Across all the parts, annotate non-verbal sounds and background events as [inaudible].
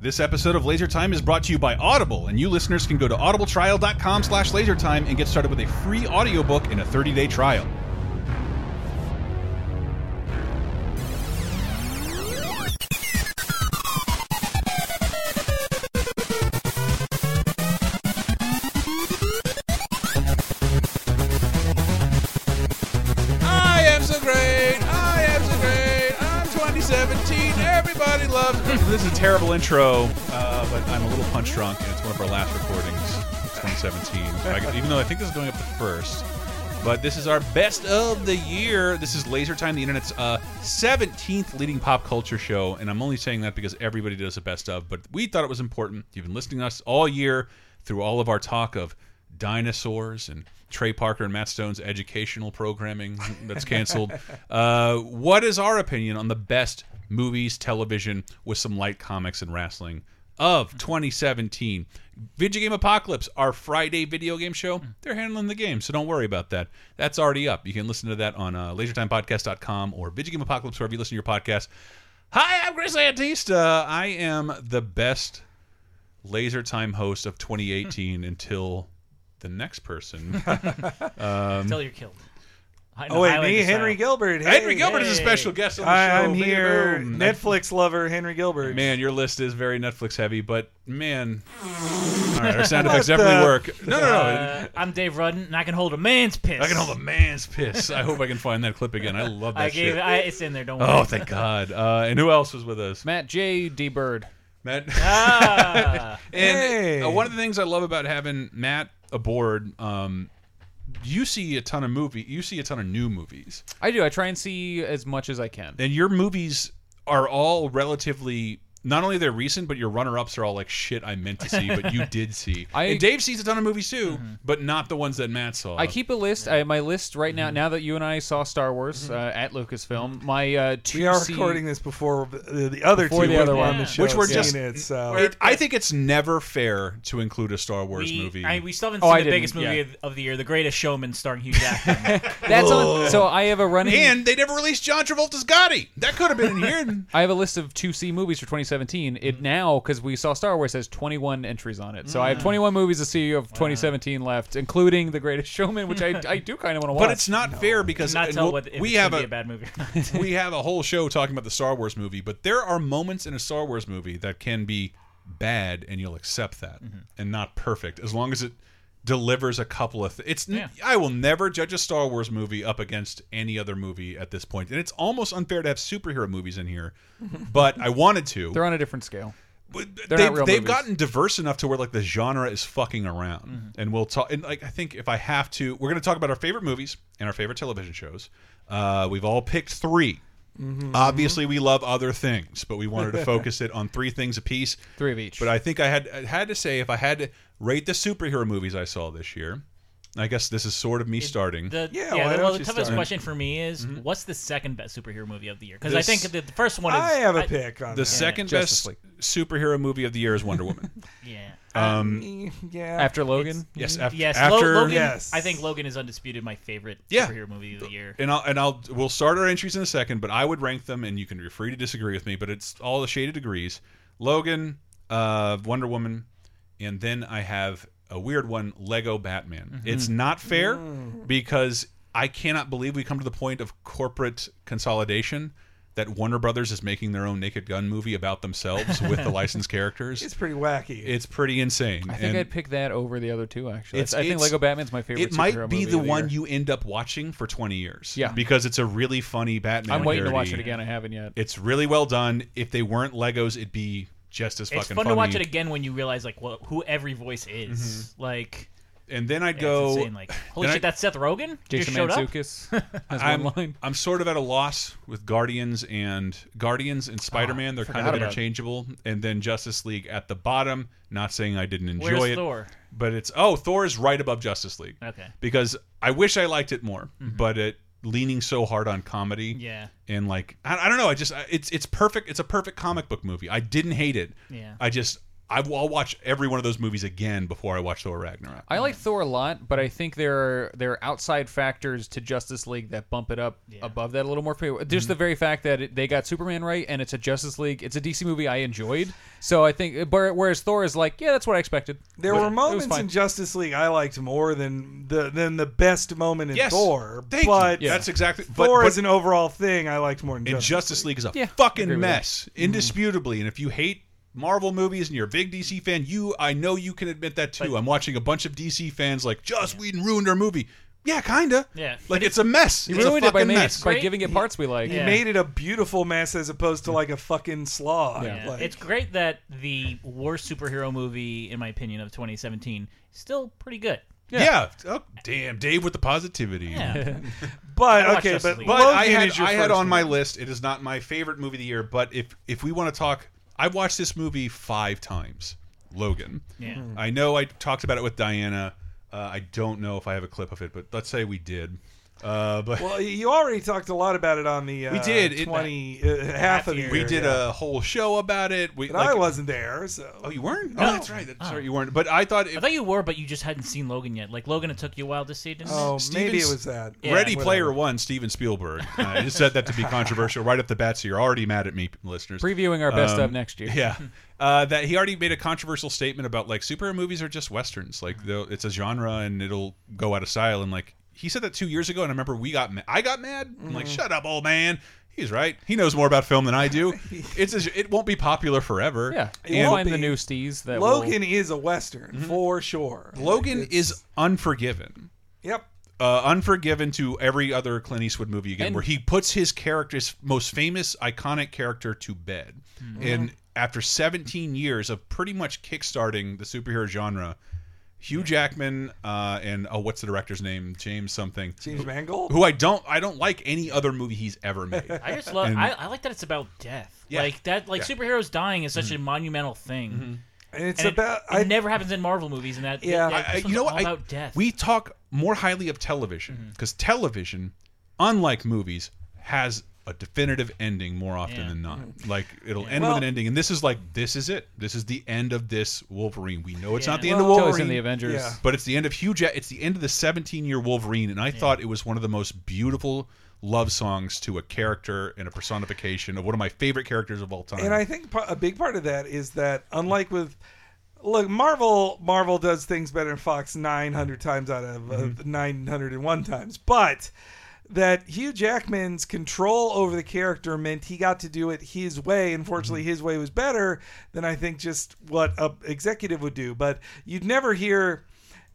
This episode of Laser Time is brought to you by Audible, and you listeners can go to audibletrial.com slash lasertime and get started with a free audiobook and a 30-day trial. Intro, uh, but I'm a little punch drunk, and it's one of our last recordings, 2017. I- even though I think this is going up the first. But this is our best of the year. This is Laser Time, the internet's uh, 17th leading pop culture show. And I'm only saying that because everybody does a best of. But we thought it was important. You've been listening to us all year through all of our talk of dinosaurs and Trey Parker and Matt Stone's educational programming that's canceled. [laughs] uh, what is our opinion on the best movies, television, with some light comics and wrestling of hmm. 2017? Video Game Apocalypse, our Friday video game show, hmm. they're handling the game, so don't worry about that. That's already up. You can listen to that on uh, lasertimepodcast.com or Video Game Apocalypse, wherever you listen to your podcast. Hi, I'm Chris Antista. Uh, I am the best laser time host of 2018 [laughs] until the next person. [laughs] Until you're killed. I know, Oh wait, highlight me, Henry style. Gilbert. Hey, Henry Gilbert is a special guest on the I, show. I'm here. Boom. Netflix lover Henry Gilbert. Man, your list is very Netflix heavy, but man, all right, our sound [laughs] What effects definitely the- work. No, no, no. Uh, I'm Dave Rudden, and I can hold a man's piss. I can hold a man's piss. I hope I can find that clip again. I love that I gave shit. I, it's in there. Don't worry. oh, thank God. Uh, and who else was with us? Matt J. D. Bird. Matt. Ah, [laughs] And Hey. uh, one of the things I love about having Matt aboard, um, you see a ton of movie, you see a ton of new movies, I do. I try and see as much as I can. and your movies are all relatively. Not only they're recent, but your runner-ups are all like shit I meant to see, but you [laughs] did see. I- and Dave sees a ton of movies too, but not the ones that Matt saw. I keep a list. I, my list right now. Now that you and I saw Star Wars uh, at Lucasfilm, my uh, two we are C- recording this before the, the other Before two the other were on one. the show. Which we're seen just- it, so It, I think it's never fair to include a Star Wars we, movie. I, we still haven't Oh, seen I the biggest movie yeah. of, of the year, The Greatest Showman, starring Hugh Jackman. [laughs] [laughs] That's on. So I have a running. and they never released John Travolta's Gotti. That could have been in here. I have a list of two C movies for 2017. It now because we saw Star Wars has 21 entries on it. So I have 21 movies to see of 2017 left, including The Greatest Showman, which I, I do kind of want [laughs] to watch. But it's not fair because not and tell we'll- what if we it's have gonna a, be a bad movie. or [laughs] not. we have a whole show talking about the Star Wars movie, but there are moments in a Star Wars movie that can be bad, and you'll accept that, Mm-hmm. and not perfect, as long as it delivers a couple of. Th it's. Yeah. I will never judge a Star Wars movie up against any other movie at this point, and it's almost unfair to have superhero movies in here, [laughs] but I wanted to. they're on a different scale. But They're they've, not real they've movies. gotten diverse enough to where like the genre is fucking around Mm-hmm. and we'll talk and like i think if i have to we're going to talk about our favorite movies and our favorite television shows uh, we've all picked 3 Mm-hmm. obviously we love other things but we wanted to [laughs] focus it on three things a piece. Three of each. but i think i had I had to say if i had to rate the superhero movies i saw this year i guess this is sort of me starting The, Yeah, yeah, why the, don't well, the you toughest start? question for me is what's the second best superhero movie of the year? Because I think the, the first one is. I have a pick on the that. second Justice best superhero movie of the year is wonder woman [laughs] Yeah. um yeah. After Logan, yes after, yes, Lo- after Logan. Yes. I think Logan is undisputed my favorite Yeah. superhero movie of the year. and I'll and I'll we'll start our entries in a second, but I would rank them, and you can be free to disagree with me, but it's all the shaded degrees. Logan, uh, Wonder Woman, and then I have a weird one, Lego Batman. Mm-hmm. It's not fair mm. because I cannot believe we come to the point of corporate consolidation that Warner Brothers is making their own Naked Gun movie about themselves [laughs] with the licensed characters. It's pretty wacky. It's pretty insane. I think And- I'd pick that over the other two. Actually, It's- I think it's- Lego Batman's my favorite. it might be movie the of one year. you end up watching for 20 years. Yeah. Because it's a really funny Batman. I'm waiting to watch it again. I haven't yet. It's really well done. If they weren't Legos, it'd be just as It's fun funny. to watch it again when you realize like what who every voice is. Mm-hmm. Like, And then I'd yeah, go. insane. Like, [sighs] holy shit, I- that's Seth Rogen. Jason Just showed up. Mantzoukas [laughs] I'm. I'm sort of at a loss with Guardians and Guardians and ah, Spider-Man. They're kind forgot of about it. interchangeable. And then Justice League at the bottom. Not saying I didn't enjoy Where's it, Thor? but it's oh Thor is right above Justice League. Okay. Because I wish I liked it more, mm-hmm. but it leaning so hard on comedy. Yeah. and like I, I don't know. I just I- it's it's perfect. It's a perfect comic book movie. I didn't hate it. Yeah. I just I, will watch every one of those movies again before I watch Thor Ragnarok. I like Thor a lot, but I think there are there are outside factors to Justice League that bump it up above that a little more. For me. Just the mm-hmm. very fact that it, they got Superman right, and it's a Justice League, it's a DC movie I enjoyed. So I think, but whereas Thor is like, yeah, that's what I expected. There But were moments in Justice League I liked more than the than the best moment in Yes. Thor. Thank you. but Yeah. That's exactly- but- Thor but- as an overall thing I liked more than And Justice, Justice League is a Yeah, fucking agree with that. mess, mm-hmm. indisputably. And if you hate Marvel movies and you're a big DC fan, you I know you can admit that too. I'm watching a bunch of DC fans like Joss Whedon ruined our movie. Yeah, kinda. Yeah. like it's a mess. He it's a ruined it by, mess. by giving it parts we like. He Yeah. made it a beautiful mess as opposed to like a fucking slog. Yeah. Like, It's great that the worst superhero movie, in my opinion, of 2017 is still pretty good. Yeah. yeah. Oh, damn, Dave with the positivity. Yeah. [laughs] but okay, but, But Logan I had your I had on my list. It is not my favorite movie of the year, but if if we want to talk, I watched this movie five times. Logan. Yeah. I know I talked about it with Diana. Uh, I don't know if I have a clip of it, but let's say we did. Uh, but Well, you already talked a lot about it on the uh, We did. It- twenty uh, half of the year. we did yeah. a whole show about it. We, But like- I wasn't there, so Oh, you weren't? No. Oh, that's right. That's right. You weren't. But I thought, I thought you were, but you just hadn't seen Logan yet. Like Logan, it took you a while to see, didn't Oh, it? maybe it was that. Yeah, Ready whatever. Player One, Steven Spielberg. Uh, [laughs] I just said that to be controversial right off the bat, so you're already mad at me, listeners. Previewing our best Um, of next year. Yeah. Uh, that he already made a controversial statement about like superhero movies are just westerns. Like they'll- it's a genre and it'll go out of style. And like he said that two years ago, and I remember we got ma- I got mad. I'm Mm-hmm. like, shut up, old man. He's right. He knows more about film than I do. [laughs] It's a, it won't be popular forever. Yeah, It you'll won't find the be. new Stees that will- Logan is a western for sure. Logan Like, is Unforgiven. Yep. uh, Unforgiven to every other Clint Eastwood movie again, And- where he puts his character's most famous, iconic character to bed. And after 17 years of pretty much kickstarting the superhero genre, Hugh Jackman uh, and oh, what's the director's name? James something. James Mangold. Who I don't, I don't like any other movie he's ever made. [laughs] I just love. And- I, I like that it's about death. Yeah. Like that. Like Yeah. superheroes dying is such mm-hmm. a monumental thing. Mm-hmm. and it's And about it, I never happens in Marvel movies, and that. Yeah. that- I- I- you know what? all I- about death. We talk more highly of television mm-hmm. because television, unlike movies, has a definitive ending more often Yeah. than not. Like it'll end Well- with an ending, and this is like this is it. This is the end of this Wolverine. We know it's not the Yeah. end of Wolverine. Until it's in the Avengers. Yeah. But it's the end of Hugh Jack. It's the end of the 17 year Wolverine, and I thought it was one of the most beautiful love songs to a character and a personification of one of my favorite characters of all time. And I think a big part of that is that unlike with look Marvel Marvel does things better than Fox 900 times out of uh, 901 times but that Hugh Jackman's control over the character meant he got to do it his way. Unfortunately, his way was better than I think just what a executive would do. But you'd never hear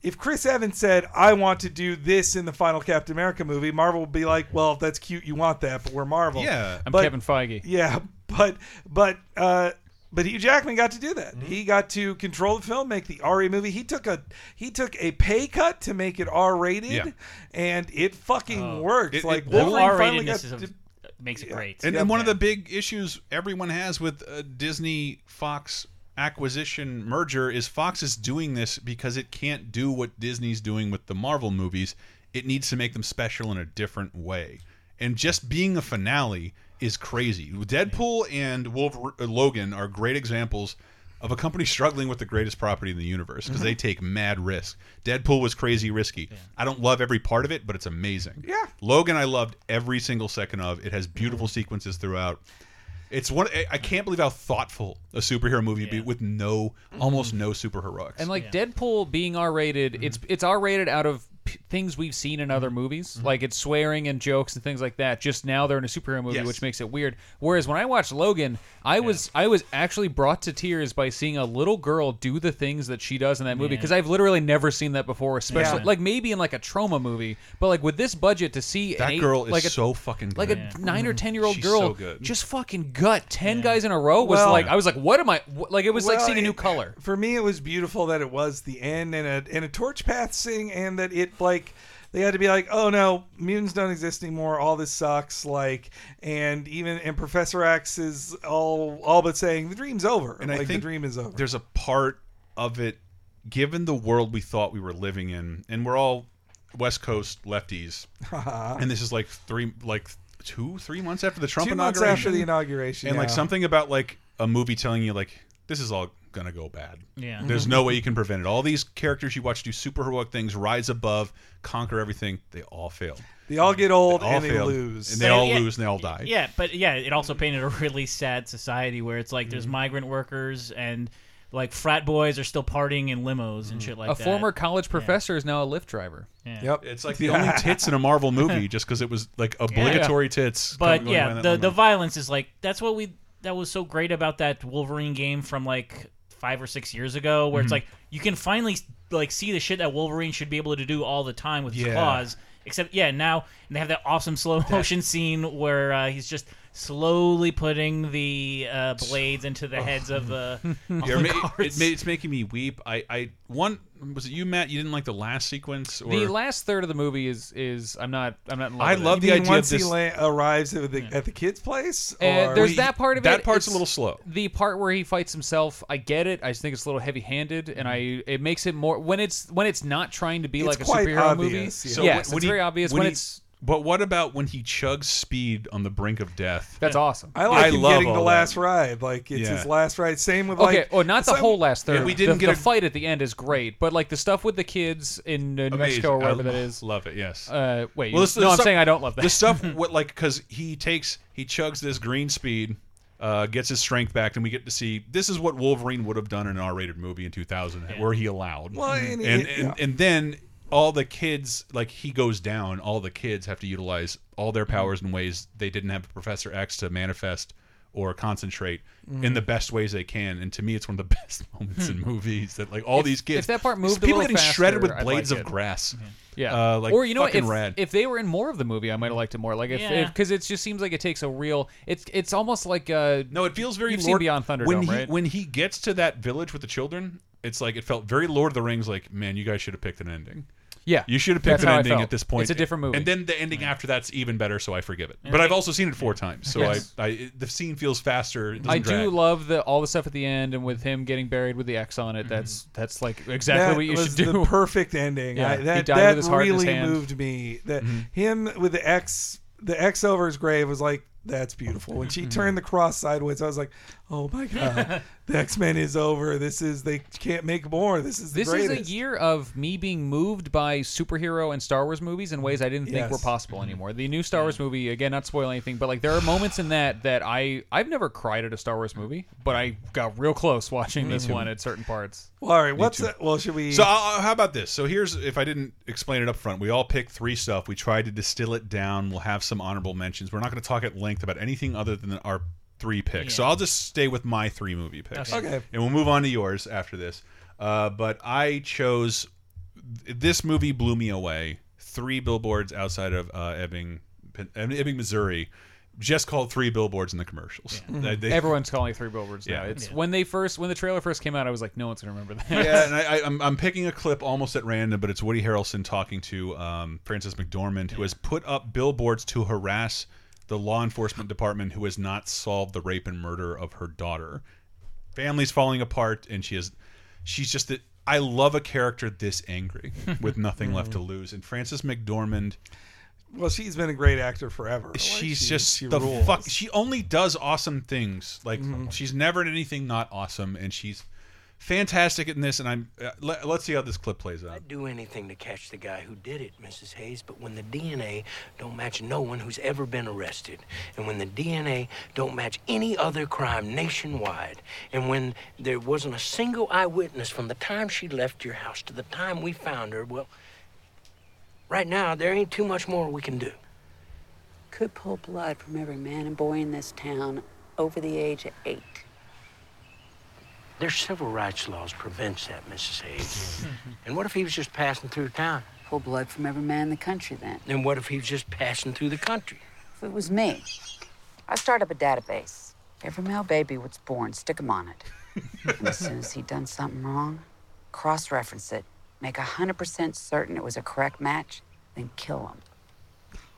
if Chris Evans said, "I want to do this in the final Captain America movie," Marvel would be like, "Well, that's cute, you want that, but we're Marvel." Yeah. I'm But- Kevin Feige. Yeah, [laughs] but but uh but Hugh Jackman got to do that. Mm-hmm. He got to control the film, make the R movie. He took a he took a pay cut to make it R rated, Yeah. and it fucking worked. It- like it- Wolverine R finally got ratedness to- makes it great. And, Yep. and one of the big issues everyone has with uh, Disney Fox acquisition merger is Fox is doing this because it can't do what Disney's doing with the Marvel movies. It needs to make them special in a different way. And just being a finale is crazy. Deadpool and Wolver uh, Logan are great examples of a company struggling with the greatest property in the universe because they take mad risk. Deadpool was crazy risky. I don't love every part of it, but it's amazing. Yeah. Logan, I loved every single second of. It has beautiful Mm-hmm. sequences throughout. It's one. I- I can't believe how thoughtful a superhero movie would be with no, almost no superheroics. And like Yeah. Deadpool being R rated, it's it's R rated out of p- things we've seen in other mm-hmm. movies. Mm-hmm. Like it's swearing and jokes and things like that. Just now they're in a superhero movie, Yes. which makes it weird. Whereas when I watched Logan, I was I was actually brought to tears by seeing a little girl do the things that she does in that movie Yeah. because I've literally never seen that before. Especially Yeah. like maybe in like a trauma movie, but like with this budget to see that eight- girl is like a, so fucking good. like a nine or mm-hmm. ten year old girl so good. just fucking gut ten guys in a row was Well- like I was like what am I like it was like seeing a new color. For me, it was beautiful that it was the end and a and a torch path sing, and that it like they had to be like, oh no, mutants don't exist anymore. All this sucks. Like, and even and Professor X is all all but saying the dream's over. And like I think the dream is over. there's a part of it, given the world we thought we were living in, and we're all West Coast lefties, [laughs] and this is like three, like two, three months after the Trump Two months inauguration, after the inauguration, and like something about like a movie telling you like this is all gonna go bad. Yeah. There's no way you can prevent it. All these characters you watch do super heroic things, rise above, conquer everything. They all fail. They all get old They all and they failed. lose. and they Yeah, all yeah. lose, and they all die. Yeah, but yeah, it also painted a really sad society where it's like Mm-hmm. there's migrant workers and like frat boys are still partying in limos and shit like a that. A former college professor is now a Lyft driver. Yeah. Yep. It's like [laughs] the only tits in a Marvel [laughs] movie, just because it was like obligatory tits. But yeah, around that the the violence is like that's what we that was so great about that Wolverine game from like five or six years ago, where it's Mm-hmm. like you can finally like see the shit that Wolverine should be able to do all the time with his Yeah. claws. Except yeah, now and they have that awesome slow motion scene where uh, he's just slowly putting the uh, blades into the heads of the, [laughs] of Yeah, it, it it's making me weep. I, I one was it you, Matt? You didn't like the last sequence, or The last third of the movie is is I'm not I'm not in love I with love it. the You mean idea once of this. he la- arrives at the, at the kid's place, And or there's we- that part of that it. That part's a little slow. The part where he fights himself, I get it. I just think it's a little heavy-handed, and I mm-hmm. it makes it more when it's when it's not trying to be It's like a superhero obvious, movie. yeah. So yes, when it's he- very obvious when when, he- it's But what about when he chugs speed on the brink of death? that's awesome. I like I him love getting all the that. last ride. Like it's Yeah. his last ride. Same with Okay, like. well, not the some- whole last third. Yeah, we didn't the, get the a- fight at the end is great, but like the stuff with the kids in uh, New Mexico or Amazing. wherever I that is. Love it. Yes. Uh, wait, Well, you- this- no, the I'm stuff- saying I don't love that. the stuff [laughs] what like because he takes he chugs this green speed uh, gets his strength back and we get to see this is what wolverine would have done in an r-rated movie in 2000 where he allowed Well, and, and, it- and, yeah. and then all the kids like he goes down all the kids have to utilize all their powers in ways they didn't have professor x to manifest or concentrate Mm-hmm. in the best ways they can and to me it's one of the [laughs] best moments in movies that like all If- these kids if that part moved a people little getting shredded with blades like of grass Yeah, Uh, like or you know, what, fucking if rad. if they were in more of the movie, I might have liked it more. Like if Yeah. because it just seems like it takes a real. It's it's almost like uh No, it feels very You've Lord seen Beyond Thunderdome, when he, right? When he gets to that village with the children, it's like it felt very Lord of the Rings. Like, man, you guys should have picked an ending. Yeah. You should have picked That's an how I ending felt. at this point. It's a different movie. And then the ending after that's even better, so I forgive it. But I've also seen it four times, so Yes. I, I the scene feels faster. It I doesn't do drag. love the all the stuff at the end and with him getting buried with the X on it. That's that's like exactly that what you was should do. the perfect ending. Yeah, I, he that died that with his heart in his really hand. moved me. That Mm-hmm. him with the X, the X over his grave was like that's beautiful. When she Mm-hmm. turned the cross sideways, I was like, oh my god, [laughs] the X Men is over. This is they can't make more. This is the This is a year of me being moved by superhero and Star Wars movies in ways I didn't think Yes. were possible anymore. The new Star Wars movie, again, not spoil anything, but like there are moments in that that I I've never cried at a Star Wars movie, but I got real close watching this one at certain parts. Well, all right, what's that? Well, should we? So uh, how about this? So here's if I didn't explain it up front, we all picked three stuff. We tried to distill it down. We'll have some honorable mentions. We're not going to talk at length about anything other than our three picks. So I'll just stay with my three movie picks. Okay. Okay. And we'll move on to yours after this. Uh, but I chose this movie blew me away. Three billboards outside of uh, Ebbing, Ebbing, Missouri, just called three billboards in the commercials. They- they- Everyone's calling three billboards now. Yeah. It's Yeah. when they first when the trailer first came out, I was like, no one's gonna remember that. yeah, and [laughs] I, I, I'm, I'm picking a clip almost at random, but it's Woody Harrelson talking to um, Frances McDormand, who has put up billboards to harass the law enforcement department who has not solved the rape and murder of her daughter. Family's falling apart, and she is, she's just that. I love a character this angry [laughs] with nothing left to mm. lose, and Frances McDormand. well, she's been a great actor forever. Like, she's she- just she the rules. fuck. She only does awesome things. Like mm-hmm. she's never in anything not awesome, and she's fantastic in this. And I'm. Uh, let, let's see how this clip plays out. I'd do anything to catch the guy who did it, Mrs. Hayes, but when the DNA don't match no one who's ever been arrested, and when the DNA don't match any other crime nationwide, and when there wasn't a single eyewitness from the time she left your house to the time we found her, well, right now, there ain't too much more we can do. Could pull blood from every man and boy in this town over the age of eight. Their civil rights laws prevents that, Mrs. Hayes. Mm-hmm. and what if he was just passing through town? Pull blood from every man in the country then. And what if he was just passing through the country? If it was me, I'd start up a database. Every male baby was born, stick 'em on it. and as soon as he'd done something wrong, cross reference it, make 100% certain it was a correct match, then kill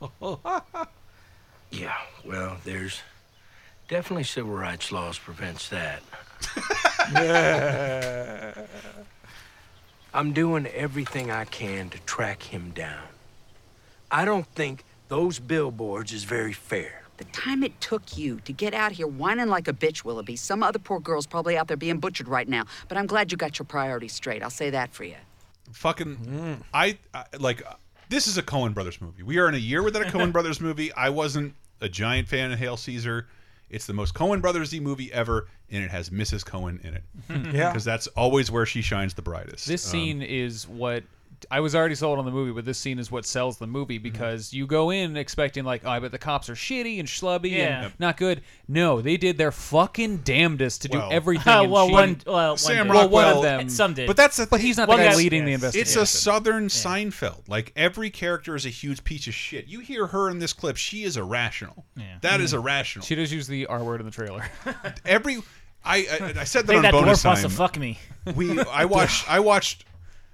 him. [laughs] Yeah, well, there's definitely civil rights laws prevents that. [laughs] I'm doing everything I can to track him down. I don't think those billboards is very fair. The time it took you to get out here whining like a bitch, Willoughby. Some other poor girl's probably out there being butchered right now. But I'm glad you got your priorities straight. I'll say that for you. fucking mm. I, I like uh, this is a Coen Brothers movie. We are in a year without a Coen [laughs] Brothers movie. I wasn't a giant fan of Hail Caesar. It's the most Coen Brothersy movie ever, and it has Mrs. Coen in it. [laughs] Yeah. because that's always where she shines the brightest. This Um, scene is what I was already sold on the movie, but this scene is what sells the movie Mm-hmm. because you go in expecting like, oh, I bet the cops are shitty and schlubby Yeah. and not good. No, they did their fucking damnedest to do everything. [laughs] Uh, and well, cheat. one, well, one Sam did. well, one Rockwell- of them. Some did. but that's the but thing. he's not One the guy guy's- leading the yes. investigation. It's a Southern Seinfeld. Like every character is a huge piece of shit. You hear her in this clip; she is irrational. Yeah. That is irrational. She does use the R word in the trailer. [laughs] Every, I, I, I said that I think on that bonus dwarf wants time. to fuck me. we I watched [laughs] I watched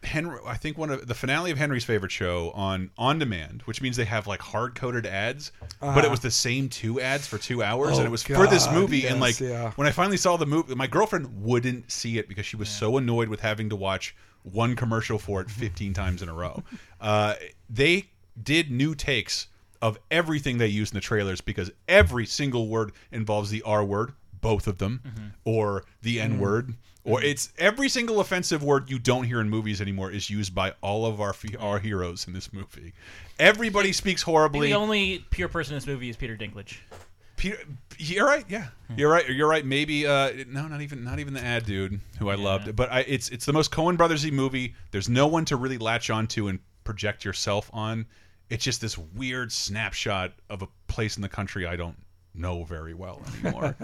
Henry I think one of the finale of Henry's favorite show on on demand, which means they have like hard coded ads, but it ah. was the same two ads for two hours, Oh, and it oh, was for this God, movie. and like yeah. when I finally saw the movie, my girlfriend wouldn't see it because she was so annoyed with having to watch one commercial for it [laughs] 15 times in a row. Uh, they did new takes of everything they used in the trailers because every single word involves the R word, both of them, mm-hmm. or the N mm-hmm. word, or it's every single offensive word you don't hear in movies anymore is used by all of our our heroes in this movie. Everybody speaks horribly. The only pure person in this movie is Peter Dinklage. Peter, you're right. Yeah, you're right. You're right. Maybe uh, no, not even not even the ad dude who I loved. But I, it's it's the most Coen Brothersy movie. There's no one to really latch onto and project yourself on. It's just this weird snapshot of a place in the country I don't know very well [laughs] anymore.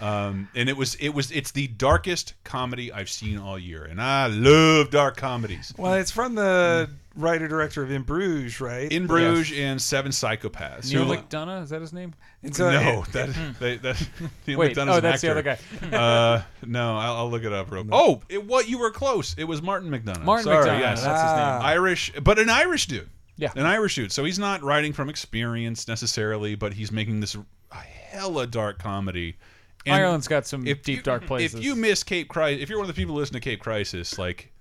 um, and it was it was it's the darkest comedy I've seen all year, and I love dark comedies. Well, it's from the writer director of In Bruges, right? In Bruges and Seven Psychopaths. Neil who- McDonough is that his name? And so no, [laughs] that they, that [laughs] Neil Wait, McDonough's oh, an that's the other guy. uh, no, I'll, I'll look it up. Real quick. Oh, it, what you were close. It was Martin McDonagh. Martin Sorry, McDonagh. yes. That's his Ah. name. Irish, but an Irish dude. Yeah. an Irish dude. So he's not writing from experience necessarily, but he's making this hella dark comedy. And Ireland's got some deep you- dark [laughs] places. If you miss Cape Crisis, if you're one of the people who listen to Cape Crisis, like,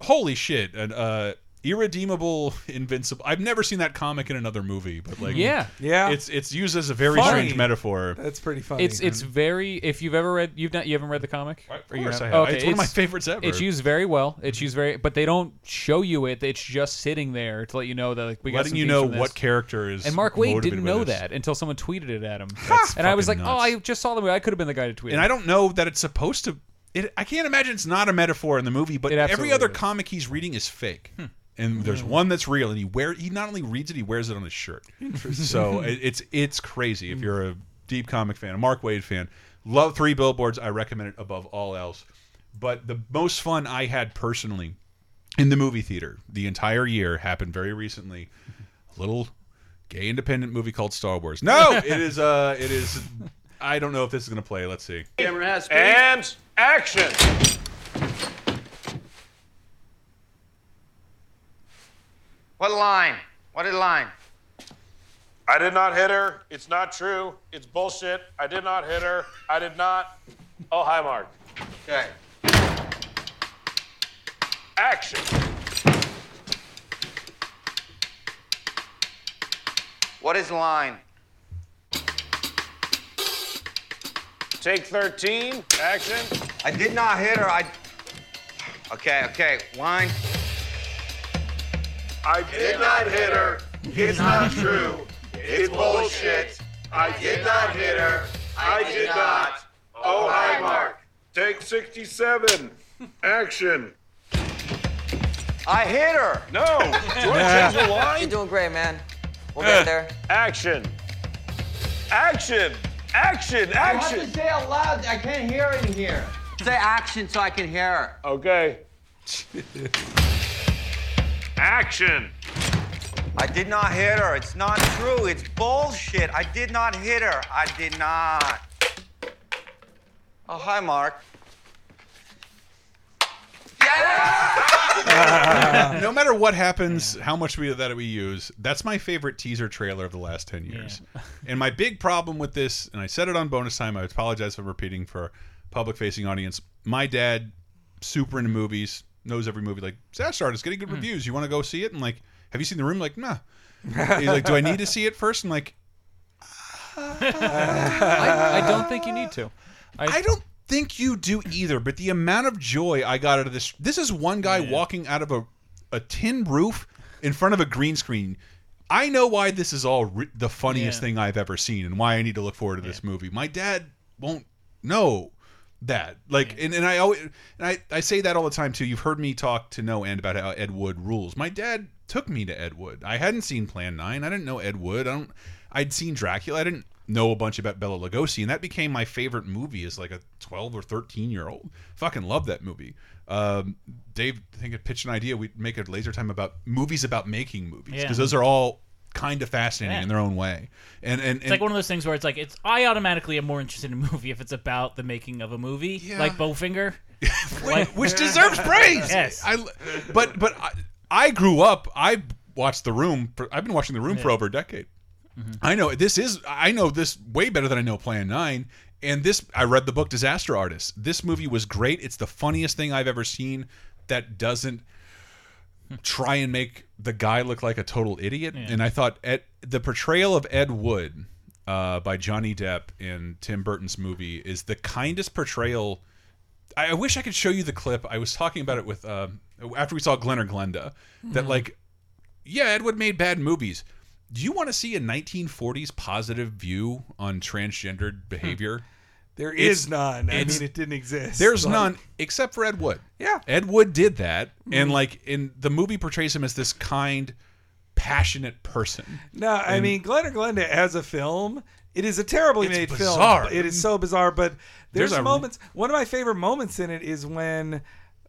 holy shit, and uh, irredeemable, invincible. I've never seen that comic in another movie, but like, yeah, Yeah. it's it's used as a very Funny. strange metaphor. That's pretty funny. it's it's very. If you've ever read, you've not, you haven't read the comic. Of Or you course I have? have. Okay, it's one of my favorites ever. It's used very well. It's used very, but they don't show you it. It's just sitting there to let you know that like we got letting you know what character is. And Mark Waid didn't know that until someone tweeted it at him. [laughs] And I was like, fucking oh. I just saw the movie. I could have been the guy to tweet And it. I don't know that it's supposed to. It, I can't imagine it's not a metaphor in the movie, but every other is. comic he's reading is fake. Hmm. And there's one that's real, and he wear he not only reads it, he wears it on his shirt. So it, it's it's crazy. If you're a deep comic fan, a Mark Waid fan, love Three Billboards. I recommend it above all else. But the most fun I had personally in the movie theater the entire year happened very recently. A little gay independent movie called Star Wars. No, it is. Uh, it is. I don't know if this is gonna play. Let's see. camera has And action! What line? What line? I did not hit her. It's not true. It's bullshit. I did not hit her. I did not. Oh, hi, Mark. Okay. Action. What is line? Take 13. Action. I did not hit her. I. Okay, okay. Line. I did not hit her. It's not true. It's bullshit. I did not hit her. I did not. Oh, hi, Mark. Take 67. Action. I hit her. No. Do you want to [laughs] change the You're line? doing great, man. We'll eh. get there. Action. Action. Action. Action. say it loud. I can't hear it in here. Say action so I can hear her. Okay. [laughs] Action. I did not hit her. It's not true. It's bullshit. I did not hit her. I did not. Oh, hi, Mark. [laughs] no matter what happens, how much we that we use, that's my favorite teaser trailer of the last ten years. and my big problem with this, and I said it on bonus time, I apologize for repeating for public facing audience. My dad, super into movies, knows every movie. Like Zastard is getting good hmm. reviews. You want to go see it? And like, have you seen the room? Like, nah. [laughs] He's like, do I need to see it first? I'm like, I, I don't think you need to. I don't think you do either, but the amount of joy I got out of this. This is one guy walking out of a, a tin roof in front of a green screen. I know why this is all the funniest Yeah. thing I've ever seen and why I need to look forward to this movie. My dad won't know that. Like, and, and I always, and I, I say that all the time too. You've heard me talk to no end about how Ed Wood rules. My dad took me to Ed Wood. I hadn't seen Plan 9. I didn't know Ed Wood. I don't, I'd seen Dracula. I didn't know a bunch about Bela Lugosi, and that became my favorite movie as like a 12 or 13 year old. Fucking love that movie. Um, Dave, I think it pitched an idea. We'd make a laser time about movies about making movies because Yeah. those are all kind of fascinating Yeah. in their own way. And and, It's like one of those things where it's like it's I automatically am more interested in a movie if it's about the making of a movie, like Bowfinger. [laughs] like, which deserves praise. Yes. I, but but I, I grew up. I watched The Room. For, I've been watching The Room for over a decade. Mm-hmm. I know this is. I know this way better than I know Plan Nine. And this, I read the book Disaster Artist. This movie was great. It's the funniest thing I've ever seen. That doesn't hmm. try and make the guy looked like a total idiot. And I thought Ed, the portrayal of Ed Wood uh, by Johnny Depp in Tim Burton's movie is the kindest portrayal. I, I wish I could show you the clip. I was talking about it with um, after we saw Glenn or Glenda. That Mhm. like, yeah, Ed Wood made bad movies. Do you want to see a 1940s positive view on transgendered behavior? There It's- none. I mean, it didn't exist. There's Like- none except for Ed Wood. Yeah. Ed Wood did that, and Mhm. like in the movie portrays him as this kind, passionate person. No, I And- mean, Glenn or Glenda as a film, it is a terribly It's made bizarre. film. It is so bizarre, but there's, There's moments. One of my favorite moments in it is when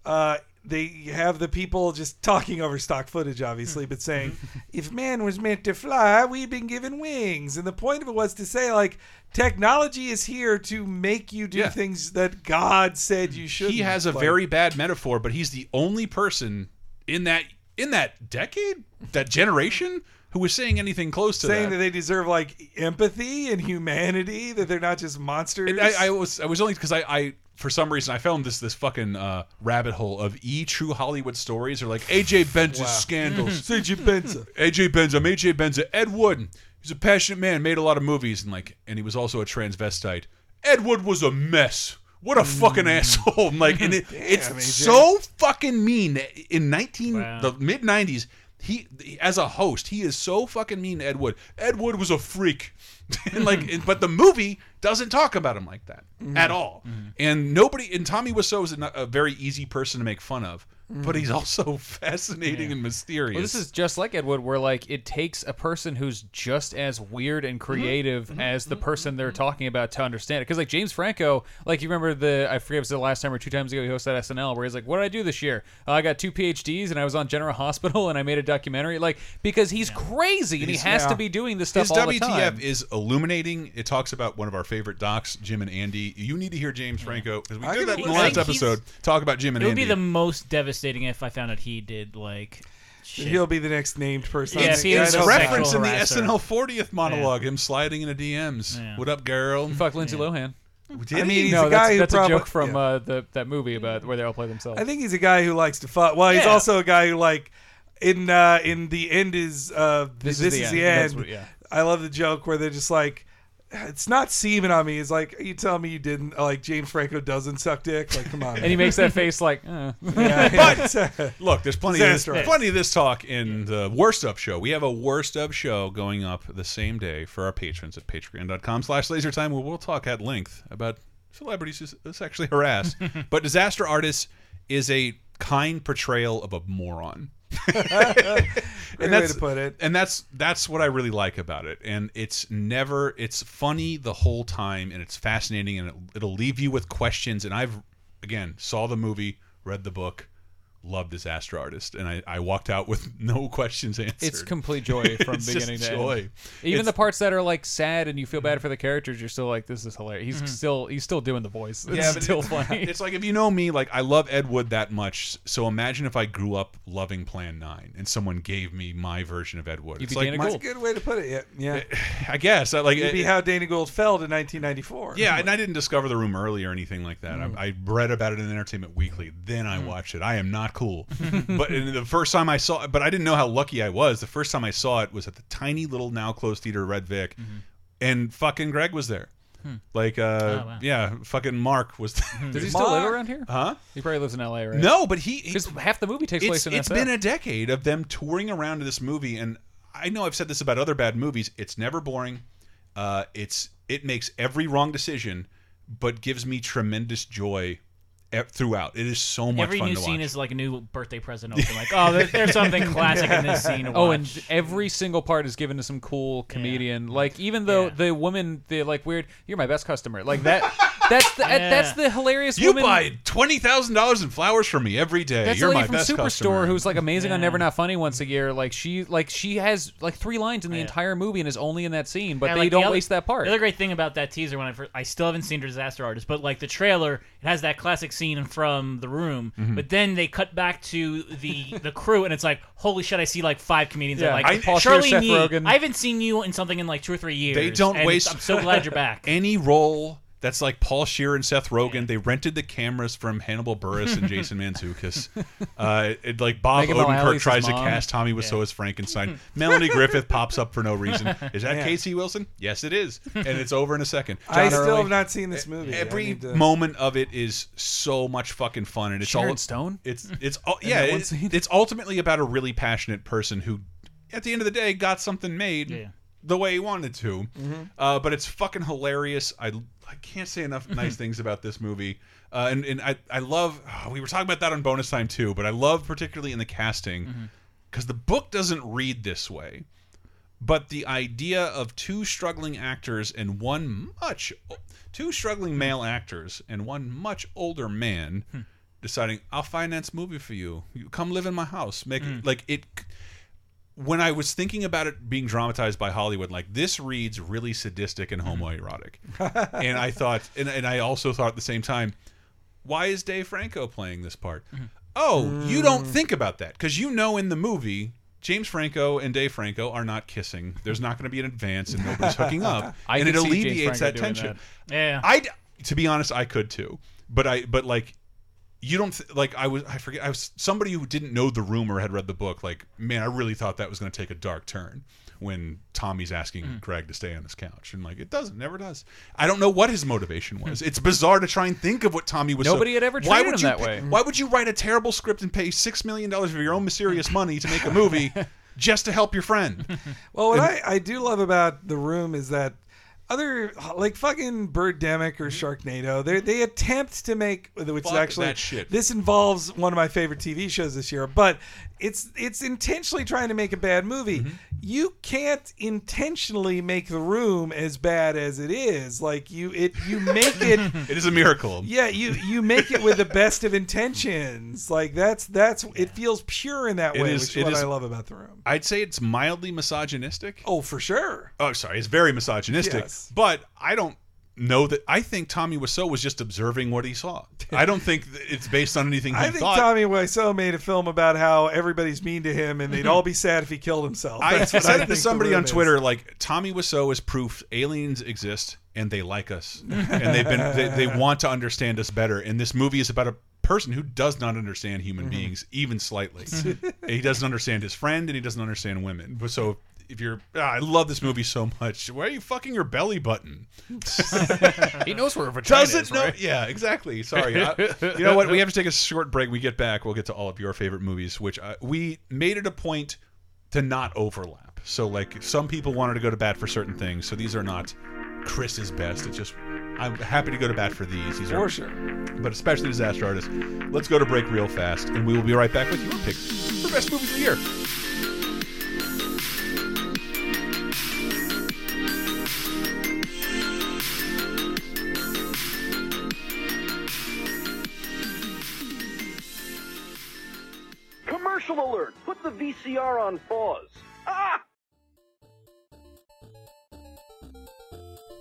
uh, they have the people just talking over stock footage, obviously, but saying, [laughs] "If man was meant to fly, we've been given wings." And the point of it was to say, like, technology is here to make you do Yeah. things that God said you should. he has a very bad metaphor, but he's the only person in that in that decade, that generation, who was saying anything close to that? saying that. that. they deserve like empathy and humanity, that they're not just monsters. And I, I was I was only because I, I for some reason I found this this fucking uh, rabbit hole of e true Hollywood stories or like AJ Benza's Wow. scandals. [laughs] AJ Benza. AJ Benza, I'm AJ Benza. Ed Wood, he's a passionate man, made a lot of movies, and like, and he was also a transvestite. Ed Wood was a mess. What a fucking asshole! And [laughs] like, and it, [laughs] it's AJ. so fucking mean. In nineteen Wow. the mid nineties, he as a host, he is so fucking mean. to Ed Wood. Ed Wood was a freak, [laughs] and like, and- but the movie doesn't talk about him like that Mhm. at all. And nobody, and Tommy Wiseau is a, a very easy person to make fun of, but Mhm. he's also [laughs] fascinating and mysterious. Well, this is just like Ed Wood, where like it takes a person who's just as weird and creative as the person they're talking about to understand it. Because like James Franco, like you remember the I forget if it was the last time or two times ago he hosted SNL, where he's like, "What did I do this year? Uh, I got two PhDs and I was on General [laughs] Hospital and I made a documentary." Like because he's crazy and he He's- has yeah. to be doing this stuff His all WTF the time. is illuminating. It talks about one of our favorite docs, Jim and Andy. You need to hear James Franco because we I did that in the I last think he's- episode. Talk about Jim and Andy. it would Andy. be the most devastating if I found out he did like. Shit. He'll be the next named person. Yeah, it's he is a reference in the harasser. SNL 40th monologue, him sliding into DMs. Yeah. What up, girl? Fuck Lindsay Lohan. Did I mean, he's no, a guy that's, who that's probably- a joke from yeah. uh, the that movie about where they all play themselves. I think he's a guy who likes to fuck. Well, he's Yeah. also a guy who like in uh in the end is uh This this, is the is end. the end. what- yeah. I love the joke where they're just like it's not semen on me. It's like, you tell me you didn't like James Franco doesn't suck dick? Like, come on. and he makes that face like, uh. yeah, [laughs] yeah. [laughs] Look, there's plenty of this, plenty of this talk in the Worst Up show. We have a Worst Up show going up the same day for our patrons at patreon.com slash lasertime where we'll talk at length about celebrities who sexually harass. [laughs] but Disaster Artist is a kind portrayal of a moron. [laughs] Way that's to put it. and that's that's what I really like about it. And it's never it's funny the whole time, and it's fascinating, and it, it'll leave you with questions. And I've again saw the movie, read the book, loved Disaster Artist, and I, I walked out with [laughs] no questions answered. It's complete joy [laughs] from It's beginning just to joy. end. Even It's- the parts that are like sad and you feel bad for the characters, you're still like, this is hilarious. He's still he's still doing the voice. It's Yeah, but still it- funny. [laughs] It's like if you know me, like I love Ed Wood that much. So imagine if I grew up loving Plan Nine, and someone gave me my version of Ed Wood. You'd It's be like Dana my- That's a good way to put it. Yeah, yeah. I guess I like It'd be it- how Dana Gould fell in 1994. Yeah, and I didn't discover the room early or anything like that. Mm. I, I read about it in Entertainment Weekly, then I Mm. watched it. I am not cool. [laughs] but and the first time I saw it, but I didn't know how lucky I was. The first time I saw it was at the tiny little now closed theater, Red Vic. Mm-hmm. and fucking Greg was there. Like, uh, Oh, wow. yeah, fucking Mark was. Does he still live around here? huh? He probably lives in L.A. Right? No, but he. he because half the movie takes it's, place in it's SF. been a decade of them touring around to this movie and i know i've said this about other bad movies it's never boring uh, it's it makes every wrong decision but gives me tremendous joy throughout it is so much Every fun new to scene watch is like a new birthday present. [laughs] Open. Like, oh, there, there's something [laughs] classic in this scene. To Oh, and every single part is given to some cool comedian. Like even though Yeah. the woman, the like weird, you're my best customer. Like that. [laughs] that's the Yeah. that's the hilarious you woman. buy $20000 in flowers from me every day That's you're the my lady from best Superstore customer who's like amazing on Never Not Funny once a year. Like she like she has like three lines in the Yeah. entire movie and is only in that scene, but Yeah, they like, don't other- waste that part. The other great thing about that teaser, when I first, I still haven't seen Disaster Artist, but like the trailer, it has that classic scene from the room. Mm-hmm. But then they cut back to the the crew, and it's like, holy shit! I see like five comedians. Yeah. that, like I- Paul Charlie Scheer, Seth Rogen. I haven't seen you in something in like two or three years. They don't and waste- I'm so glad you're back. [laughs] any role that's like Paul Scheer and Seth Rogen. They rented the cameras from Hannibal Buress and Jason [laughs] Mantzoukas. Uh, it, like Bob Megan Odenkirk tries to cast Tommy Wiseau as Frankenstein. [laughs] Melanie Griffith pops up for no reason. Is that [laughs] Yeah. Casey Wilson? Yes, it is, and it's over in a second. I John still Early. have not seen this movie. I Every to- moment of it is so much fucking fun, and it's Sharon all Stone? It's it's all yeah. one It's, ultimately about a really passionate person who, at the end of the day, got something made Yeah. the way he wanted to. Mm-hmm. Uh, but it's fucking hilarious. I I can't say enough [laughs] nice things about this movie. Uh, and and I I love. oh, we were talking about that on bonus time too, but I love particularly in the casting mm-hmm. because the book doesn't read this way. But the idea of two struggling actors and one much two struggling male hmm. actors and one much older man hmm. deciding I'll finance movie for you. You come live in my house. Make it hmm. like it when I was thinking about it being dramatized by Hollywood, like this reads really sadistic and mm-hmm. homoerotic, and I thought, and, and I also thought at the same time, why is Dave Franco playing this part? Mm-hmm. Oh, you don't mm. think about that because you know in the movie. James Franco and Dave Franco are not kissing. There's not going to be an advance, and nobody's hooking up, [laughs] I and it could see James alleviates that tension. that. yeah. I, to be honest, I could too, but I, but like, you don't th like I was. I forget. I was somebody who didn't know the room or had read the book. Like, man, I really thought that was going to take a dark turn when Tommy's asking Mm. Greg to stay on his couch, and like, it doesn't, never does. I don't know what his motivation was. it's bizarre to try and think of what Tommy was. so- Nobody had ever Why treated would him you that way. Why would you write a terrible script and pay six million dollars of your own mysterious money to make a movie? [laughs] Just to help your friend. [laughs] Well, what I, I do love about the room is that other like fucking Birdemic or Sharknado, they they attempt to make which is Mm-hmm. Actually that shit. this involves one of my favorite TV shows this year, but it's it's intentionally trying to make a bad movie. Mm-hmm. You can't intentionally make the room as bad as it is. Like you it you make it [laughs] It is a miracle. yeah, you you make it with the best of intentions. Like that's that's it feels pure in that It way, is- which is what is- I love about the room. I'd say it's mildly misogynistic. Oh, for sure. Oh, sorry, it's very misogynistic. Yes. But I don't know that. I think Tommy Wiseau was just observing what he saw. I don't think it's based on anything [laughs] he I think thought. Tommy Wiseau made a film about how everybody's mean to him and they'd all be sad if he killed himself. I That's [laughs] what said I it to somebody on is. Twitter, like Tommy Wiseau is proof aliens exist and they like us, [laughs] and they've been they, they want to understand us better. And this movie is about a person who does not understand human Mm-hmm. beings even slightly. he doesn't understand his friend, and he doesn't understand women. But so. If you're, ah, I love this movie so much. Why are you fucking your belly button? [laughs] He knows where a vagina doesn't is, know. right? Yeah, exactly. Sorry. I- you know what? We have to take a short break. We get back. We'll get to all of your favorite movies, which I, we made it a point to not overlap. So, like, some people wanted to go to bat for certain things. So these are not Chris's best. It's just I'm happy to go to bat for these. These For are, sure. but especially Disaster Artist. Let's go to break real fast, and we will be right back with your picks for best movies of the year. The VCR on pause.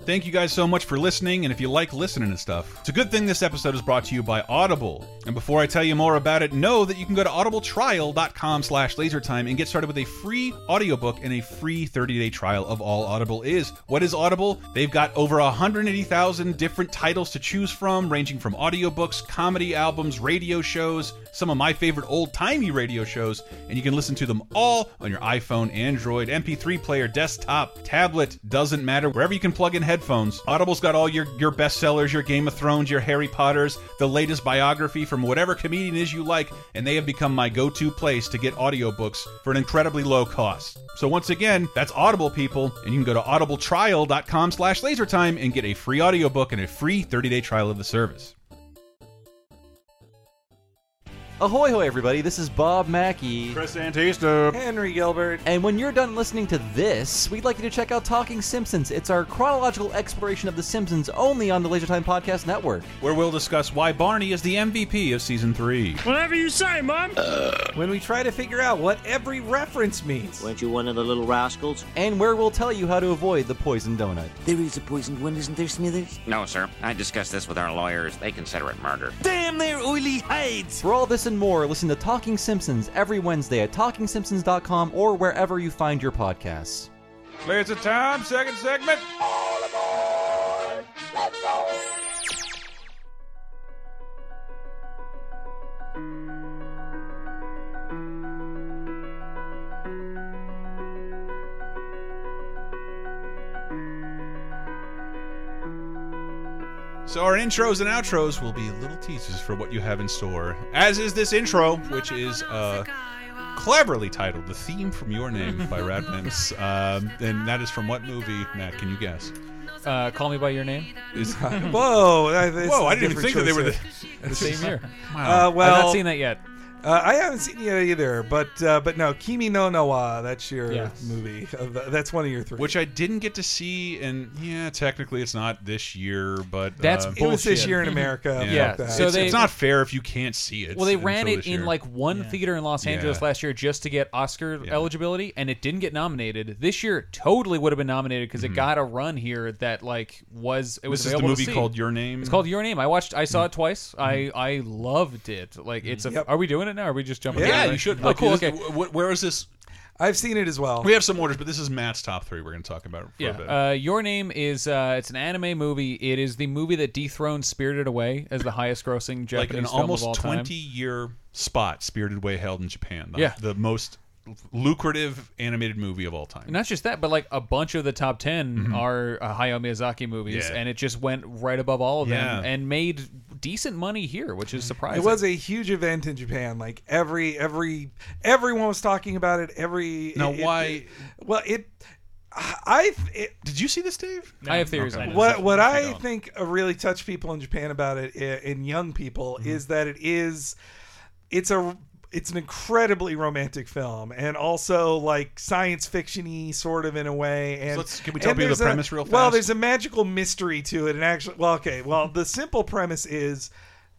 Thank you guys so much for listening, and if you like listening to stuff, it's a good thing this episode is brought to you by Audible. And before I tell you more about it, know that you can go to audibletrial.com slash lasertime and get started with a free audiobook and a free 30-day trial of all Audible is. What is Audible? They've got over 180,000 different titles to choose from, ranging from audiobooks, comedy albums, radio shows, some of my favorite old-timey radio shows, and you can listen to them all on your iPhone, Android, MP3 player, desktop, tablet, doesn't matter, wherever you can plug in headphones. Audible's got all your, your bestsellers, your Game of Thrones, your Harry Potters, the latest biography from whatever comedian is you like, and they have become my go-to place to get audiobooks for an incredibly low cost. So once again, that's Audible people, and you can go to audibletrial.com slash lasertime and get a free audiobook and a free 30-day trial of the service. Ahoy, hoy, everybody! This is Bob Mackey. Chris Antista. Henry Gilbert. And when you're done listening to this, we'd like you to check out Talking Simpsons. It's our chronological exploration of The Simpsons only on the Laser Time Podcast Network. Where we'll discuss why Barney is the MVP of season three. Whatever you say, Mom. Uh. When we try to figure out what every reference means. Weren't you one of the little rascals? And where we'll tell you how to avoid the poison donut. There is a poisoned one, isn't there, Smithers? No, sir. I discussed this with our lawyers. They consider it murder. Damn their oily hides! For all this and more, listen to Talking Simpsons every Wednesday at TalkingSimpsons.com or wherever you find your podcasts. Laser time, second segment. So our intros and outros will be little teasers for what you have in store. As is this intro, which is uh, cleverly titled "The Theme from Your Name" by RADWIMPS. [laughs] Um, and that is from what movie, Matt? Can you guess? Uh, Call Me by Your Name. Is [laughs] Whoa! that- this Whoa! is I a didn't even think that they were the, [laughs] The same year. Uh, well, I've not seen that yet. Uh, I haven't seen it either, but uh, but no, Kimi no Nawa. That's your Yeah. movie. Uh, that's one of your three. which I didn't get to see, and yeah, technically it's not this year, but That's um, it was this year in America. Yeah, Fuck that. so it's, they- it's not fair if you can't see it. Well, they ran it in like one theater in Los Angeles Yeah. last year just to get Oscar Yeah. eligibility, and it didn't get nominated. This year, it totally would have been nominated because it got a run here that like was it was Mm-hmm. This is the movie called Your Name. It's called Your Name. I watched. I Mm-hmm. saw it twice. I I loved it. Like it's a. Yep. Are we doing it now? Or are we just jumping? Yeah, in? you should. Oh, Like, cool. this- Okay. wh- wh- where is this? I've seen it as well. We have some orders, but this is Matt's top three. We're going to talk about it for a bit. Yeah. Uh, Your Name is uh, it's an anime movie. It is the movie that dethroned Spirited Away as the highest grossing like an film almost of all time. 20 year spot Spirited Away held in Japan. The, Yeah. the most lucrative animated movie of all time. Not just that, but like a bunch of the top 10 are uh, Hayao Miyazaki movies. Yeah. and it just went right above all of Yeah. them and made decent money here, which is surprising. It was a huge event in Japan. Like every every everyone was talking about it. Every Now, it- why- it- well, it. I it, Did you see this, Dave? I have theories Okay. on it. what what I don't. think uh, really touched people in Japan about it in young people Mm-hmm. is that it is it's a it's an incredibly romantic film and also like science fictiony sort of in a way and let's- can we tell people the a- premise real well there's a magical mystery to it and actually well okay well the simple premise is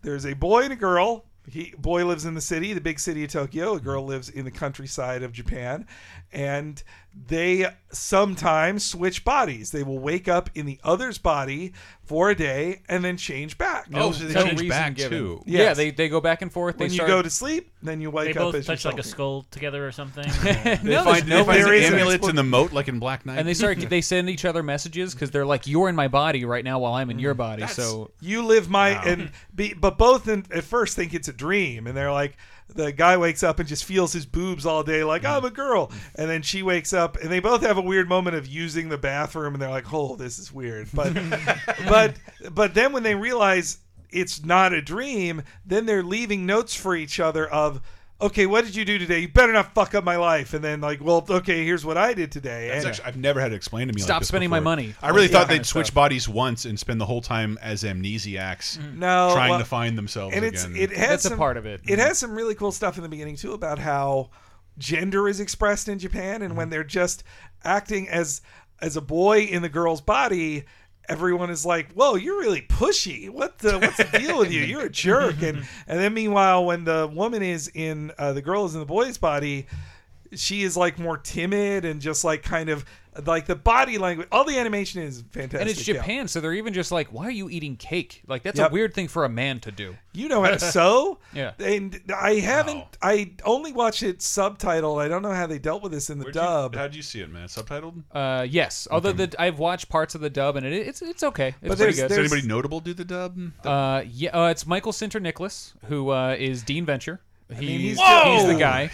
there's a boy and a girl. He boy lives in the city the big city of tokyo. A girl lives in the countryside of japan and they sometimes switch bodies they will wake up in the other's body for a day and then change back Oh, so they No changed reason back given. too. Yeah, they, they go back and forth. when they you start, go to sleep then you wake They up both as touch like a skull together or something. [laughs] They No, find, there's they no- find the an amulets in the moat like in Black Knight. and they start [laughs] they send each other messages because they're like, "You're in my body right now while I'm in your mm. body." That's- so you live my and be but both in, at first think it's a dream and they're like the guy wakes up and just feels his boobs all day like i'm a girl. And then she wakes up and they both have a weird moment of using the bathroom and they're like oh this is weird. But [laughs] but but then when they realize it's not a dream then they're leaving notes for each other of okay what did you do today you better not fuck up my life and then like well okay here's what i did today That's and actually, I've never had it explained to me. like Stop this spending my before. money. I really Yeah, thought kind they'd of switch stuff. bodies once and spend the whole time as amnesiacs, no trying well- to find themselves and it's again. it has That's a some, part of it. It has some really cool stuff in the beginning too about how gender is expressed in Japan, and Mm-hmm. when they're just acting as as a boy in the girl's body. Everyone is like, "Whoa, you're really pushy. What the? What's the deal with you? You're a jerk." And and then meanwhile, when the woman is in uh, the girl is in the boy's body, she is like more timid and just like kind of like the body language. All the animation is fantastic. And it's yeah. Japan, so they're even just like, "Why are you eating cake?" Like that's Yep. a weird thing for a man to do. You know how to [laughs] sew? Yeah. And I haven't. I only watched it subtitled. I don't know how they dealt with this in the Where'd you- dub. how'd you see it, man? Subtitled? Uh, yes. Although the, I've watched parts of the dub and it, it's it's okay. It's But pretty there's- good. Does anybody notable do the dub? Uh, yeah, uh, it's Michael Sinterniklaas, who uh, is Dean Venture. He's, mean, he's he's the guy.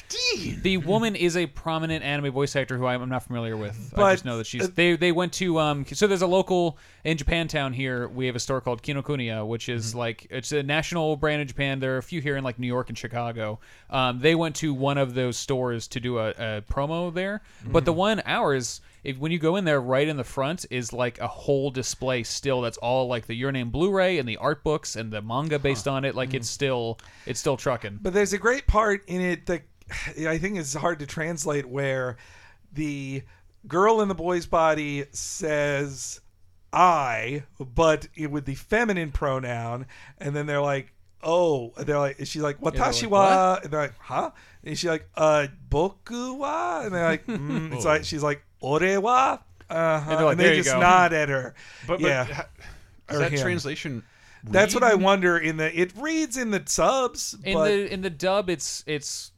The woman is a prominent anime voice actor who I'm not familiar with. I just know that she's. uh, they they went to um. So there's a local in Japantown here. We have a store called Kinokuniya, which Mm-hmm. is like it's a national brand in Japan. There are a few here in like New York and Chicago. Um, they went to one of those stores to do a, a promo there. But Mm. the one ours, if when you go in there, right in the front is like a whole display still. That's all like the Your Name Blu-ray and the art books and the manga based on it. Like it's hmm. still it's still trucking. But there's a great part in it that I think is hard to translate where the girl in the boy's body says I, but it- with the feminine pronoun, and then they're like, oh, and they're like, she's like, watashi wa, and they're like, huh? And she's like, uh, boku wa, and they're like, [laughs] mm. it's like, she's like, ore wa, uh-huh. And like, they "There just go." nod at her. [laughs] But, but yeah. is that him. translation? That's what? I wonder. In the it reads in the subs, In but the in the dub, it's it's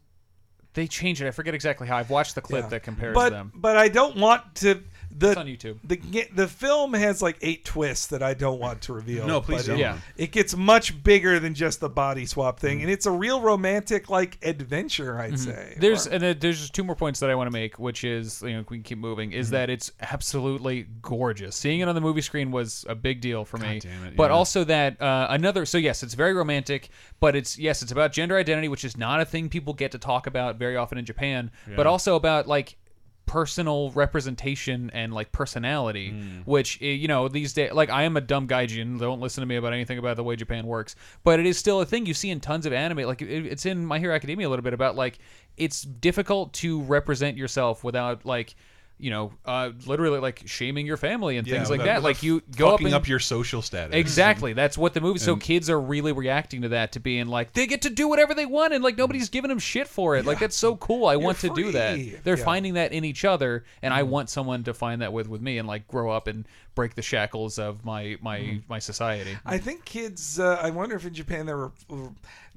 they change it. I forget exactly how. I've watched the clip Yeah. that compares but, them. But I don't want to. The, It's on YouTube. The the film has like eight twists that I don't want to reveal. No, please don't. It, Yeah. it gets much bigger than just the body swap thing, and it's a real romantic like adventure. I'd say. Mm-hmm. There's Or- and then there's just two more points that I want to make, which is you know we can keep moving. Mm-hmm. Is that it's absolutely gorgeous. Seeing it on the movie screen was a big deal for me. damn it, But yeah. also that uh, another so yes, it's very romantic, but it's yes, it's about gender identity, which is not a thing people get to talk about very often in Japan. But also about like personal representation and like personality Mm. which eh, you know these days like i am a dumb gaijin. Don't listen to me about anything about the way japan works. But it is still a thing you see in tons of anime. Like it's in my hero academia a little bit about like it's difficult to represent yourself without like you know uh literally like shaming your family and Yeah, things like without- that like you go up and up your social status. Exactly. That's what the movie. So kids are really reacting to that, to being like they get to do whatever they want, and like nobody's giving them shit for it. Like that's so cool. I want to do that. They're Yeah. Mm-hmm. finding that in each other, and I want someone to find that with with me, and like grow up and break the shackles of my my Mm-hmm. my society. I think kids. Uh, I wonder if in Japan there were.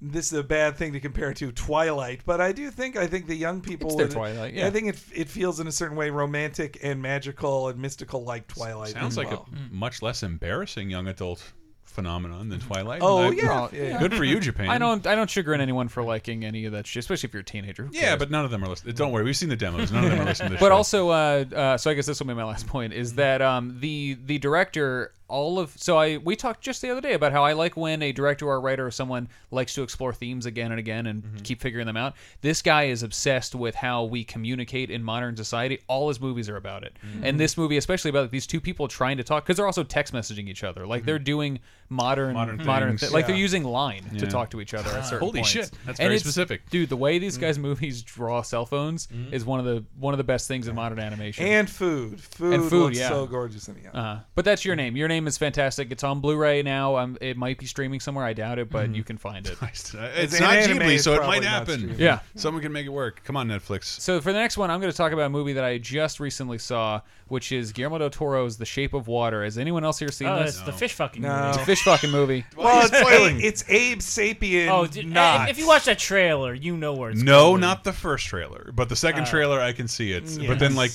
This is a bad thing to compare to Twilight, but I do think I think the young people. It's their would- Twilight, yeah. I think it it feels in a certain way romantic and magical and mystical like Twilight. Sounds as like well. a much less embarrassing young adult phenomenon than Twilight. Oh, I- yeah, yeah. Good for you, Japan. I don't I don't chagrin anyone for liking any of that shit, especially if you're a teenager. Who Yeah, cares? but none of them are listening. Don't worry, we've seen the demos. None of them are listening to this but show. also uh, uh, so i guess this will be my last point is that um, the the director all of so i we talked just the other day about how i like when a director or a writer or someone likes to explore themes again and again and mm-hmm. keep figuring them out. This guy is obsessed with how we communicate in modern society. All his movies are about it. Mm-hmm. And this movie especially about these two people trying to talk because they're also text messaging each other. Like mm-hmm. they're doing modern Modern modern, things. thi- like they're using line to talk to each other at [gasps] certain Holy points. shit, that's And very specific. dude the way these guys movies draw cell phones is one of the one of the best things in modern animation. And food. Food, And food, looks yeah. so gorgeous in the uh, but that's your name. Your name is fantastic. It's on Blu-ray now. Um, it might be streaming somewhere. I doubt it, but you can find it. It's, [laughs] It's not an anime, Ghibli, it's so it might happen. Yeah. Someone can make it work. Come on, Netflix. So for the next one, I'm going to talk about a movie that I just recently saw, which is Guillermo del Toro's The Shape of Water. Has anyone else here seen Oh, this? it's the fish fucking No. movie. It's a fish fucking movie. [laughs] Well, it's, it's Abe Sapien. Oh, dude, not. if you watch that trailer, you know where it's No, going. not the first trailer, but the second Uh, trailer I can see it. yes. But then like,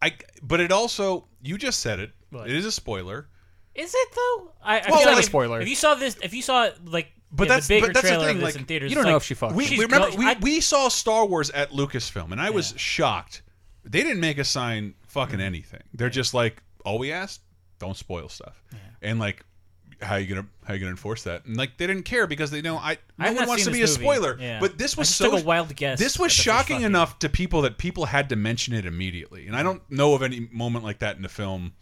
I. But it also you just said it. What? It is a spoiler. Is it though? I, I Well, feel it's like not a if- spoiler. If you saw this, if you saw like, But yeah, that's- the bigger but that's the trailer thing, of this like, in theaters. you don't it's know like, if she fucked. We, she's we remember go- we, I- we saw Star Wars at Lucasfilm, and I was shocked. They didn't make us sign fucking mm-hmm. anything. They're just like, all we asked, don't spoil stuff. And like, how you gonna how you gonna enforce that? And like, they didn't care because they know I no I've one not wants to seen be a this movie. spoiler. Yeah. But this I was just so took a wild guess This was at the fish shocking fucking. enough to people that people had to mention it immediately. And I don't know of any moment like that in the film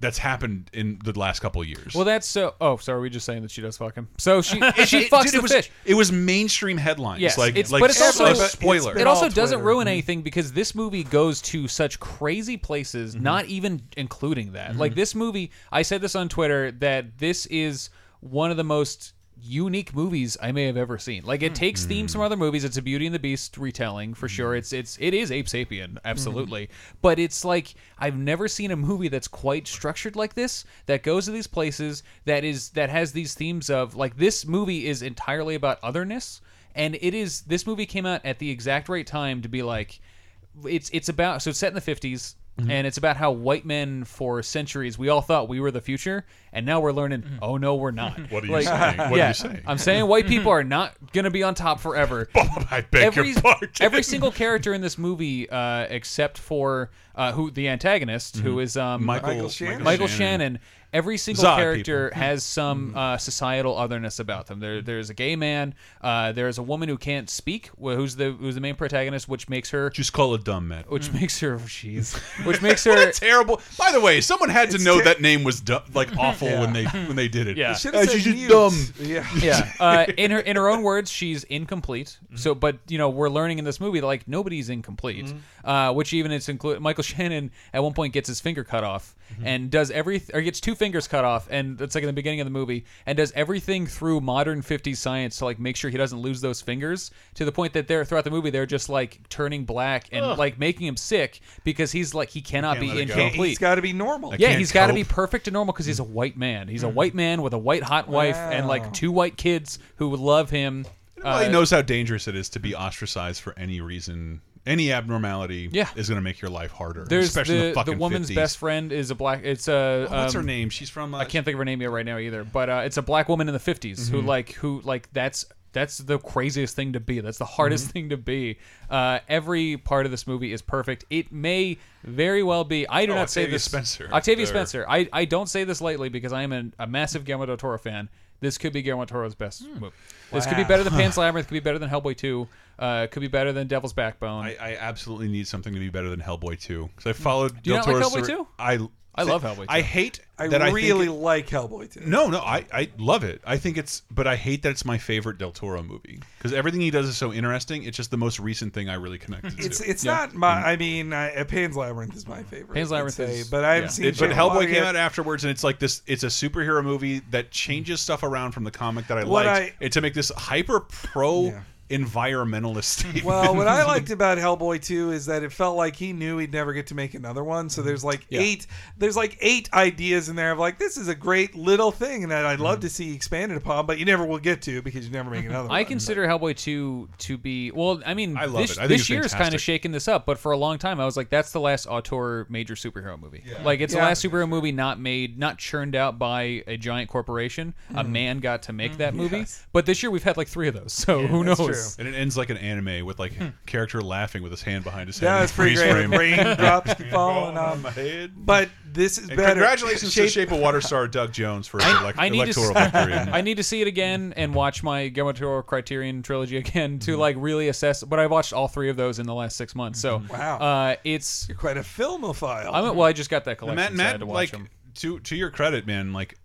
that's happened in the last couple of years. Well, that's so. Oh, so are we just saying that she does fuck him? So she [laughs] It- she fucks dude, the it was, fish. It was mainstream headlines. Yes, like, it's- like but it's also- a spoiler. It also doesn't Twitter. ruin anything because this movie goes to such crazy places, Mm-hmm. not even including that. Like this movie, I said this on Twitter that this is one of the most unique movies I may have ever seen. Like it hmm. takes themes from hmm. other movies. It's a Beauty and the Beast retelling for sure. Hmm. It's it's it is Abe Sapien, absolutely. But it's like I've never seen a movie that's quite structured like this that goes to these places that is that has these themes of like this movie is entirely about otherness and it is this movie came out at the exact right time to be like it's it's about so it's set in the 50s Mm-hmm. and it's about how white men for centuries we all thought we were the future and now we're learning oh no we're not What are you saying? What are you saying? i'm saying white [laughs] people are not gonna be on top forever [laughs] I beg every, your pardon. [laughs] every single character in this movie uh, except for uh, who the antagonist who is um, Michael- Michael Shannon. Michael Shannon. Shannon. Every single Zod character people. has some uh, societal otherness about them. There, there's a gay man. Uh, there's a woman who can't speak, who's the who's the main protagonist, which makes her, Just call it dumb, Matt. [laughs] which makes her, jeez, which makes What her. a terrible. By the way, someone had to know ter- that name was du- like [laughs] awful when they when they did it. Yeah. Should Uh, have she's said just mute. dumb. Yeah. yeah. [laughs] Uh, in her in her own words, she's incomplete. So, but you know, we're learning in this movie that like nobody's incomplete. Uh, which even it's include Michael Shannon at one point gets his finger cut off Mm-hmm. and does every or gets two fingers cut off, and it's like in the beginning of the movie, and does everything through modern '50s science to like make sure he doesn't lose those fingers. To the point that they're throughout the movie they're just like turning black and like making him sick because he's like he cannot be let it go. incomplete. He's got to be normal. Yeah, he's got to be perfect and normal because he's a mm. white man. He's a mm. white man with a white hot wife and like two white kids who would love him. Well, Uh, he knows how dangerous it is to be ostracized for any reason. Any abnormality Yeah. is going to make your life harder. There's especially the, the fucking woman's 50s. best friend is a black. It's a Oh, what's her um, name? She's from. Uh, I can't think of her name yet right now either. But uh, it's a black woman in the 50s Mm-hmm. who like who like that's that's the craziest thing to be. That's the hardest Mm-hmm. thing to be. Uh, every part of this movie is perfect. It may very well be. I do Oh, not say this. Spencer. Octavia There. Spencer. I, I don't say this lightly because I am an, a massive Guillermo del Toro fan. This could be Guillermo del Toro's best Hmm. movie. This could be better than Pan's [laughs] Labyrinth. Could be better than Hellboy 2. Uh, could be better than Devil's Backbone. I, I absolutely need something to be better than Hellboy 2 because I followed. Do you Del not like Toro's Hellboy story- 2? I I love Hellboy 2. I hate I that I really think it- like Hellboy too. No, no, I, I love it. I think it's, but I hate that it's my favorite Del Toro movie because everything he does is so interesting. It's just the most recent thing I really connected It's to. it's Yeah. not my. I mean, I, Pan's Labyrinth is my favorite. Pan's I'd Labyrinth say, is- but I haven't yeah. seen. It- but Shape Hellboy Water came yet. out afterwards, and it's like this. It's a superhero movie that changes stuff around from the comic that I What liked, I- and to make this hyper pro Yeah. Environmentalist statement. [laughs] Well, what I liked [laughs] about Hellboy 2 is that it felt like he knew he'd never get to make another one. So there's like Yeah. eight there's like eight ideas in there of like this is a great little thing that I'd love mm-hmm. to see expanded upon, but you never will get to because you never make another one. I consider Hellboy 2 to be well. I mean, I love this, it. I think this it's year's kind of shaking this up, but for a long time, I was like, that's the last auteur major superhero movie. Like, it's Yeah. the last superhero movie not made, not churned out by a giant corporation. A mm-hmm. man got to make mm-hmm. that movie. Yes. But this year we've had like three of those, so who that's knows? true. and it ends like an anime with like character laughing with his hand behind his head. Yeah, in it's pretty freeze great. frame. Raindrops [laughs] keep falling on my head. But this is And better. congratulations to Shape of Water star Doug Jones for [laughs] his elec- I need electoral s- victory. [laughs] I need to see it again and watch my Guillermo del Toro Criterion trilogy again to Mm-hmm. like really assess. But I've watched all three of those in the last six months, so Wow. uh, it's. You're quite a filmophile. I'm, well, I just got that collection, Matt, so I had to watch like them. to to your credit, man, like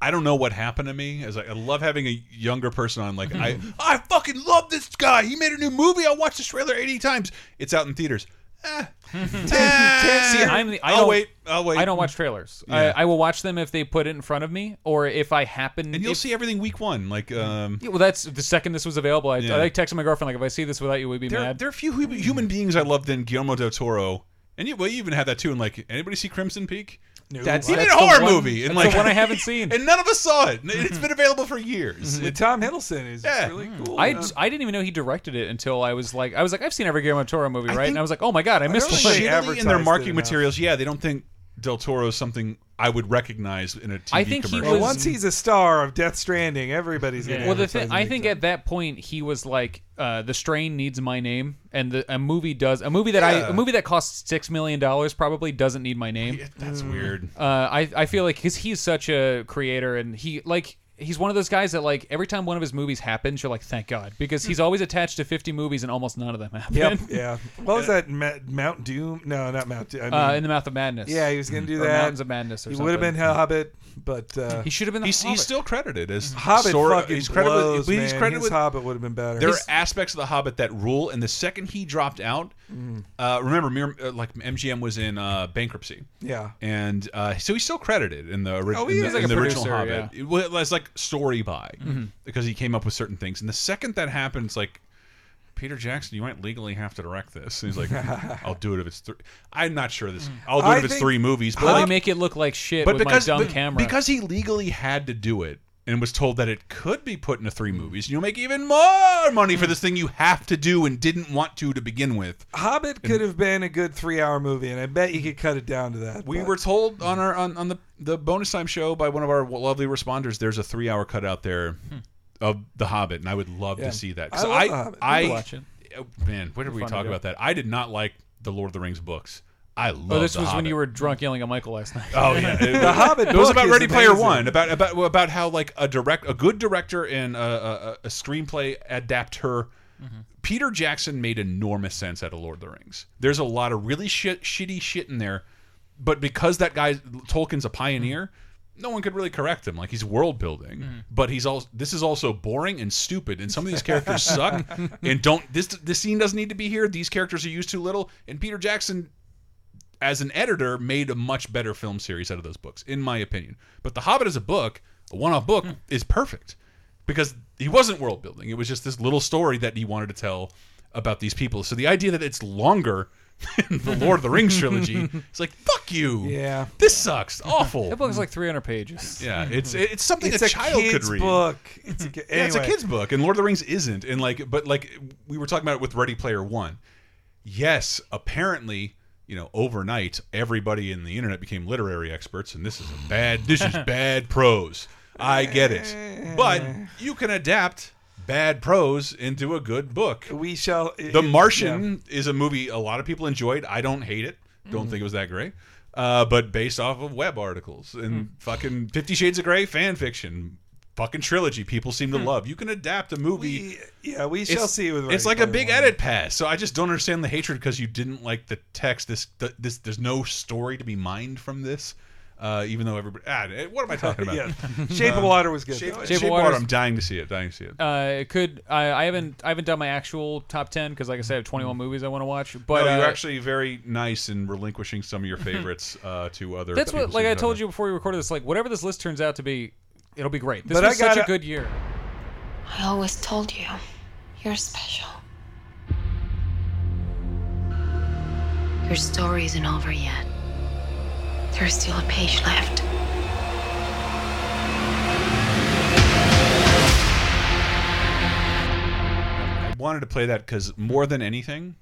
I don't know what happened to me. As I, I love having a younger person on. Like I, [laughs] I fucking love this guy. He made a new movie. I watched this trailer eighty times. It's out in theaters. Eh. [laughs] Eh. See, I'm the. I I'll don't, wait. I'll wait. I don't watch trailers. Yeah. I, I will watch them if they put it in front of me, or if I happen. And you'll if- see everything week one. Like um, Yeah, well, that's the second this was available. I, Yeah. I like texting my girlfriend like, if I see this without you, we'd be there, mad. there are few human beings I love than Guillermo del Toro. And you, well, you even had that too. And like, anybody see Crimson Peak? No. That's, He made that's a horror one- movie, and like the one I haven't seen. [laughs] and none of us saw it. Mm-hmm. It's been available for years. Mm-hmm. And Tom Hiddleston is Yeah. really mm. cool. I, Yeah. I didn't even know he directed it until I was like I was like I've seen every Guillermo del Toro movie I right think- and I was like oh my god I missed don't one. think they Shittily in their marketing materials, yeah, they don't think Del Toro is something I would recognize in a TV I think he commercial. well, once he's a star of Death Stranding, everybody's gonna. Well, the thing I think big at that point he was like, uh, "The Strain needs my name," and the, a movie does a movie that I Yeah. a movie that costs six million dollars probably doesn't need my name. Yeah, that's Mm. weird. Uh, I I feel like because he's such a creator and he like he's one of those guys that like every time one of his movies happens, you're like, thank God, because he's always attached to 50 movies and almost none of them happen. Yep. Yeah. [laughs] What was that? Ma- Mount Doom? No, not Mount Doom. I mean, Uh, in the Mouth of Madness. yeah, he was gonna do Or that. Mountains of Madness. Or he something. would have been Hobbit, but uh, He should have been. The He's, Hobbit. he's still credited as Hobbit Sora- fucking he's credited with- blows, but man. he's credited His with Hobbit would have been better. there His- are aspects of the Hobbit that rule, and the second he dropped out, uh, remember, uh, like MGM was in uh, bankruptcy, yeah. and uh, so he's still credited in the, ori- Oh, in the, is in the a original producer, Hobbit. It was like story by Mhm. because he came up with certain things. And the second that happens, like Peter Jackson, you might legally have to direct this. And he's like, [laughs] I'll do it if it's three. I'm not sure this. I'll do it I if it's three movies. Well, they like- make it look like shit but with because my dumb but camera. because he legally had to do it and was told that it could be put into three movies, you'll make even more money for hmm. this thing you have to do and didn't want to to begin with. Hobbit could have been a good three-hour movie, and I bet you hmm. could cut it down to that. We but- were told on hmm. our on, on the the bonus time show by one of our lovely responders. There's a three hour cut out there of The Hobbit, and I would love Yeah. to see that. I 'Cause love I The Hobbit. I, watch it. oh, man, where did we talk about that? I did not like the Lord of the Rings books. I oh, love. Oh, this The was when you were drunk yelling at Michael last night. Oh yeah, [laughs] The Hobbit It was book about is Ready Player amazing. One, about about about how like a direct, a good director and a, a, a screenplay adapter. Mm-hmm. Peter Jackson made enormous sense out of Lord of the Rings. There's a lot of really shit, shitty shit in there, but because that guy Tolkien's a pioneer, mm-hmm. no one could really correct him. Like he's world building, mm-hmm. but he's also this is also boring and stupid, and some of these characters [laughs] suck and don't. This this scene doesn't need to be here. These characters are used too little, and Peter Jackson as an editor, made a much better film series out of those books, in my opinion. But The Hobbit as a book, a one-off book, hmm. is perfect because he wasn't world building. It was just this little story that he wanted to tell about these people. So the idea that it's longer than the Lord of the Rings trilogy, [laughs] it's like fuck you. Yeah. this sucks. Awful. That book's like 300 pages. Yeah, it's hmm. it's something It's a a child could read. book. It's a [laughs] ki- yeah, it's a kid's book, and Lord of the Rings isn't. And like, but like we were talking about it with Ready Player One. Yes, apparently, you know, overnight, everybody in the internet became literary experts, and this is a bad. This is bad prose. I get it, but you can adapt bad prose into a good book. We shall. The Martian is a movie a lot of people enjoyed. I don't hate it. Don't Mm. think it was that great. Uh, but based off of web articles and Hmm. fucking Fifty Shades of Grey fan fiction, fucking trilogy people seem to Hmm. love. You can adapt a movie. yeah, we shall It's- see with It's like a big One. edit pass. So I just don't understand the hatred because you didn't like the text. This, th- this, there's no story to be mined from this. Uh, even though everybody, ah, eh, what am I talking [laughs] about? Yeah. [laughs] Shape of Water was good, Shape. Shape, Shape of of Water. I'm dying to see it. Dying to see it. Uh, it could I, I haven't I haven't done my actual top ten because like I said I have 21 movies I want to watch. But no, you're uh, actually very nice in relinquishing some of your favorites uh, to other. that's what like I told you before we recorded this. Like whatever this list turns out to be, it'll be great. This But was I such a good year. I always told you, you're special. Your story isn't over yet. There's still a page left. I wanted to play that because more than anything,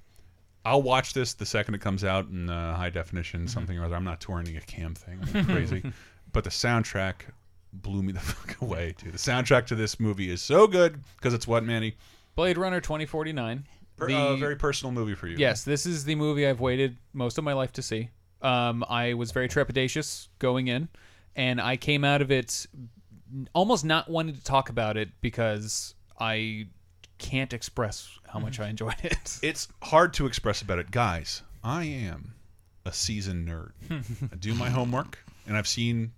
I'll watch this the second it comes out in uh, high definition, something or other. I'm not touring a cam thing, I'm [laughs] crazy. but the soundtrack blew me the [laughs] fuck away, dude. The soundtrack to this movie is so good because it's what, Manny? Blade Runner 2049. Per- The- uh, very personal movie for you. Yes, this is the movie I've waited most of my life to see. Um, I was very trepidatious going in, and I came out of it almost not wanting to talk about it because I can't express how much I enjoyed it. [laughs] It's hard to express about it, guys. I am a seasoned nerd. [laughs] I do my homework, and I've seen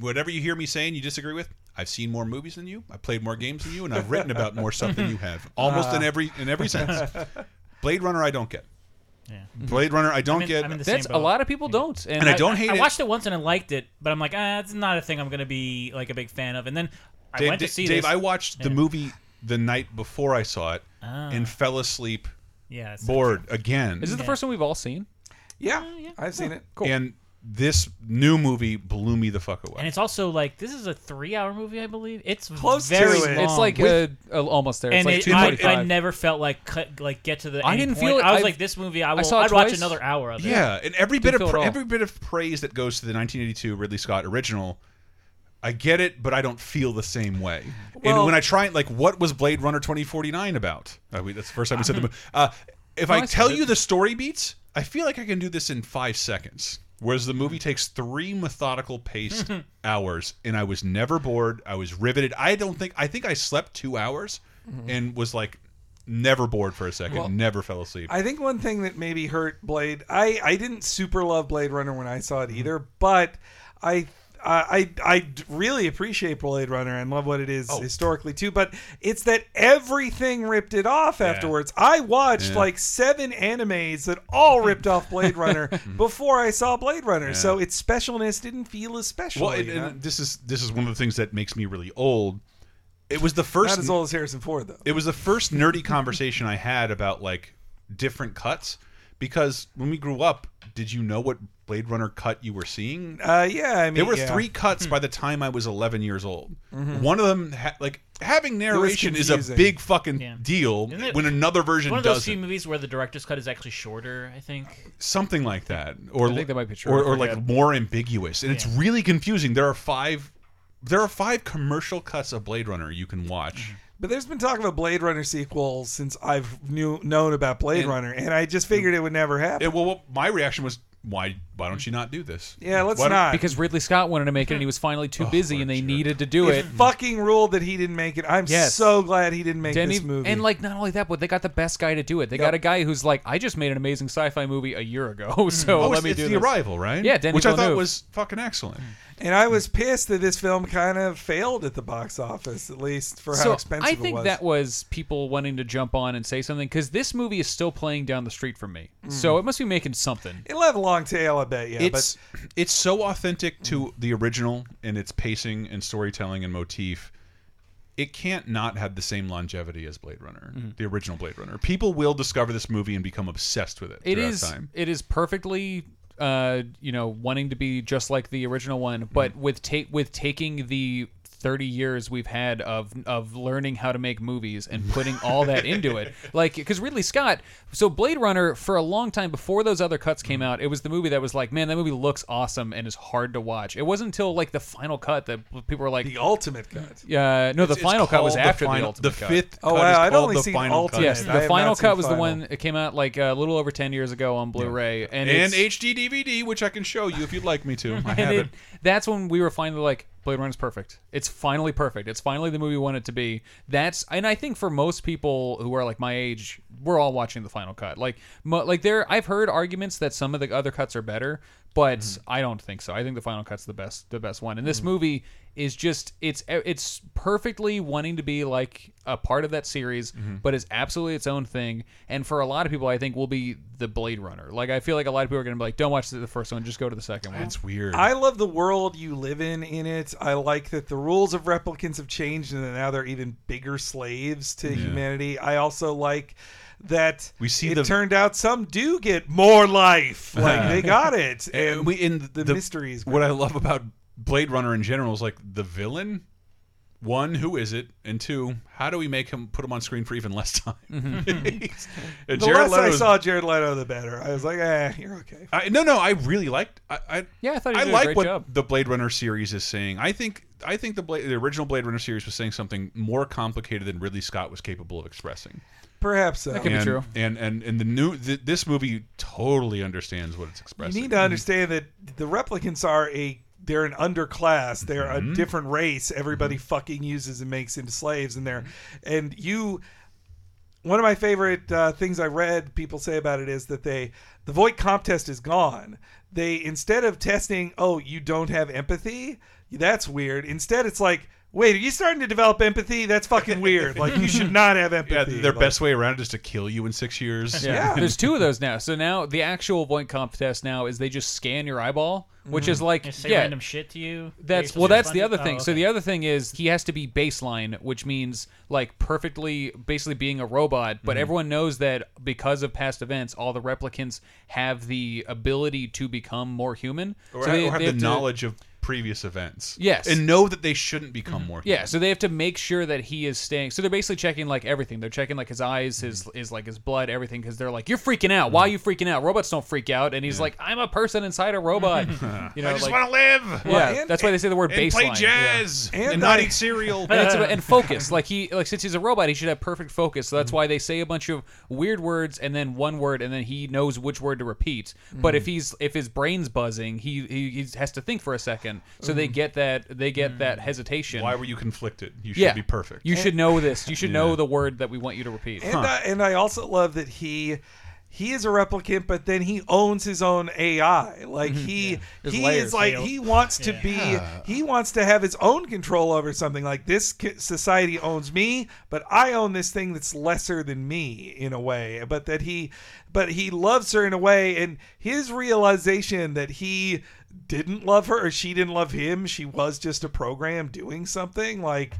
whatever you hear me saying you disagree with. I've seen more movies than you. I've played more games than you, and I've written about more stuff than you have. [laughs] Almost in Ah. every in every sense. [laughs] Blade Runner, I don't get. Yeah. Blade Runner, I don't I'm in- get. I'm in the That's same a lot of people don't, and, And I don't hate it. I watched it once and I liked it, but I'm like, ah, it's not a thing I'm gonna be like a big fan of. And then I Dave, went to Dave- see Dave, this. I watched the movie the night before I saw it Ah. and fell asleep. Yeah, bored again. Is it the first one we've all seen? Yeah, I've seen it. Cool. And this new movie blew me the fuck away. And it's also like this is a three-hour movie, I believe. It's Close to it. long. It's like uh, uh, almost there. It's and like it, I, I never felt like cut, like get to the. I didn't point. feel it. I was I've- like, this movie, I will. saw I'd watch another hour of it. Yeah, and every bit Didn't of feel it pra- all. every bit of praise that goes to the 1982 Ridley Scott original, I get it, but I don't feel the same way. Well- and when I try, like, what was Blade Runner 2049 about? Uh, we, that's the first time we said the [laughs] movie. Uh, if No, I I tell it. you the story beats, I feel like I can do this in five seconds. Whereas the movie takes three methodical paced [laughs] hours, and I was never bored. I was riveted. I don't think I think I slept two hours, and was like never bored for a second. Well, never fell asleep. I think one thing that maybe hurt Blade. I I didn't super love Blade Runner when I saw Mm-hmm. it either, but I I I d- really appreciate Blade Runner and love what it is Oh. historically too. But it's that everything ripped it off afterwards. I watched Yeah. like seven animes that all ripped off Blade [laughs] Runner mm-hmm. before I saw Blade Runner. Yeah. So its specialness didn't feel as special. Well, and, and this is this is one of the things that makes me really old. It was the first Not as old as Harrison Ford though. It was the first nerdy conversation I had about like different cuts because when we grew up, did you know what Blade Runner cut you were seeing? Uh, yeah, I mean, there were yeah. three cuts by the time I was 11 years old. Mhm. One of them, ha like having narration, is a big fucking Yeah. deal it when another version One of those does few movies where the director's cut is actually shorter. I think. Something like that, or I think that might be true. or, or like forget. more ambiguous, and it's really confusing. There are five, there are five commercial cuts of Blade Runner you can watch. But there's been talk of a Blade Runner sequel since I've knew known about Blade And- Runner, and I just figured it would never happen. Well, well, my reaction was, why, why don't you not do this? Yeah, let's Why don't- not. Because Ridley Scott wanted to make it and he was finally too [laughs] oh, busy and they needed to do It it. fucking ruled that he didn't make it. I'm Yes. so glad he didn't make Didn't this movie. And like not only that, but they got the best guy to do it. They Yep. got a guy who's like, I just made an amazing sci-fi movie a year ago, [laughs] mm-hmm. so oh, let it's, me it's do the this. arrival, right? Yeah, Denis which I thought Villeneuve. was fucking excellent. Mm-hmm. And I was pissed that this film kind of failed at the box office, at least for how so expensive I think it was. that was people wanting to jump on and say something because this movie is still playing down the street from me. Mm. So it must be making something. It'll have a long tail, I bet. Yeah, it's it's so authentic to the original in its pacing and storytelling and motif. It can't not have the same longevity as Blade Runner, Mm-hmm. the original Blade Runner. People will discover this movie and become obsessed with it. It is time. it is perfectly. Uh, you know, wanting to be just like the original one, but with take with taking the 30 years we've had of of learning how to make movies and putting all that into it. [laughs] Like cuz Ridley Scott, so Blade Runner for a long time before those other cuts came mm-hmm. out, it was the movie that was like, man, that movie looks awesome and is hard to watch. It wasn't until like the final cut that people were like the ultimate cut. Yeah, no, the It's- it's final cut was called the after the, ultimate the cut. fifth Oh, cut wow, I'd called only the seen final Ultimate. Yes, the final cut seen was the one it came out like a little over 10 years ago on Blu-ray and, And, HD DVD, which I can show you if you'd like me to. [laughs] I have it, it. that's when we were finally like Blade Runner's perfect. It's finally perfect. It's finally the movie we want it to be. That's and I think for most people who are like my age, we're all watching the final cut. Like mo, like there I've heard arguments that some of the other cuts are better, but Mm-hmm. I don't think so. I think the final cut's the best the best one. And this Mhm. movie is just it's it's perfectly wanting to be like a part of that series, Mm-hmm. but is absolutely its own thing. And for a lot of people, I think will be the Blade Runner. Like I feel like a lot of people are going to be like, don't watch the first one, just go to the second one. It's weird. I love the world you live in in it. I like that the rules of replicants have changed and that now they're even bigger slaves to Yeah. humanity. I also like that We see it the- turned out some do get more life. [laughs] Like they got it. And we in the, mystery is what I love about Blade Runner in general is like the villain. One, who is it? And two, how do we make him put him on screen for even less time? [laughs] [laughs] And the Jared less I Leto's- saw Jared Leto, the better. I was like, eh, you're okay. I, no, no, I really liked. I, I yeah, I thought he I did a like great what job. the Blade Runner series is saying. I think I think the Blade, the original Blade Runner series was saying something more complicated than Ridley Scott was capable of expressing. Perhaps so. That could be true. And and and the new th this movie totally understands what it's expressing. You need to understand that the replicants are a they're an underclass. They're Mhm. a different race. Everybody fucking uses and makes into slaves, and they're and you. One of my favorite uh, things I read people say about it is that they the Voight-Kampff test is gone. They instead of testing, oh, you don't have empathy. That's weird. Instead, it's like, wait, are you starting to develop empathy? That's fucking weird. Like you should not have [laughs] Yeah, empathy. their Like- best way around it is to kill you in six years. Yeah. There's two of those now. So now the actual Voight-Kampff test now is they just scan your eyeball, which is like They say yeah, random shit to you. That's well. That's the other thing. Oh, So the other thing is he has to be baseline, which means like perfectly, basically being a robot. But Mhm. everyone knows that because of past events, all the replicants have the ability to become more human. Or, So they- or have they the to- knowledge of previous events. Yes. and know that they shouldn't become mm-hmm. more. Yeah, so they have to make sure that he is staying. So they're basically checking like everything. They're checking like his eyes, his Mm-hmm. his like his blood, everything, because they're like, "You're freaking out. Why are mm-hmm. you freaking out? Robots don't freak out." And he's like, "I'm a person inside a robot." [laughs] You know, I just like- want to live. Yeah, Well, and- that's why they say the word and baseline. play jazz Yeah. and, And not I- eat cereal. and, it's about, and [laughs] focus. Like he, like since he's a robot, he should have perfect focus. So that's mm-hmm. why they say a bunch of weird words and then one word, and then he knows which word to repeat. But if he's if his brain's buzzing, he he, he has to think for a second. So they get that they get that hesitation. Why were you conflicted? You should yeah, be perfect. You should know this. You should Yeah. know the word that we want you to repeat. And I, and I also love that he he is a replicant, but then he owns his own AI. Like Mm-hmm. he There's he layers. is like Yeah. he wants to be he wants to have his own control over something. Like this ki- society owns me, but I own this thing that's lesser than me in a way. But that he but he loves her in a way, and his realization that he didn't love her or she didn't love him, she was just a program doing something like.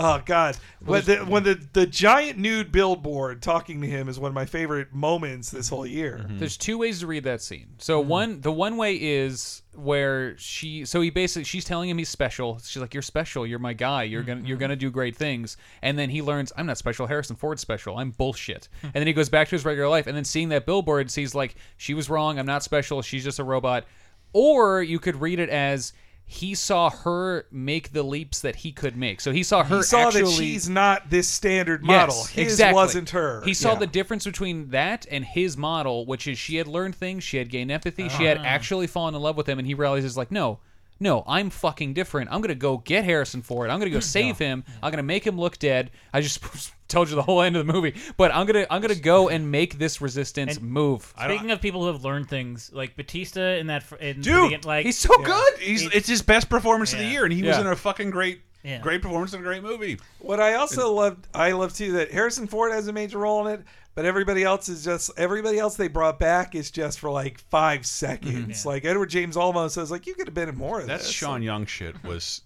Oh God! When the, when the the giant nude billboard talking to him is one of my favorite moments this whole year. There's two ways to read that scene. So mm-hmm. one, the one way is where she, so he basically, she's telling him he's special. She's like, "You're special. You're my guy. You're gonna, you're mm-hmm. gonna do great things." And then he learns, "I'm not special. Harrison Ford's special. I'm bullshit." Hmm. and then he goes back to his regular life. And then seeing that billboard, sees like, "She was wrong. I'm not special. She's just a robot." Or you could read it as. He saw her make the leaps that he could make. So he saw her he saw actually that she's not this standard model. Yes, His exactly. wasn't her. He saw Yeah. the difference between that and his model, which is she had learned things, she had gained empathy, she had Ah. actually fallen in love with him, and he realizes like, no, no, I'm fucking different. I'm gonna go get Harrison Ford. I'm gonna go [laughs] save him. I'm gonna make him look dead. I just [laughs] told you the whole end of the movie, but I'm gonna I'm gonna go [laughs] and make this resistance And move. Speaking of people who have learned things, like Batista in that, fr- in Dude, the begin- like he's so good. He's He- it's his best performance of the Yeah. year, and he was Yeah. in a fucking great, Yeah. great performance in a great movie. What I also loved, I love too that Harrison Ford has a major role in it, but everybody else is just everybody else they brought back is just for like five seconds. Mm-hmm. Like Edward James Olmos says, like you could have been in more of That. Sean Young shit was.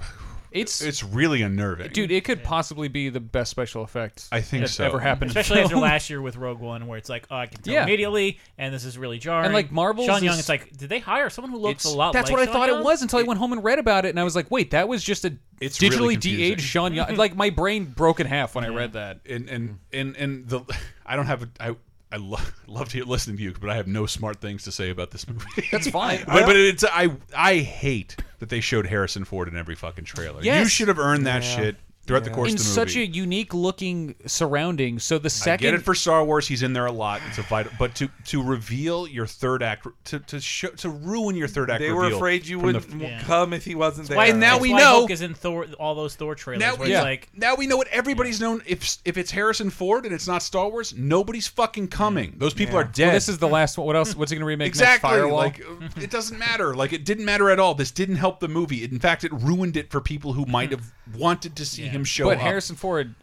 [laughs] It's it's really unnerving, dude. It could possibly be the best special effect I think that's so. ever happened. especially after [laughs] last year with Rogue One, where it's like, oh, I can tell Yeah. immediately, and this is really jarring. And, like, Marvel's Sean Young, is- it's like, did they hire someone who looks a lot? That's like what I Sean thought Young? it was until I went home and read about it, and I was like, wait, that was just a It's digitally really confusing. de-aged Sean Young. [laughs] like my brain broke in half when I read that. and and and and the [laughs] I don't have a, I I lo- [laughs] love to listening to you, but I have no smart things to say about this movie. That's [laughs] fine. but, but it's I I hate that they showed Harrison Ford in every fucking trailer. You should have earned that shit throughout the course in of the such a unique looking surrounding. So the I second get it for Star Wars. He's in there a lot. It's a vital, but to to reveal your third act, to to show, to ruin your third act. They were afraid you wouldn't Yeah. come if he wasn't there. why now That's we why know- Hulk is in Thor, all those Thor trailers. Now, where yeah. it's like, now we know what everybody's known. If if it's Harrison Ford and it's not Star Wars, nobody's fucking coming. Those people Yeah. are dead. Well, this is the last one. What else? What's he gonna remake? exactly Next? Firewall. like uh, [laughs] it doesn't matter. Like it didn't matter at all. This didn't help the movie. In fact, it ruined it for people who might have wanted to see him show but up. Harrison Ford.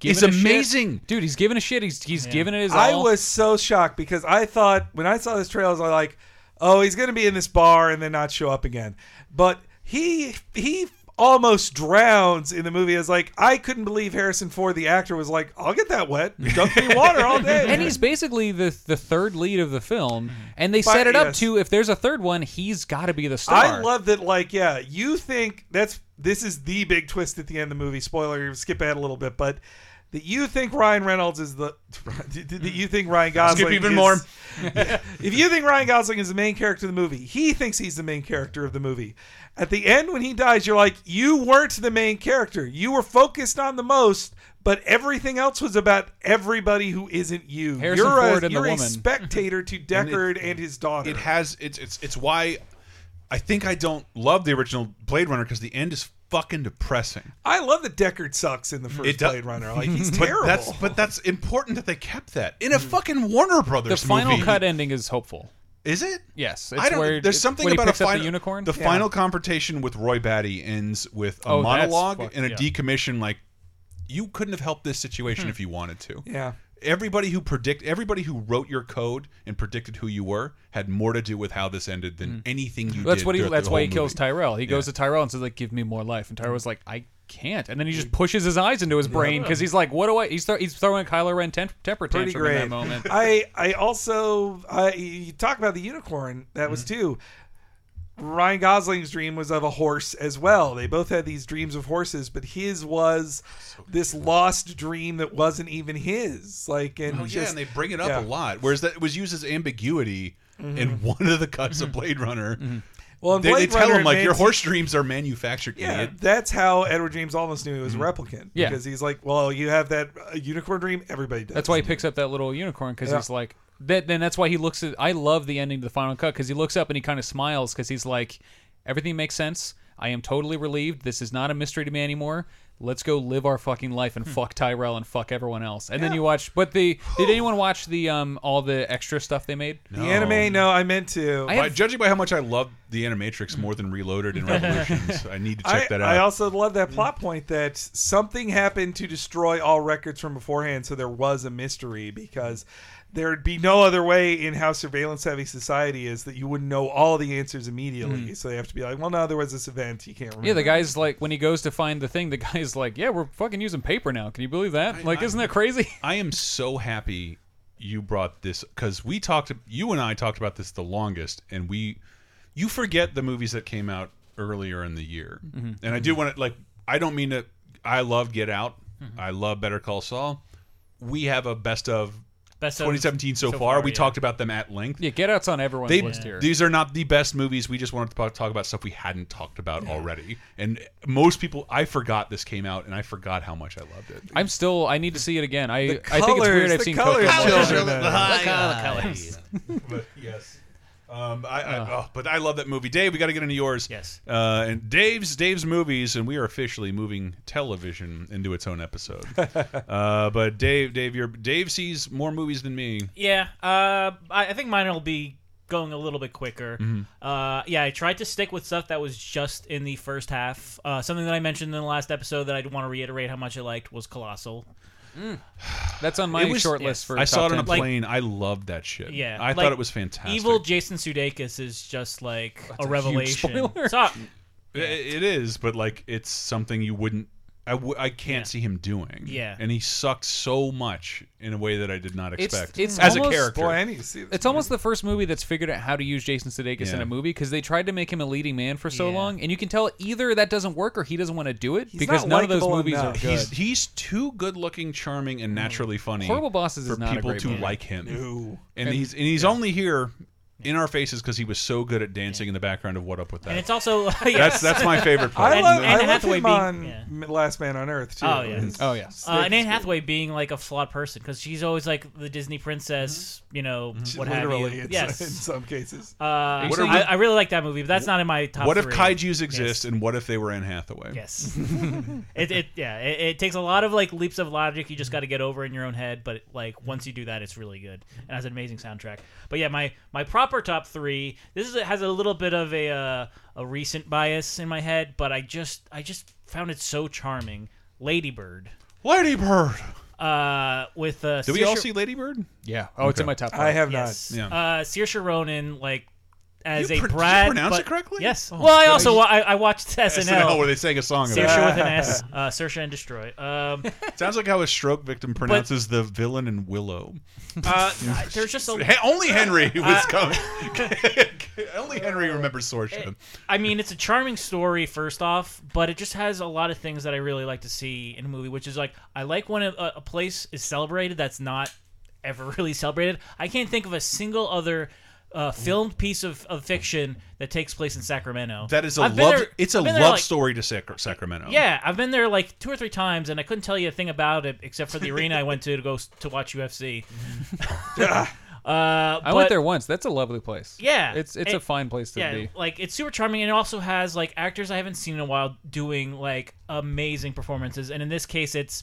He's giving a shit. amazing. dude. He's giving a shit. He's he's giving it his all. I was so shocked because I thought when I saw this trailer, I was like, "Oh, he's gonna be in this bar and then not show up again." But he he almost drowns in the movie. I was like, I couldn't believe Harrison Ford, the actor, was like, "I'll get that wet, dunk me water all day." [laughs] and he's basically the the third lead of the film, and they set it up yes. to if there's a third one, he's got to be the star. I love that. Like, yeah, you think that's this is the big twist at the end of the movie. Spoiler, skip ahead a little bit, but that you think Ryan Reynolds is the [laughs] that you think Ryan Gosling Skip even is- more. [laughs] if you think Ryan Gosling is the main character of the movie, he thinks he's the main character of the movie. At the end, when he dies, you're like, you weren't the main character. You were focused on the most, but everything else was about everybody who isn't you. Harrison you're Ford a, and the you're a woman. spectator to [laughs] Deckard and, his daughter. It has it's it's it's why I think I don't love the original Blade Runner because the end is fucking depressing. I love that Deckard sucks in the first It does- Blade Runner. Like [laughs] he's But terrible. that's but that's important that they kept that in a mm. fucking Warner Brothers movie. the Brothers final movie. cut ending is hopeful. Is it? Yes, it's I don't. where there's it- something when he about a picks up the final unicorn? The Yeah. final confrontation with Roy Batty ends with a Oh, that's monologue fuck- and a yeah. decommission. Like you couldn't have helped this situation hmm. if you wanted to. Yeah. Everybody who predict, everybody who wrote your code and predicted who you were had more to do with how this ended than anything you That's did. what he. That's why he kills movie. Tyrell. He goes to Tyrell and says like, "Give me more life," and Tyrell's like, "I can't," and then he just pushes his eyes into his brain because he's like, "What do I?" He's throw, he's throwing a Kylo Ren tem- temper tantrum great. in that moment. I I also I you talk about the unicorn. That was Mm-hmm. too. Ryan Gosling's dream was of a horse as well. They both had these dreams of horses, but his was this lost dream that wasn't even his. Like and Oh, yeah, and they bring it up yeah. a lot. Whereas that was used as ambiguity in mm-hmm. one of the cuts of mm-hmm. Blade Runner. Mm-hmm. Well, in they, they Blade tell Runner, him like it your horse dreams are manufactured. Yeah, idiot. that's how Edward James Olmos knew he was a replicant. Yeah. because he's like, well, you have that uh, unicorn dream. Everybody does. That's why he picks up that little unicorn because Yeah. he's like that. Then that's why he looks at. I love the ending to the final cut because he looks up and he kind of smiles because he's like, everything makes sense. I am totally relieved. This is not a mystery to me anymore. let's go live our fucking life and fuck Tyrell and fuck everyone else. And then you watch. But the [gasps] did anyone watch the um all the extra stuff they made? The anime, no, I meant to. I By, have- judging by how much I love the Animatrix more than Reloaded and [laughs] Revolutions, I need to check I, that out. I also love that plot point that something happened to destroy all records from beforehand, so there was a mystery because there'd be no other way in how surveillance heavy society is that you wouldn't know all the answers immediately. Mhm. So they have to be like, well, no, there was this event. You can't remember. Yeah, the guy's like when he goes to find the thing, the [laughs] guy's like, "Yeah, we're fucking using paper now. Can you believe that? Like, isn't that crazy?" [laughs] I am so happy you brought this because we talked. You and I talked about this the longest, and we, you forget the movies that came out earlier in the year, Mhm. and I do want to like. I don't mean to. I love Get Out. Mm-hmm. I love Better Call Saul. We have a best of. Best of 2017 so, so far. far, We yeah. talked about them at length. Yeah, Get Out's on everyone's They- list here. These are not the best movies. We just wanted to talk about stuff we hadn't talked about already. And most people, I forgot this came out, and I forgot how much I loved it. I'm still. I need to see it again. I The I think it's weird. I've seen colours, Coco more children, than- the high, Look all the colors. but yes. Um, I, I, oh, but I love that movie, Dave. We got to get into yours. Yes. Uh, and Dave's Dave's movies, and we are officially moving television into its own episode. [laughs] uh, but Dave, Dave, your Dave sees more movies than me. Yeah, uh, I, I think mine will be going a little bit quicker. Mhm. Uh, yeah, I tried to stick with stuff that was just in the first half. Uh, something that I mentioned in the last episode that I'd want to reiterate how much I liked was Colossal. Mm. That's on my It was- short list for. I saw top it on a 10. plane. I loved that shit. Yeah, I like, thought it was fantastic. Evil Jason Sudeikis is just like That's a a huge revelation. spoiler. So- [laughs] I- It is, but like it's something you wouldn't. I, w- I can't see him doing. Yeah. and he sucked so much in a way that I did not expect. it's as almost, a character. boy, It's almost the first movie that's figured out how to use Jason Sudeikis in a movie because they tried to make him a leading man for so Yeah. long, and you can tell either that doesn't work or he doesn't want to do it He's because none of those movies enough. are good. He's he's too good looking, charming, and mm. naturally funny. Horrible Bosses for is not a people great to movie. like him. No. And, And- he's and he's only here in our faces because he was so good at dancing in the background of What Up with That. And it's also [laughs] that's yes. that's my favorite part. I love, and I love Hathaway him being- on yeah. Last Man on Earth too. Oh yeah. His- Oh, yeah. Uh, and Anne Stick- Hathaway being like a flawed person because she's always like the Disney princess, you know, what have Mm-hmm. Literally, you. it's- yes, [laughs] in some cases. Uh, What I, are we- I really like that movie, but that's not in my top. what if three. kaiju's exist and what if they were Anne Hathaway? Yes. [laughs] it, it yeah it, it takes a lot of like leaps of logic you just got to get over in your own head but like once you do that it's really good and has an amazing soundtrack but yeah my my proper top three this is has a little bit of a uh, a recent bias in my head but I just I just found it so charming Ladybird Ladybird. Uh with uh Did we all see Ladybird? Yeah. Oh, it's in my top five. I have yes. Yeah. uh Saoirse Ronan like as You a pr- did you Brad pronounce but- it correctly? yes Oh, well I good. also I, I watched [laughs] SNL, SNL where they sang a song about Saoirse with an S [laughs] uh, Saoirse and Destroy um [laughs] Sounds like how a stroke victim pronounces the villain in Willow. Uh, there's just a He- only Henry was Uh, coming. only Henry remembers Sorsha. I mean, it's a charming story, first off, but it just has a lot of things that I really like to see in a movie, which is like, I like when a, a place is celebrated that's not ever really celebrated. I can't think of a single other uh, filmed piece of, of fiction that takes place in Sacramento. That is a I've been love. there- it's a I've love been there, like- story to Sac- Sacramento. Yeah, I've been there like two or three times, and I couldn't tell you a thing about it except for the arena I went to to go s- to watch UFC. [laughs] uh, I but- went there once. That's a lovely place. Yeah, It's it's it- a fine place to yeah, be. like it's super charming, and it also has like actors I haven't seen in a while doing like amazing performances. And in this case, it's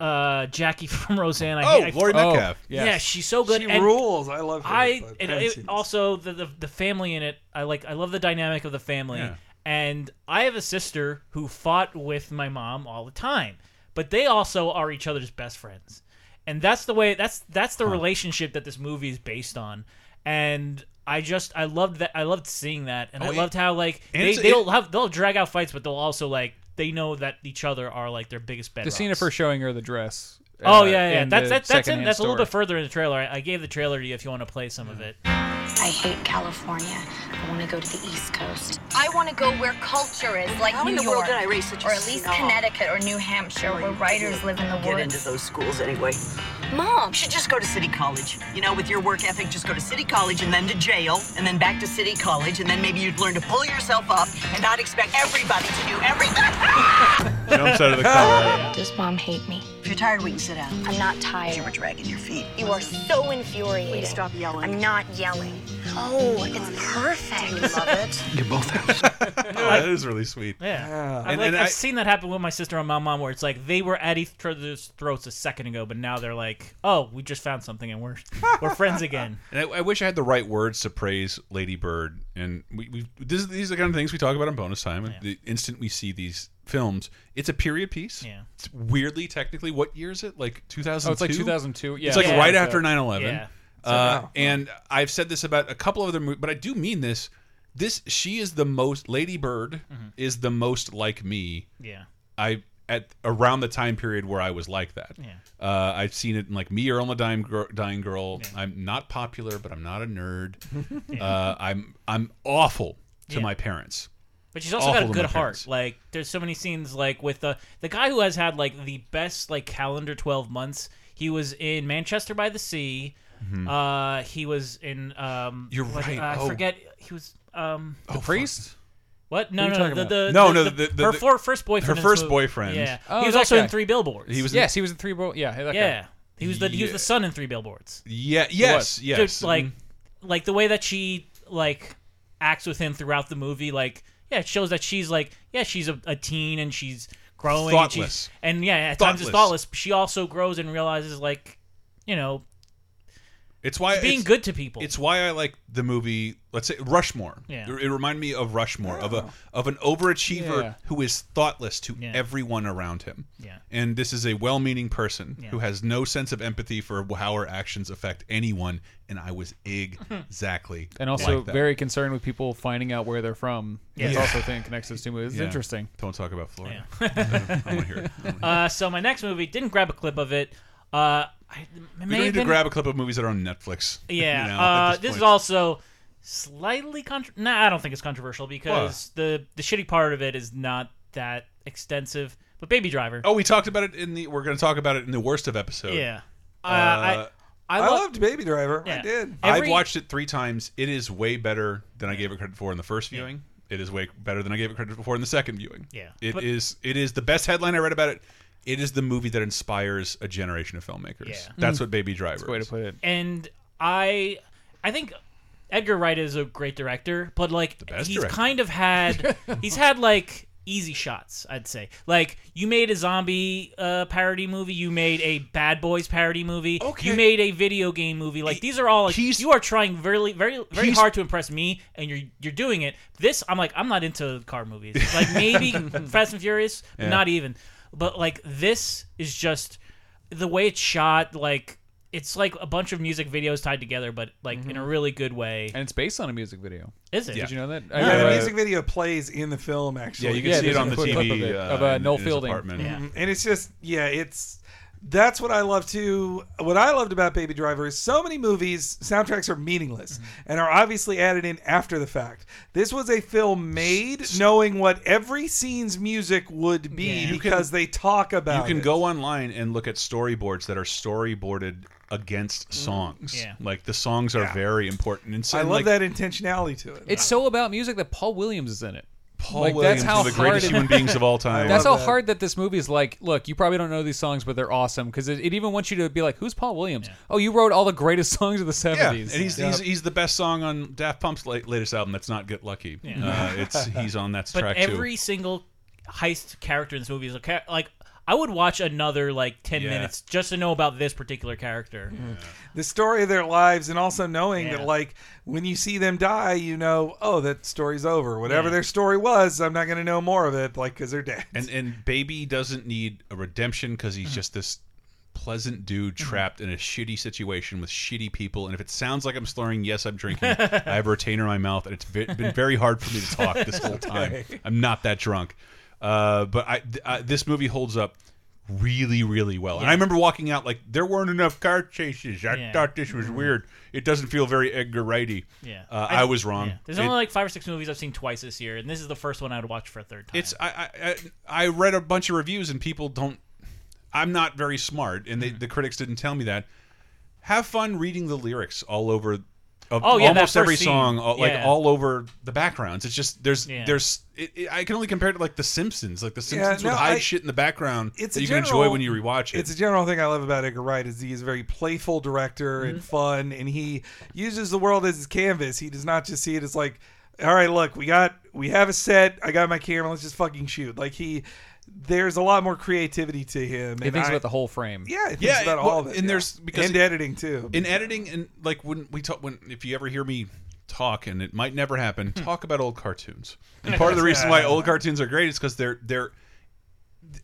uh Jackie [laughs] from Roseanne. I, Oh, I, Laurie Oh, yes. Yeah, she's so good. She and rules. I love her. I and it- also the, the the family in it. I like. I love the dynamic of the family. Yeah. And I have a sister who fought with my mom all the time, but they also are each other's best friends, and that's the way. That's that's the relationship that this movie is based on, and. I just I loved that I loved seeing that and Oh, I it- loved how like they, they'll it- have they'll drag out fights but they'll also like they know that each other are like their biggest bedrocks. The scene of her showing her the dress. Oh uh, yeah, yeah. That's that, that's in, that's a little bit further in the trailer. I, I gave the trailer to you if you want to play some of it. I hate California. I want to go to the East Coast. I want to go where culture is, like How New in the York, world did I raise such or at least snob? Connecticut or New Hampshire, where writers live in the Get woods. into those schools anyway. Mom, You should just go to City College. You know, with your work ethic, just go to City College and then to jail, and then back to City College, and then maybe you'd learn to pull yourself up and not expect everybody to do everything. [laughs] Jumps out of the car. Does mom hate me? If you're tired, we can sit down. I'm not tired. You were dragging your feet. You are so infuriating. Please stop yelling. I'm not yelling. Oh, it's perfect. You love it. You both have. That is really sweet. Yeah, I've, And- like, and I've I- seen that happen with my sister and my mom, where it's like they were at each other's throats a second ago, but now they're like, "Oh, we just found something and we're we're friends again." [laughs] And I, I wish I had the right words to praise Lady Bird. And we, we this, these are the kind of things we talk about on bonus time. And The instant we see these films, it's a period piece. Yeah. It's weirdly, technically, what year is it? Like 2002? Oh, it's like 2002. Yeah. It's like Yeah. right Yeah. after 9 11. Yeah. Uh, wow. and I've said this about a couple of other movies, but I do mean this. This she is the most Lady Bird is the most like me. Yeah. I at around the time period where I was like that. Yeah. Uh, I've seen it in like Me, or the Dying, Gir- Dying Girl. I'm not popular, but I'm not a nerd. [laughs] uh, I'm I'm awful to Yeah. my parents. But she's also Awful got a good heart. Like there's so many scenes like with the the guy who has had like the best like calendar 12 months. He was in Manchester by the Sea. Mhm. Uh he was in um You're what- right. I Oh. forget he was um The priest? What? No, What are no, the, the No, the- no, the- the- the- her the- for, first boyfriend. her first movie. boyfriend. Yeah, Oh, he was also guy. in Three Billboards. He was in- yes, he was in three. Bo- yeah, that guy. yeah, he was the he was the son in Three Billboards. Yeah. He Yes. Yes. Just, like Mhm. like the way that she like acts with him throughout the movie like yeah it shows that she's like yeah she's a, a teen and she's growing and, she's- Thoughtless. and yeah at times it's Thoughtless. thoughtless she also grows and realizes like you know It's why being it's- good to people. It's why I like the movie. Let's say Rushmore. Yeah. It, it reminded me of Rushmore of a of an overachiever Yeah. who is thoughtless to Yeah. everyone around him. Yeah. And this is a well-meaning person Yeah. who has no sense of empathy for how her actions affect anyone. And I was exactly [laughs] And also like that. very concerned with people finding out where they're from. Yeah. It's Yeah. also a thing that connects those two movies. It's Yeah. interesting. Don't talk about Florida. Yeah. [laughs] I want to hear it. I wanna hear it. uh, so my next movie didn't grab a clip of it uh I, we don't have need to grab a clip of movies that are on Netflix. [laughs] Yeah, you know, uh, this this, is also slightly contr Nah, I don't think it's controversial because the the shitty part of it is not that extensive. But Baby Driver. Oh, we talked about it in the. We're going to talk about it in the worst of episode. Yeah. Uh, Uh, I I, I lo- loved Baby Driver. I Yeah. did. I've watched it three times. It is way better than I gave it credit for in the first viewing. It is way better than I gave it credit for in the second viewing. Yeah, it is. but- It is the best headline I read about it. It is the movie that inspires a generation of filmmakers. Yeah. That's Mm. what Baby Driver. That's a way to is. put it. and I I think Edgar Wright is a great director, but like best he's director. kind of had [laughs] he's had like easy shots, I'd say. Like you made a zombie uh, parody movie, you made a Bad Boys parody movie, Okay. you made a video game movie. Like these are all like you are trying very very very hard to impress me, and you're you're doing it. This I'm like I'm not into car movies. Like maybe [laughs] Fast and Furious, but Yeah. not even. But like this is just the way it's shot, like it's like a bunch of music videos tied together, but like in a really good way. And it's based on a music video. Is it? Did you know that? I Yeah, the a- music video plays in the film. Actually, Yeah, you can Yeah, see it there's on a the clip TV of it, uh, of, uh, in- Noel his Fielding. apartment. Yeah. Mhm. and it's just yeah, it's that's what I love too. What I loved about Baby Driver is so many movies soundtracks are meaningless Mm-hmm. and are obviously added in after the fact. This was a film made knowing what every scene's music would be Yeah. You can- because they talk about. You can it. go online and look at storyboards that are storyboarded against songs. Yeah. Like the songs are Yeah. very important. And so, I love like, that intentionality to it. It's so about music that Paul Williams is in it. Paul Like, Williams, that's how one of the greatest it- human beings of all [laughs] time. That's how that. hard that this movie is. Like, look, you probably don't know these songs, but they're awesome because it, it even wants you to be like, "Who's Paul Williams? Oh, you wrote all the greatest [laughs] songs of the Yeah, '70s." and he's, he's he's the best song on Daft Punk's latest album. That's not Get Lucky. Uh, it's he's on that [laughs] But track every too. single heist character in this movie is a char- like I would watch another like ten Yeah. minutes just to know about this particular character. the story of their lives and also knowing Yeah. that like when you see them die you know oh that story's over whatever Yeah. their story was i'm not going to know more of it like because they're dead And and Baby doesn't need a redemption because Mm-hmm. he's just this pleasant dude trapped in a shitty situation with shitty people. And if it sounds like I'm slurring, yes, I'm drinking. I have a retainer in my mouth, and it's been very hard for me to talk this whole [laughs] time. okay. I'm not that drunk. Uh, but I, I this movie holds up really really well. And I remember walking out like there weren't enough car chases. I Yeah. thought this was weird. It doesn't feel very Edgar Wrighty. Yeah, uh, I, was wrong. yeah. There's It- only like five or six movies I've seen twice this year, and this is the first one I would watch for a third time. It's I, I I- I read a bunch of reviews and people don't. I'm not very smart, and they, the critics didn't tell me that. Have fun reading the lyrics all over of Oh, yeah, almost every scene. song, like Yeah. all over the backgrounds. It's just there's Yeah. there's it, it- I can only compare it to like The Simpsons. Like The Yeah, Simpsons no, would hide I- shit in the background it's that a you can enjoy when you rewatch it. It's a general thing I love about Edgar Wright is he is a very playful director and Mm-hmm. fun, and he uses the world as his canvas. He does not just see it as like, all right, look, we got we have a set. I got my camera. Let's just fucking shoot. Like he, there's a lot more creativity to him. He and thinks I- about the whole frame. Yeah, he thinks yeah, about well, all of it. and yeah. there's because and editing too. in editing and like when we talk when if you ever hear me talk and it might never happen hmm. talk about old cartoons [laughs] and part of the reason why old cartoons are great is because they're they're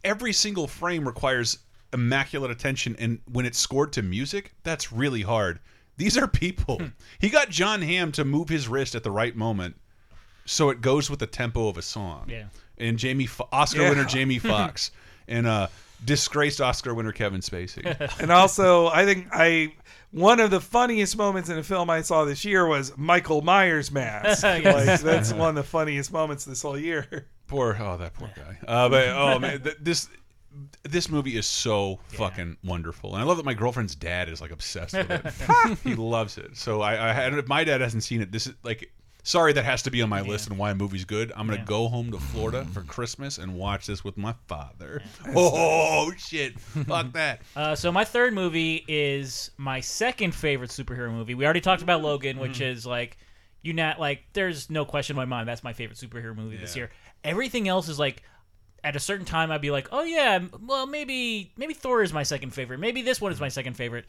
every single frame requires immaculate attention and when it's scored to music that's really hard these are people hmm. he got john hamm to move his wrist at the right moment so it goes with the tempo of a song Yeah. And jamie Fo oscar Yeah. winner jamie [laughs] Foxx and uh disgraced oscar winner kevin spacey [laughs] and also, I think I one of the funniest moments in a film I saw this year was Michael Myers' mask. [laughs] Yes. Like that's one of the funniest moments this whole year. Poor, oh that poor guy. Uh, but oh man, th- this this movie is so fucking wonderful, and I love that my girlfriend's dad is like obsessed with it. he loves it. So I, I had, if my dad hasn't seen it, this is like. Sorry, that has to be on my list and why a movie's good. I'm gonna go home to Florida for Christmas and watch this with my father. [laughs] Oh shit! Fuck [laughs] that. Uh, so my third movie is my second favorite superhero movie. We already talked about Logan, which Mm-hmm. is like you not like. There's no question in my mind that's my favorite superhero movie this year. Everything else is like. At a certain time, I'd be like, "Oh yeah, well maybe maybe Thor is my second favorite. Maybe this one is my second favorite."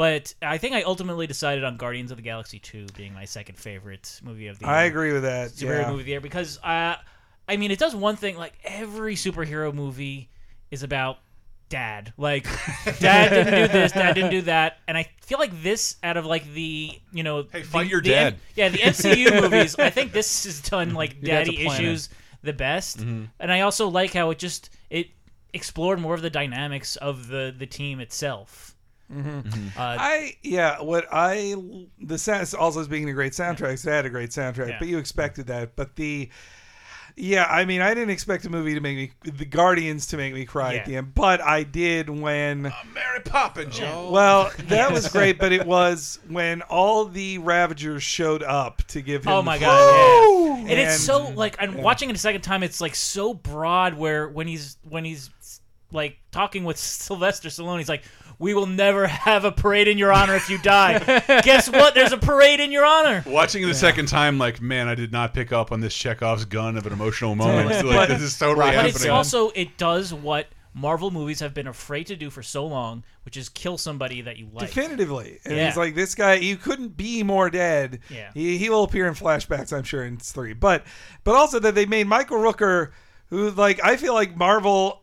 But I think I ultimately decided on Guardians of the Galaxy 2 being my second favorite movie of the year. I agree with that. Superhero yeah. movie of the year because uh, I mean, it does one thing. Like every superhero movie is about dad. Like [laughs] dad didn't do this, dad didn't do that, and I feel like this out of like the you know Hey, fight the- your the dad. M- yeah, the MCU [laughs] movies. I think this has done like Your dad's a daddy issues the best, Mm-hmm. and I also like how it just it explored more of the dynamics of the the team itself. Mhm. Uh, I yeah, what I the sound also being a great soundtrack. So it had a great soundtrack, Yeah. but you expected that. But the yeah, I mean, I didn't expect a movie to make me the Guardians to make me cry at the end, but I did when. Mary Poppins, Joe. Well, that [laughs] was great, but it was when all the Ravagers showed up to give him. Oh my god! Yeah. And, it's so like I'm yeah. watching it a second time. It's like so broad. Where when he's when he's like talking with [laughs] Sylvester Stallone, he's like, "We will never have a parade in your honor if you die." Guess what? There's a parade in your honor. Watching it the second time, like, man, I did not pick up on this Chekhov's gun of an emotional moment. But- [laughs] this is totally but happening. it's also it does what Marvel movies have been afraid to do for so long, which is kill somebody that you like. definitively. And Yeah. he's like, this guy, you couldn't be more dead. Yeah. He, he will appear in flashbacks, I'm sure, in three. But but also that they made Michael Rooker, who like I feel like Marvel.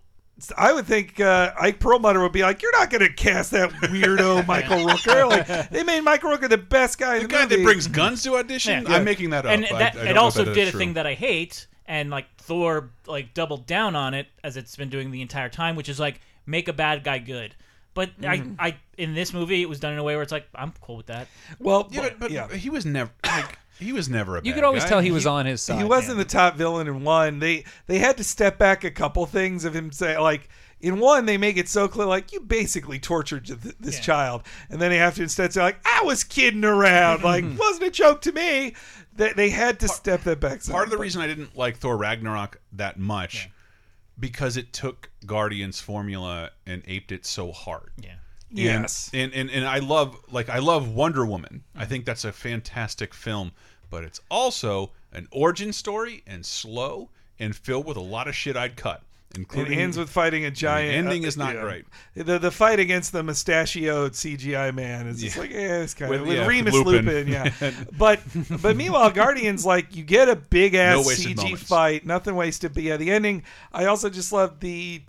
I would think uh, Ike Perlmutter would be like, "You're not going to cast that weirdo [laughs] Michael Rooker." Like they made Michael Rooker the best guy in the, guy that brings guns to audition. Yeah. I'm making that up. And I- that, I don't it also that did a true. thing that I hate, and like Thor like doubled down on it as it's been doing the entire time, which is like make a bad guy good. But Mhm. I, I in this movie it was done in a way where it's like I'm cool with that. Well, Yeah, but, but he was never like he was never a. You bad could always guy. tell he was on his side. He wasn't the top villain in one. They they had to step back a couple things of him say like in one they make it so clear like you basically tortured th- this child, and then they have to instead say like I was kidding around, like [laughs] wasn't a joke to me. They, they had to step that back. Part of the reason I didn't like Thor Ragnarok that much because it took Guardians formula and aped it so hard. Yeah. And, Yes. And, and and I love like I love Wonder Woman. I think that's a fantastic film, but it's also an origin story and slow and filled with a lot of shit I'd cut. It Including ends with fighting a giant. Ending uh, is not yeah. great. The the fight against the mustachioed CGI man is just Yeah. like yeah, it's kind of With- with, yeah, Remus Lupin. Lupin, yeah. [laughs] but but meanwhile, Guardians like you get a big ass No CG moments. fight, nothing wasted. But yeah, the ending. I also just love the.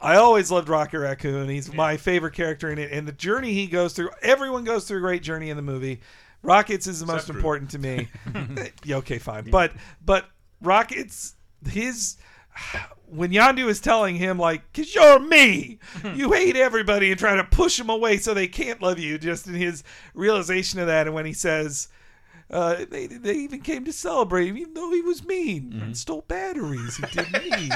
I always loved Rocket Raccoon. He's my favorite character in it, and the journey he goes through. Everyone goes through a great journey in the movie. Rockets is the most Except important to me. [laughs] [laughs] yeah, okay, fine, but but Rockets his when Yondu is telling him like, "Cause you're me, [laughs] you hate everybody," and trying to push him away so they can't love you. Just in his realization of that, and when he says, uh, "They they even came to celebrate him, even though he was mean and stole batteries, he did [laughs] mean."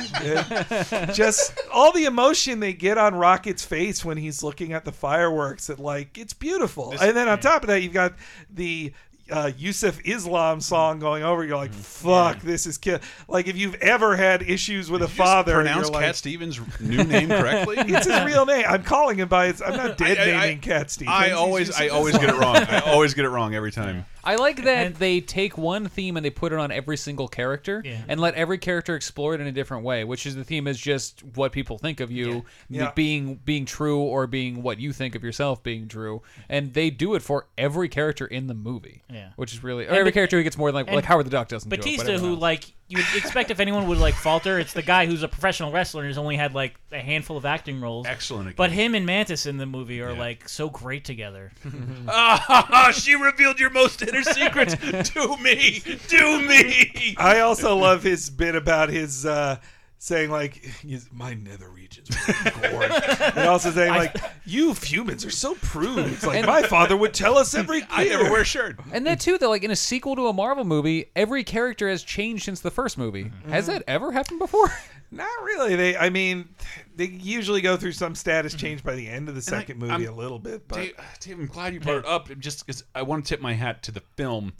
Just all the emotion they get on Rocket's face when he's looking at the fireworks, that like it's beautiful. and then on top of that, you've got the uh, Yusuf Islam song going over. You're like, fuck, this is kill. Like if you've ever had issues with a Did just father, pronounce you're like, Cat Stevens' new name correctly? [laughs] it's his real name. I'm calling him by his. I'm not dead I- I- naming Cat Stevens. I always, I always get it wrong. I [laughs] always get it wrong every time. I like that they take one theme and they put it on every single character Yeah. and let every character explore it in a different way, which is the theme is just what people think of you Yeah. Yeah. being being true or being what you think of yourself being true. And they do it for every character in the movie. Yeah. Which is really or every Ba- character who gets more like like Howard the Duck doesn't do it, Batista, who else. like you would expect if anyone would like falter, it's the guy who's a professional wrestler and has only had like a handful of acting roles. Excellent. But him and Mantis in the movie are like so great together. [laughs] Ah, she revealed your most inner secrets [laughs] to me. To me. I also love his bit about his uh, saying like [laughs] my nether regions were gory. and also saying [laughs] like [laughs] you humans are so prudes. Like And- my father would tell us every. I never wear a shirt. And that too, that like in a sequel to a Marvel movie, every character has changed since the first movie. Mm-hmm. Has that ever happened before? Not really. They, I mean, they usually go through some status change by the end of the Mm-hmm. I- second movie I'm- a little bit, but Dave, Dave, I'm glad you brought it up. Just because I want to tip my hat to the film.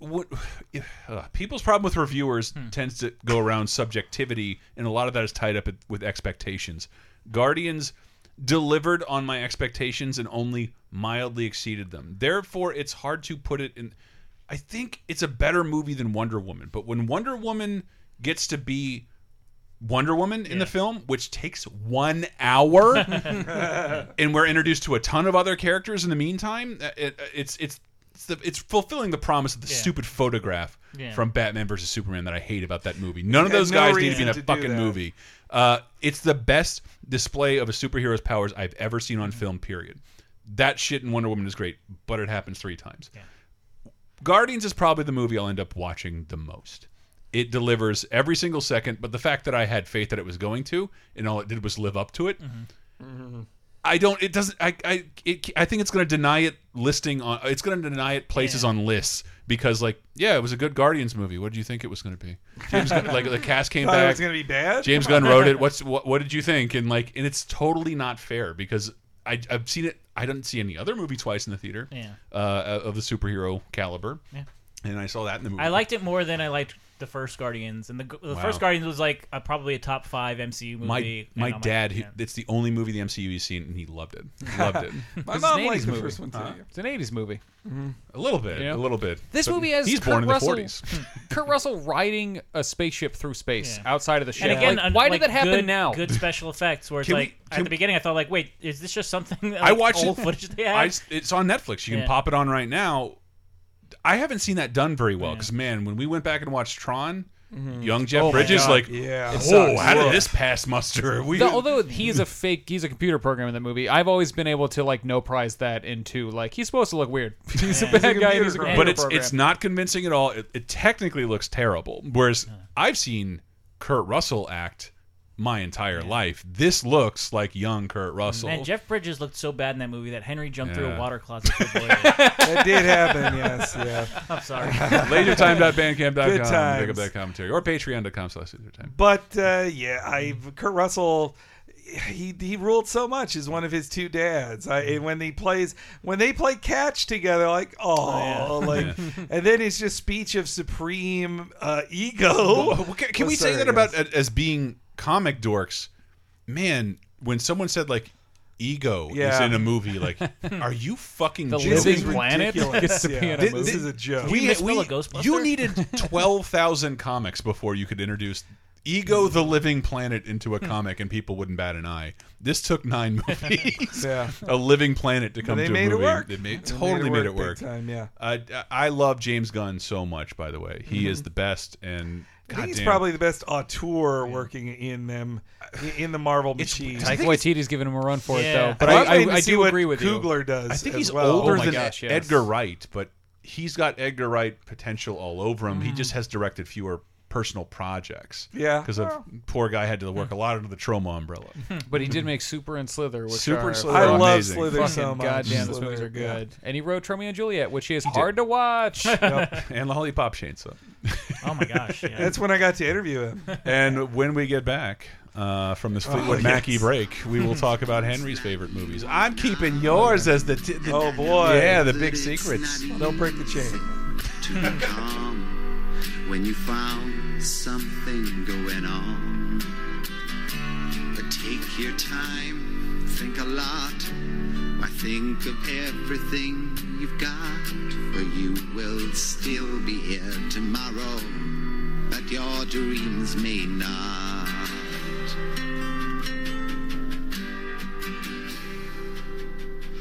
What uh, people's problem with reviewers tends to go around subjectivity, and a lot of that is tied up with expectations. Guardians delivered on my expectations and only mildly exceeded them. Therefore, it's hard to put it in. I think it's a better movie than Wonder Woman, but when Wonder Woman gets to be Wonder Woman in the film, which takes one hour, [laughs] and we're introduced to a ton of other characters in the meantime. uh, It, it's it's it's, the, it's fulfilling the promise of the Yeah. stupid photograph Yeah. from Batman versus Superman that I hate about that movie. None of those no guys need to be in a fucking movie. Uh, it's the best display of a superhero's powers I've ever seen on film. Period. That shit in Wonder Woman is great, but it happens three times. Guardians is probably the movie I'll end up watching the most. It delivers every single second, but the fact that I had faith that it was going to, and all it did was live up to it. Mm-hmm. I don't. It doesn't. I. I. It, I think it's going to deny it listing on. It's going to deny it places on lists because, like, yeah, it was a good Guardians movie. What did you think it was going to be? James Gunn, like the cast came [laughs] Thought back. was gonna be bad? James Gunn wrote it. [laughs] What's what? What did you think? And like, and it's totally not fair because I, I've seen it. I didn't see any other movie twice in the theater. Yeah. Uh, of the superhero caliber. Yeah. And I saw that in the movie. I liked it more than I liked the first Guardians, and the the Wow. first Guardians was like a, probably a top five MCU movie. my my dad. he, it's the only movie the MCU he's seen, and he loved it. [laughs] Loved it. My It's mom an liked 80s the movie. first one too. Huh? It's an '80s movie. Mm-hmm. A little bit. You know? A little bit. This But movie has he's Kurt born in the Russell, 40s. [laughs] Kurt Russell riding a spaceship through space Yeah. outside of the ship. And again, Like, un- why like did that happen good, now? Good special [laughs] effects, where it's Can we- like can- at the beginning, I thought like, wait, is this just something? Like, I watched old it. footage they had? I s- it's on Netflix. You can pop it on right now. I haven't seen that done very well because man, when we went back and watched Tron, mm-hmm. young Jeff Oh my Bridges, God. like, Yeah. oh, sucks. how did this pass muster? [laughs] We Though- although he's a fake, he's a computer program in the movie. I've always been able to like no prize that into like he's supposed to look weird. [laughs] He's a bad He's a guy. and He's computer a program. computer but it's program. it's not convincing at all. It, it technically looks terrible. Whereas I've seen Kurt Russell act my entire life. This looks like young Kurt Russell. Man, Jeff Bridges looked so bad in that movie that Henry jumped through a water closet to [laughs] it. That did happen. Yes. Yeah. I'm sorry. [laughs] LaserTime.bandcamp.com. Good Pick up that commentary. Or patreon.com slash LaserTime. But uh, yeah, I Kurt Russell. He he ruled so much as one of his two dads. I, and when he plays when they play catch together, like oh, like, and then his just speech of supreme uh, ego. Well, can, can we was say that hilarious. about as being comic dorks? Man, when someone said like ego is in a movie, like, [laughs] are you fucking The joking? living planet ridiculous. gets to be Yeah. in a This- movie. this is a joke. Can you We, misspell we- a you needed twelve thousand comics before you could introduce Ego the Living Planet into a comic, and people wouldn't bat an eye. This took nine [laughs] movies. Yeah. a living planet to come they to made a it movie. work. They made, They totally made it big work. time, yeah. Uh, I love James Gunn so much. By the way, he is the best, and I think he's goddamn. probably the best auteur working in them in the Marvel machine. Taika Waititi's giving him a run for it Yeah. though. But I'm I, I, I do agree with you. Coogler does. I think as he's well. older Oh my than gosh, yes. Edgar Wright, but he's got Edgar Wright potential all over him. Mm. He just has directed fewer personal projects. Yeah. because of Well. poor guy had to work a lot under the Troma umbrella. [laughs] But he did make Super and Slither, which Super are and Slither I are love amazing. Slither fucking so much. goddamn. Those Slither, movies are yeah. good. And he wrote Tromeo and Juliet, which is hard to watch. [laughs] [laughs] and Lollipop Chainsaw. [laughs] Oh my gosh. Yeah. That's when I got to interview him. and when we get back, uh, from this Oh, Fleetwood yes. Mackey break, we will talk about Henry's favorite movies. I'm keeping yours as the, t- the Oh, boy. yeah the big secrets. Don't break the chain. to calm when you found something going on. But take your time, think a lot. Why think of everything you've got? For you will still be here tomorrow, but your dreams may not.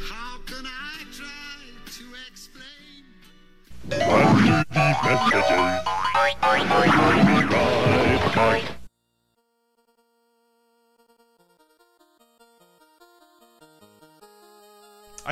How can I try to explain? I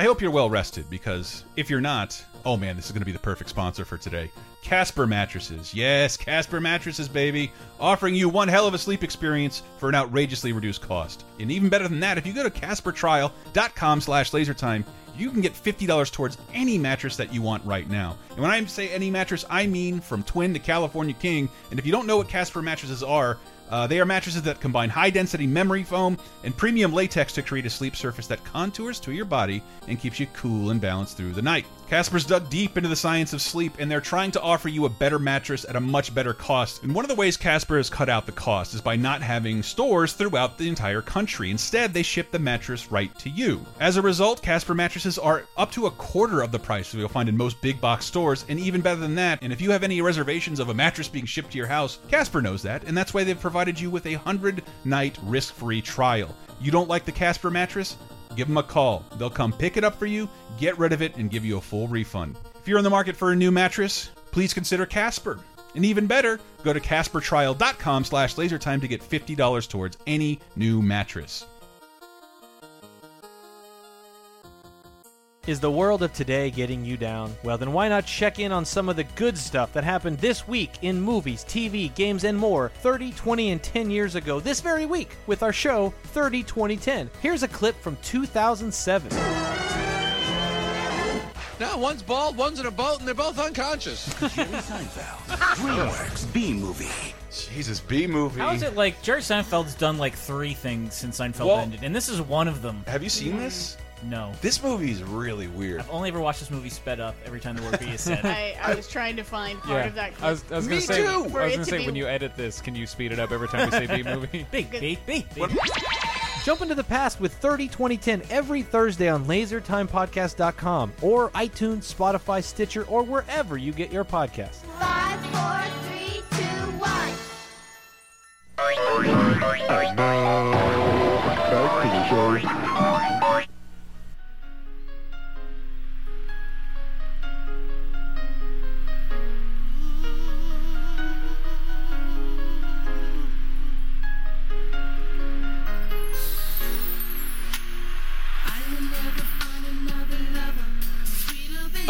hope you're well rested because if you're not, oh man, this is going to be the perfect sponsor for today. Casper Mattresses. Yes, Casper Mattresses, baby. Offering you one hell of a sleep experience for an outrageously reduced cost. And even better than that, if you go to caspertrial.com slash lasertime, you can get $50 towards any mattress that you want right now. And when I say any mattress, I mean from twin to California king. And if you don't know what Casper mattresses are, uh, they are mattresses that combine high density memory foam and premium latex to create a sleep surface that contours to your body and keeps you cool and balanced through the night. Casper's dug deep into the science of sleep and they're trying to offer you a better mattress at a much better cost. And one of the ways Casper has cut out the cost is by not having stores throughout the entire country. Instead, they ship the mattress right to you. As a result, Casper mattresses are up to a quarter of the price you'll find in most big box stores, and even better than that. And if you have any reservations of a mattress being shipped to your house, Casper knows that, and that's why they've provided you with a 100 night risk free trial. You don't like the Casper mattress? Give them a call. They'll come pick it up for you, get rid of it, and give you a full refund. If you're in the market for a new mattress, please consider Casper. And even better, go to CasperTrial.com slash lasertime to get $50 towards any new mattress. Is the world of today getting you down? Well, then why not check in on some of the good stuff that happened this week in movies, TV, games, and more 30, 20, and 10 years ago this very week with our show 30, 20, 10. Here's a clip from 2007. Now, one's bald, one's in a boat, and they're both unconscious. [laughs] Jerry Seinfeld, DreamWorks B movie. Jesus, B movie. How is it like Jerry Seinfeld's done like three things since Seinfeld Well- ended, and this is one of them. Have you seen this? No. This movie is really weird. I've only ever watched this movie sped up every time the word B is said. [laughs] I, I was trying to find part of that clip. I was, I was Me gonna say, too! I was For gonna it to say be- when you edit this, can you speed it up every time we say B movie? [laughs] Big B, B, B. Jump into the past with 30 2010 every Thursday on lasertimepodcast.com or iTunes, Spotify, Stitcher, or wherever you get your podcasts. Five, four, three, two, one.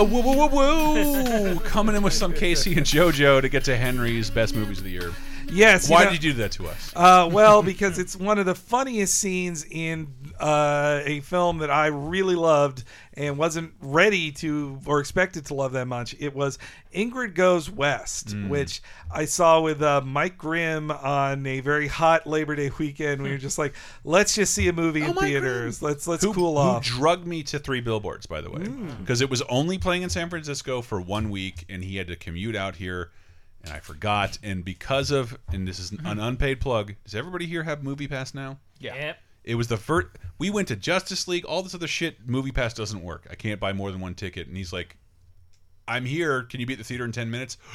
Oh, whoa, whoa, whoa, whoa! Coming in with some K-Ci and JoJo to get to Henry's best movies of the year. Yes. Why know- did you do that to us? Uh, well, because it's one of the funniest scenes in uh, a film that I really loved and wasn't ready to or expected to love that much. It was Ingrid Goes West, Mm. which I saw with uh, Mike Grimm on a very hot Labor Day weekend. We were just like, let's just see a movie in theaters. Let's let's who, cool who off. drugged me to Three Billboards, by the way, Mm. because it was only playing in San Francisco for one week, and he had to commute out here, and I forgot. And because of, and this is an unpaid plug, does everybody here have Movie Pass now? Yeah. Yep. It was the first. We went to Justice League, all this other shit. Movie Pass doesn't work. I can't buy more than one ticket, and he's like, "I'm here. Can you be at the theater in ten minutes?" [laughs]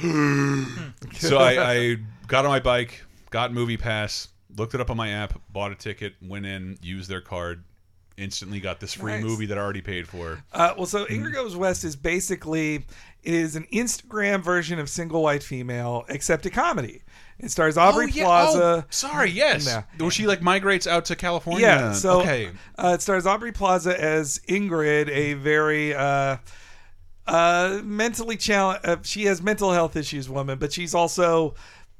so I, I got on my bike, got Movie Pass, looked it up on my app, bought a ticket, went in, used their card, instantly got this free Nice. movie that I already paid for. Uh, well, so Ingrid Goes West is basically it is an Instagram version of Single White Female, except a comedy. It stars Aubrey oh, yeah. Plaza. Oh, sorry, yes. Where she like migrates out to California. Yeah. So okay. uh, it stars Aubrey Plaza as Ingrid, a very uh, uh, mentally challenged. Uh, she has mental health issues, woman, but she's also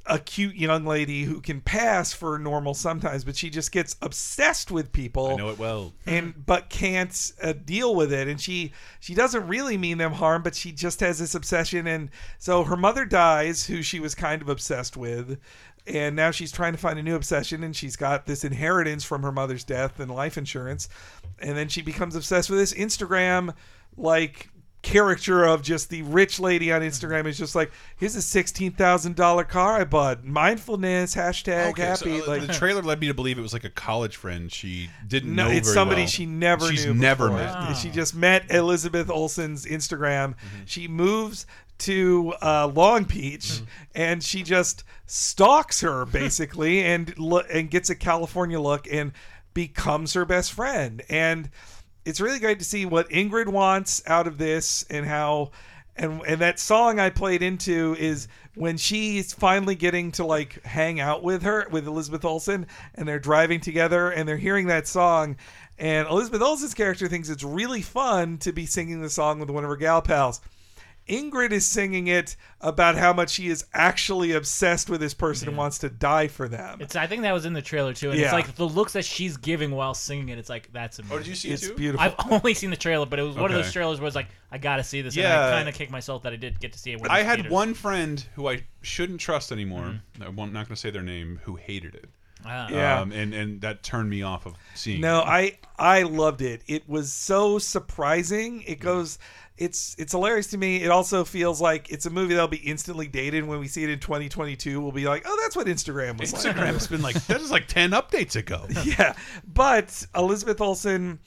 a cute young lady who can pass for normal sometimes, but she just gets obsessed with people. I know it well. and but can't uh, deal with it and she she doesn't really mean them harm but she just has this obsession and so her mother dies who she was kind of obsessed with and now she's trying to find a new obsession and she's got this inheritance from her mother's death and life insurance and then she becomes obsessed with this instagram like caricature of just the rich lady on Instagram is just like, here's a sixteen thousand dollar car I bought. Mindfulness hashtag Okay, so, happy. uh, like the trailer led me to believe it was like a college friend she didn't no, know. it's somebody well. she never She's knew. never before. met. She just met Elizabeth Olsen's Instagram. She moves to uh, Long Beach and she just stalks her basically and lo- and gets a California look and becomes her best friend. And it's really great to see what Ingrid wants out of this and how and and that song I played into is when she's finally getting to like hang out with her with Elizabeth Olsen and they're driving together and they're hearing that song and Elizabeth Olsen's character thinks it's really fun to be singing the song with one of her gal pals. Ingrid is singing it about how much she is actually obsessed with this person and wants to die for them. It's. I think that was in the trailer too, and Yeah. it's like the looks that she's giving while singing it. It's like that's amazing. Oh, did you see it It's too? beautiful. I've only seen the trailer, but it was one of Okay. those trailers where it's like I gotta see this. and Yeah. I kind of kicked myself that I did get to see it. When it I was had theaters. one friend who I shouldn't trust anymore. Mm-hmm. I'm not going to say their name. Who hated it. Ah. Yeah. Um, and and that turned me off of seeing. No, it. I I loved it. It was so surprising. It goes it's it's hilarious to me. It also feels like it's a movie that'll be instantly dated when we see it in 2022. We'll be like, "Oh, that's what Instagram was like." Instagram's been like that is like ten updates ago. [laughs] yeah, but Elizabeth Olsen,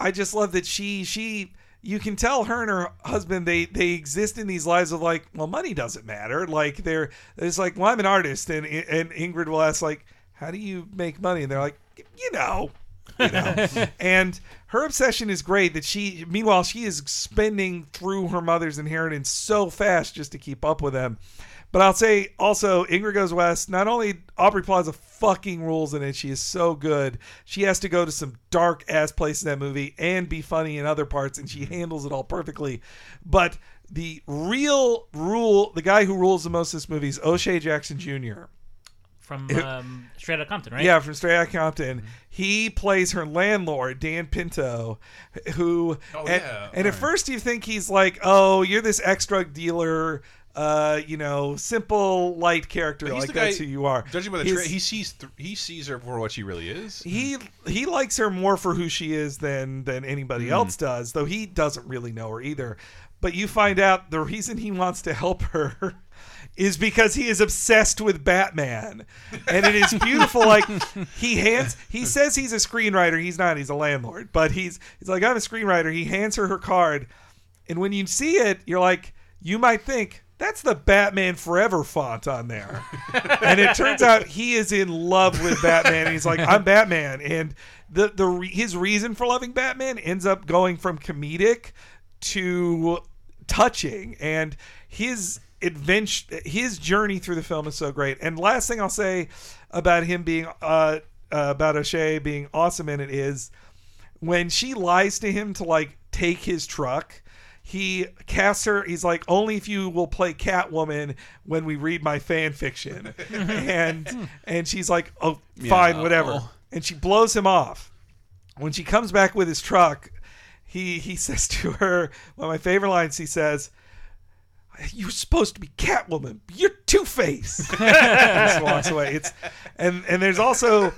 I just love that she she you can tell her and her husband they they exist in these lives of like, well, money doesn't matter. Like they're it's like, well, I'm an artist, and and Ingrid will ask like, how do you make money? And they're like, you know. [laughs] You know? and her obsession is great that she meanwhile she is spending through her mother's inheritance so fast just to keep up with them but I'll say also, Ingrid Goes West. Not only Aubrey Plaza fucking rules in it, she is so good. She has to go to some dark ass place in that movie and be funny in other parts, and she handles it all perfectly. But the real rule, the guy who rules the most of this movie is O'Shea Jackson Jr. from It- um, Straight Outta Compton, right? Yeah, from Straight Outta Compton. He plays her landlord, Dan Pinto, who Oh, and, yeah. and at first you think he's like, oh, you're this ex drug dealer, uh, you know, simple light character, like guy, that's who you are. Judging by the His- tra- he sees th- he sees her for what she really is. he he likes her more for who she is than than anybody Mm. else does, though he doesn't really know her either. But you find out the reason he wants to help her [laughs] is because he is obsessed with Batman. And it is beautiful like [laughs] he hands he says he's a screenwriter, he's not, he's a landlord, but he's he's like I'm a screenwriter. He hands her her card and when you see it, you're like you might think that's the Batman Forever font on there. [laughs] and it turns out he is in love with Batman. He's like, I'm Batman. And the the re- his reason for loving Batman ends up going from comedic to touching. And his adventure, his journey through the film is so great. And last thing I'll say about him being uh, uh about O'Shea being awesome in it is when she lies to him to like take his truck he casts her he's like only if you will play catwoman when we read my fan fiction [laughs] and and she's like oh fine Yeah. whatever Oh. and she blows him off when she comes back with his truck he he [laughs] says to her one of my favorite lines he says you're supposed to be Catwoman. You're Two Face. [laughs] just walks away. It's and and there's also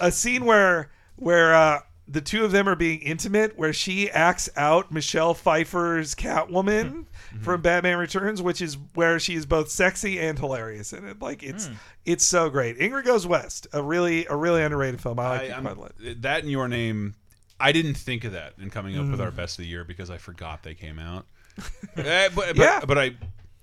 a scene where where uh, the two of them are being intimate, where she acts out Michelle Pfeiffer's Catwoman from Batman Returns, which is where she is both sexy and hilarious in it. Like it's Hmm. it's so great. Ingrid Goes West, a really a really underrated film. I like I, it quite a lot. that and your name. I didn't think of that in coming up with Mm. our best of the year because I forgot they came out. [laughs] Eh, but, but, Yeah. but I,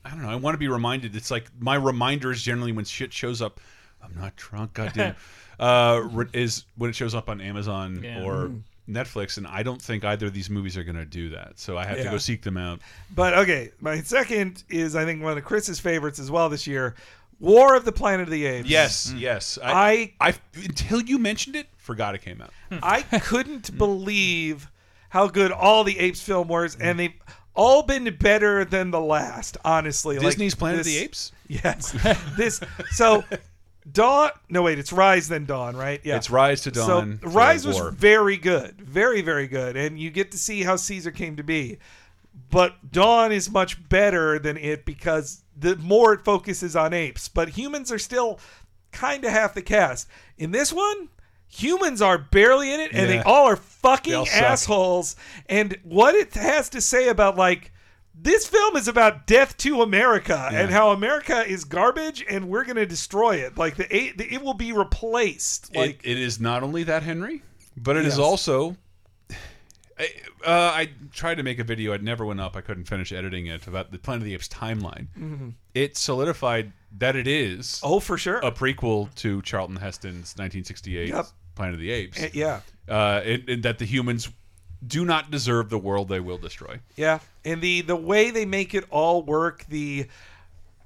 I don't know. I want to be reminded. It's like my reminders generally when shit shows up. I'm not drunk. Goddamn. [laughs] uh, is when it shows up on Amazon Yeah. or Mhm. Netflix, and I don't think either of these movies are going to do that. So I have to go seek them out. But okay, my second is I think one of Chris's favorites as well this year, War of the Planet of the Apes. Yes, Mm. yes. I, I, until you mentioned it, forgot it came out. [laughs] I couldn't believe how good all the Apes film was, and they've all been better than the last. Honestly, Like, Disney's Planet of the Apes? Yes. [laughs] this so Dawn. No, wait. It's Rise then Dawn, right? Yeah. It's Rise to Dawn, So Rise was war. very good, very very good, and you get to see how Caesar came to be. But Dawn is much better than it because the more it focuses on apes, but humans are still kind of half the cast. In this one, humans are barely in it, and they all are fucking all suck. assholes. And what it has to say about like this film is about death to America Yeah. and how America is garbage and we're going to destroy it. Like the eight, it will be replaced. Like it, it is not only that Henry, but it is Yes. also. I, uh, I tried to make a video. It never went up. I couldn't finish editing it about the Planet of the Apes timeline. Mhm. It solidified that it is. Oh, for sure. A prequel to Charlton Heston's 1968 Yep. Planet of the Apes. Eh, yeah. Uh, it, it- that the humans do not deserve the world they will destroy. Yeah, and the the way they make it all work, the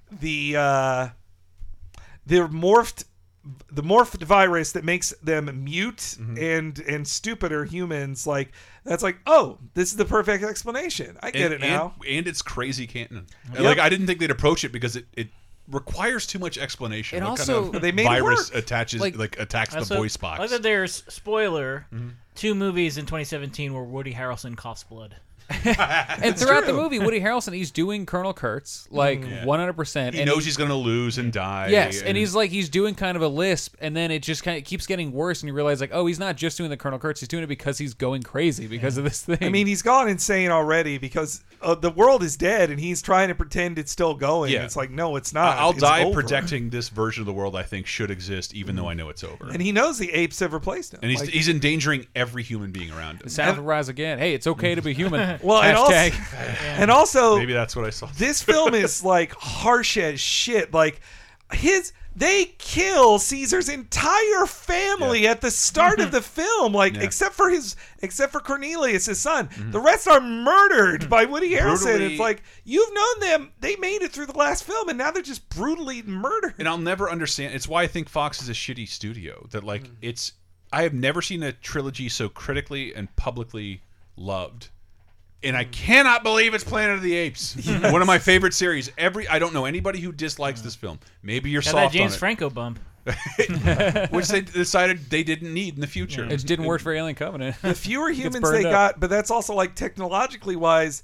the uh the morphed the morphed virus that makes them mute Mm-hmm. and and stupider humans like that's like oh this is the perfect explanation i get and, it now And, and it's crazy canon. Yep. Like I didn't think they'd approach it because it, it requires too much explanation. It what also- kind of They made it virus attaches like, Like- attacks the Also, voice box. I like that there's spoiler Mm-hmm. two movies in 2017 where Woody Harrelson coughs blood. [laughs] and throughout the movie, Woody Harrelson, he's doing Colonel Kurtz like Yeah. one hundred percent. He knows he's going to lose and die. Yes, and, he's like he's doing kind of a lisp, and then it just kind of keeps getting worse, and you realize like, oh, he's not just doing the Colonel Kurtz; he's doing it because he's going crazy because of this thing. i mean he's gone insane already because uh, the world is dead and he's trying to pretend it's still going Yeah. it's like no it's not I'll It's die over. protecting this version of the world I think should exist, even though I know it's over. and he knows the apes have replaced him And he's, Like- he's endangering every human being around him. Sound will rise again. Hey, it's okay to be human. [laughs] Well, and also, and also, Maybe that's what I saw. This film is [laughs] like harsh as shit. Like his, they kill Caesar's entire family at the start of [laughs] the film. Like Yeah. except for his, except for Cornelius, his son. Mm-hmm. The rest are murdered by Woody Harrelson. Brutally- It's like you've known them. They made it through the last film, and now they're just brutally murdered. and I'll never understand. It's why I think Fox is a shitty studio. That like mm. it's. I have never seen a trilogy so critically and publicly loved, and I cannot believe it's Planet of the Apes. [laughs] One of my favorite series. Every I don't know anybody who dislikes this film. Maybe you're Got soft that James on it. Franco bump. [laughs] which they decided they didn't need in the future. It didn't work for Alien Covenant. the fewer [laughs] humans they up. got, but that's also like technologically wise.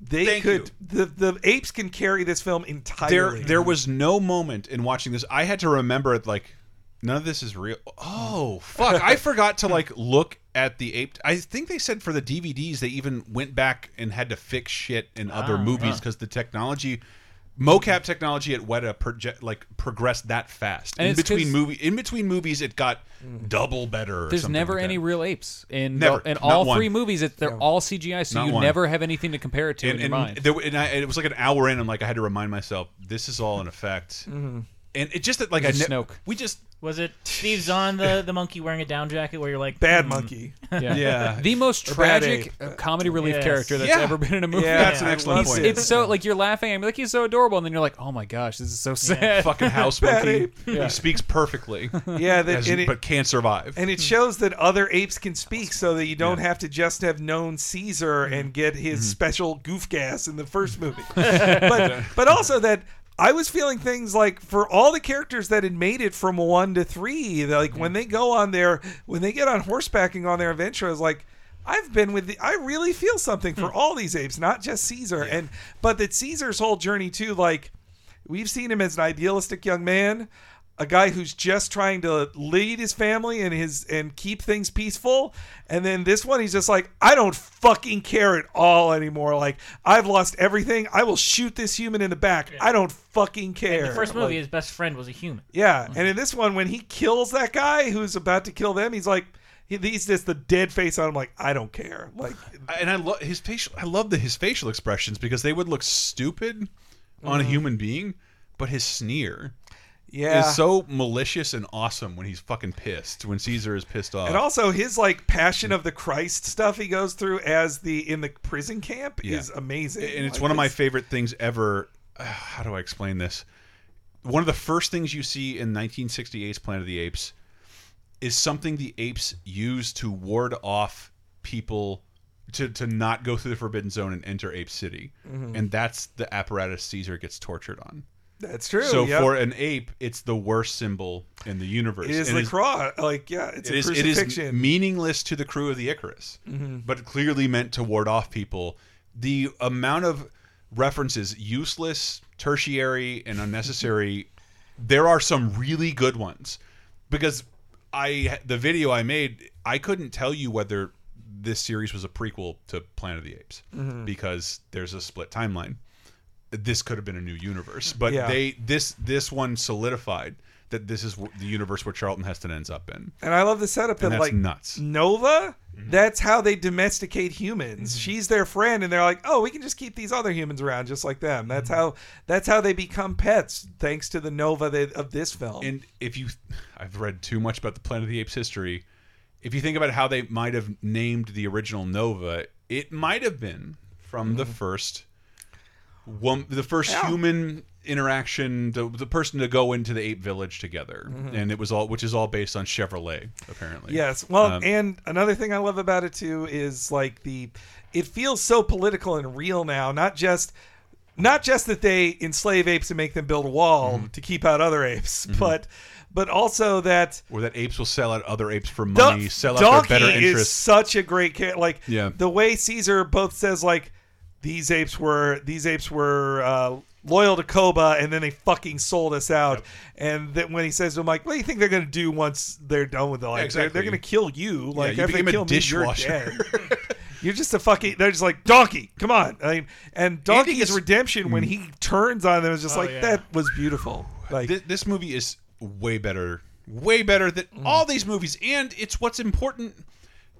They Thank could the the apes can carry this film entirely. there there was no moment in watching this I had to remember it like none of this is real. Oh fuck! I forgot to like look at the ape. I think they said for the DVDs they even went back and had to fix shit in other Ah, movies huh. because the technology. Mocap technology at Weta proje- like progressed that fast. And in it's between 'cause- movie, in between movies, it got double better. There's something never like any that. real apes in Never. in Not all one. three movies. It, they're all CGI, so Not you one. never have anything to compare it to in and, your mind. there- and I, it was like an hour in. I'm like, I had to remind myself, this is all an effect. Mhm. And it just like I It's ne- Snoke. we just Was it Steve Zahn, the, the monkey wearing a down jacket, where you're like Bad hmm. monkey. [laughs] Yeah. Yeah. The most tragic ape. uh, comedy relief Yes. character that's Yeah. ever been in a movie. Yeah, That's an excellent point. It's so like you're laughing. I'm like he's so adorable, and then you're like, oh my gosh, this is so sad. [laughs] fucking house [laughs] Bad monkey. ape. He speaks perfectly. Yeah, that- as- it- but can't survive. and it shows that other apes can speak, so that you don't have to just have known Caesar and get his special goof gas in the first movie. but but also that I was feeling things like for all the characters that had made it from one to three, like mm-hmm. when they go on their when they get on horsebacking on their adventure, I was like. I've been with the. I really feel something for hmm. all these apes, not just Caesar, and but that Caesar's whole journey too. Like we've seen him as an idealistic young man, a guy who's just trying to lead his family and his and keep things peaceful. And then this one, he's just like, I don't fucking care at all anymore. Like I've lost everything. I will shoot this human in the back. I don't fucking care. In the first movie, Like, his best friend was a human. yeah, and in this one, when he kills that guy who's about to kill them, he's like. He's just the dead face on him, like I don't care. Like and I love his facial. I love the his facial expressions because they would look stupid on a Mhm. human being, but his sneer. Yeah. is so malicious and awesome when he's fucking pissed. When Caesar is pissed off, And also his like Passion of the Christ stuff he goes through as the in the prison camp Yeah. is amazing. and it's Like, one of my favorite things ever. Uh, [sighs] how do I explain this? One of the first things you see in 1968's Planet of the Apes is something the apes use to ward off people to, to not go through the Forbidden Zone and enter Ape City, Mhm. and that's the apparatus Caesar gets tortured on. That's true, So yep. for an ape, it's the worst symbol in the universe. It is And the cross. Like, yeah, it's it a is, it is crucifixion. meaningless to the crew of the Icarus, Mhm. but clearly meant to ward off people. The amount of references, useless, tertiary, and unnecessary. [laughs] there are some really good ones because I the video I made, I couldn't tell you whether this series was a prequel to Planet of the Apes Mhm. because there's a split timeline. This could have been a new universe, but Yeah. they this this one solidified that this is the universe where Charlton Heston ends up in. And I love the setup And that that's like nuts. Mm-hmm. Nova. That's how they domesticate humans. She's their friend, and they're like, "Oh, we can just keep these other humans around just like them." That's Mm-hmm. how. That's how they become pets, thanks to the Nova that, of this film. And if you, I've read too much about the Planet of the Apes history. If you think about how they might have named the original Nova, it might have been from the first, wom- the first Yeah. human interaction, the, the person to go into the ape village together, Mhm. and it was all, which is all based on Chevrolet, apparently. Yes. Well, Um, and another thing I love about it too is like the it feels so political and real now, not just not just that they enslave apes and make them build a wall Mm-hmm. to keep out other apes, but but also that or that apes will sell out other apes for money, sell out Donkey their better is interests. such a great character. Like Yeah. the way Caesar both says like these apes were these apes were uh, loyal to Koba, and then they fucking sold us out. And then when he says to him like, "What do you think they're gonna do once they're done with it? Like they're, exactly. they're gonna kill you. Like you if they kill me, you're dead." [laughs] You're just a fucking. They're just like donkey. Come on, I mean, and Donkey's redemption when he turns on them is just Oh, like yeah. that was beautiful. Like Thi- this movie is way better, way better than Mm. all these movies, and it's what's important.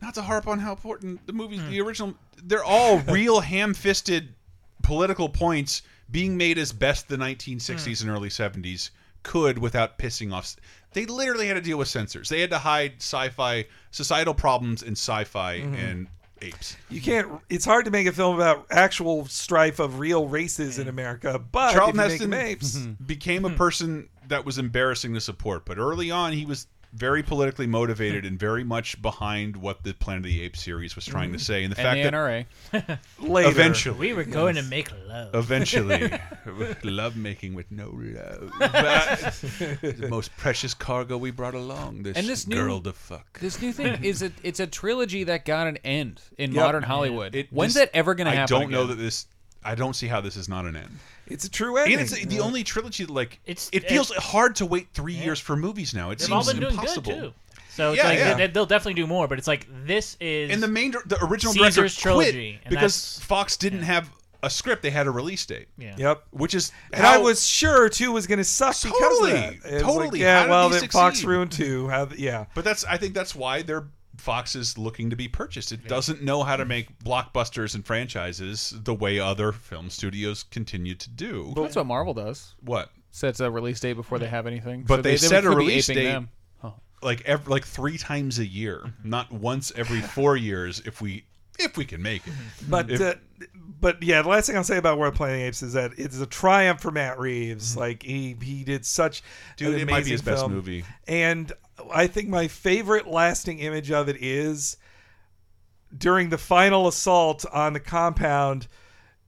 Not to harp on how important the movies, hmm. the original, they're all [laughs] real ham-fisted political points being made as best the 1960s hmm. and early 70s could without pissing off. They literally had to deal with censors. They had to hide sci-fi, societal problems in sci-fi Mhm. and apes. You can't. It's hard to make a film about actual strife of real races in hmm. America, but Charlton if Heston apes, mm-hmm. became a person that was embarrassing to support, but early on he was very politically motivated and very much behind what the Planet of the Apes series was trying to mm-hmm. say, and the And fact the that NRA. [laughs] Later. eventually We were going to make love. Eventually, [laughs] [laughs] love making with no love. That- the most precious cargo we brought along. This, and this new, girl to fuck. This new thing is a it's a trilogy that got an end in Yep. modern Hollywood. It- When's this- that ever going to happen? I don't know that this. I don't see how this is not an end. It's a true ending. And it's the Yeah. only trilogy that, like It's- it feels it- hard to wait three years for movies now. It They've seems all been doing impossible. good too. So it's Yeah, like yeah. They, they'll definitely do more, but it's like this is And the main, dir- the original Caesar's director trilogy quit and because that's- Fox didn't have a script; they had a release date. Yeah. Yep. Which is And I how- was sure two was going to suck because Totally, of that. It was totally. Like, yeah, How did well, they then Fox succeed? ruined two. How? Yeah. But that's I think that's why they're Fox is looking to be purchased. It doesn't know how to mm. make blockbusters and franchises the way other film studios continue to do. That's what Marvel does. What? Sets a release date before they have anything. But So they, set a could release date them. Like every, like three times a year, mm-hmm. not once every [laughs] four years. If we if we can make it, mm-hmm. But If- uh, but yeah, the last thing I'll say about World Planet the Apes is that it's a triumph for Matt Reeves. Mm-hmm. Like he he did such Dude, an it might be amazing his best film. movie. And I think my favorite lasting image of it is during the final assault on the compound.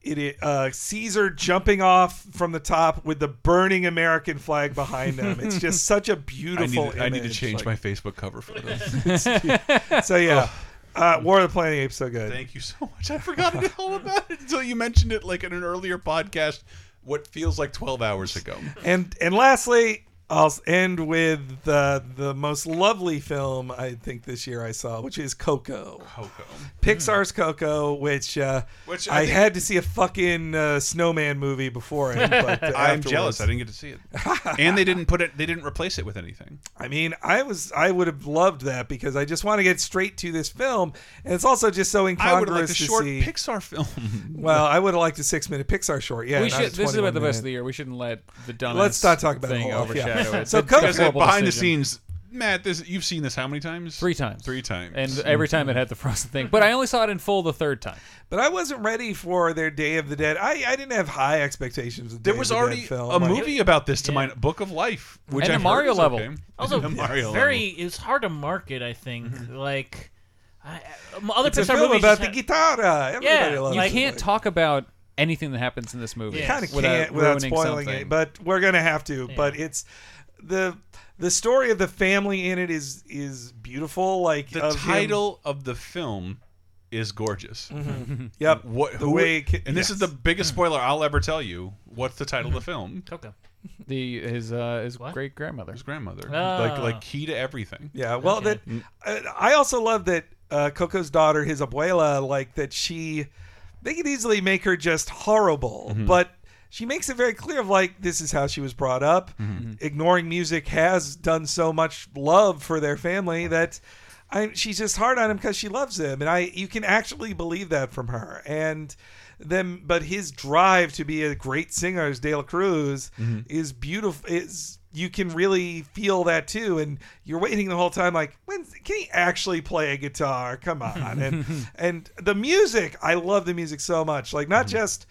It uh, Caesar jumping off from the top with the burning American flag behind him. It's just [laughs] such a beautiful. need, to, I need to change Like- my Facebook cover photo. [laughs] [laughs] so yeah, uh, War of the Planet of the Apes so good. Thank you so much. I forgot all about it until you mentioned it like in an earlier podcast. What feels like twelve hours ago. And and lastly, I'll end with the the most lovely film I think this year I saw, which is Coco. Coco. Pixar's Coco, which uh, Which I, I think- had to see a fucking uh, snowman movie before it. But uh, [laughs] I'm afterwards- jealous. I didn't get to see it, [laughs] and they didn't put it. They didn't replace it with anything. I mean, I was I would have loved that because I just want to get straight to this film, and it's also just so I incongruous would have liked a to short see. Pixar film. well, I would have liked a six minute Pixar short. Yeah, we should, this is 21 about the best of the year. We shouldn't let the dumbass Let's not talk about thing it all, yeah. overshadow it. So It's a Coco- horrible behind the scenes, Matt. This you've seen this how many times? Three times. Three times. And every time it had the frozen thing. But I only saw it in full the third time. But I wasn't ready for their Day of the Dead. I, I didn't have high expectations. Of There Day was of the already Dead film. a Like- movie about this to my Book of Life, which And I a [laughs] Mario level. Also, the Mario very level. it's hard to market. I think mm-hmm. like I, other It's a Pixar film movies about just the ha- guitar. Everybody Yeah, loves You it. can't talk about anything that happens in this movie. You kind of can't without ruining spoiling something. it, but we're gonna have to. But it's the the story of the family in it is is beautiful. Like The of him- title of the film is gorgeous. Mhm. [laughs] Yep. What? The who- way it ca- and this is the biggest spoiler I'll ever tell you. What's the title of the film? Coco. The his uh his great grandmother. His grandmother. Ah. Like like key to everything. Yeah, well, that uh, I also love that uh, Coco's daughter, his abuela, like that she. They could easily make her just horrible, Mm-hmm. but she makes it very clear of like this is how she was brought up. Mm-hmm. Ignoring music has done so much love for their family that. I, she's just hard on him because she loves him, and I you can actually believe that from her. And them but his drive to be a great singer as De La Cruz Mhm. is beautiful. Is you can really feel that too, and you're waiting the whole time like, when can he actually play a guitar? Come on, [laughs] and and the music, I love the music so much. Like not just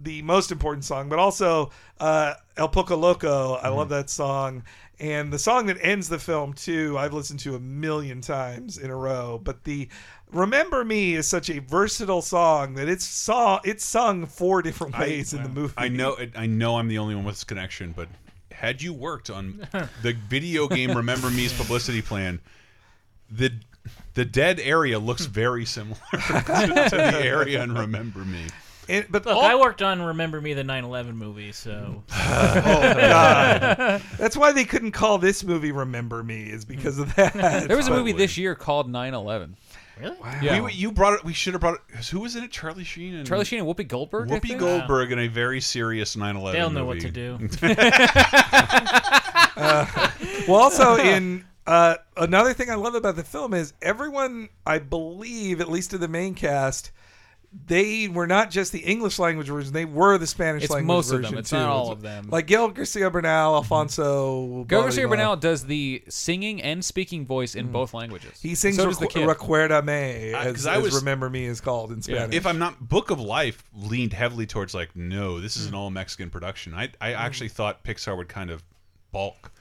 the most important song, but also uh, El Poco Loco. I love that song. And the song that ends the film too, I've listened to a million times in a row. But the "Remember Me" is such a versatile song that it's saw it's sung four different ways in the movie. I know I know I'm the only one with this connection, but had you worked on [laughs] the video game Remember Me's publicity plan, the the dead area looks very similar to, [laughs] to the area in Remember Me. It, but Look, all- I worked on Remember Me, the 9/11 movie, so. [laughs] oh God! That's why they couldn't call this movie "Remember Me" is because of that. There was a movie this year called 9/11. Really? Yeah. We, you brought it. We should have brought it. Who was in it? Charlie Sheen and Charlie Sheen and Whoopi Goldberg. I Whoopi think? Goldberg in a very serious 9/11. They'll know what to do. [laughs] Uh, well, also in uh, another thing I love about the film is everyone, I believe, at least in the main cast, they were not just the English language version; they were the Spanish It's language most of them. version It's too. not all of them. Like Gael Garcia Bernal, Alfonso. Go Garcia Bardema. Bernal does the singing and speaking voice in both languages. Mm. He sings so does the Recu- kid. Recuérdame, I- as, 'cause I as was- Remember Me is called in Spanish. If I'm not, Book of Life leaned heavily towards like, no, this Mm. is an all Mexican production. I I actually thought Pixar would kind of bulk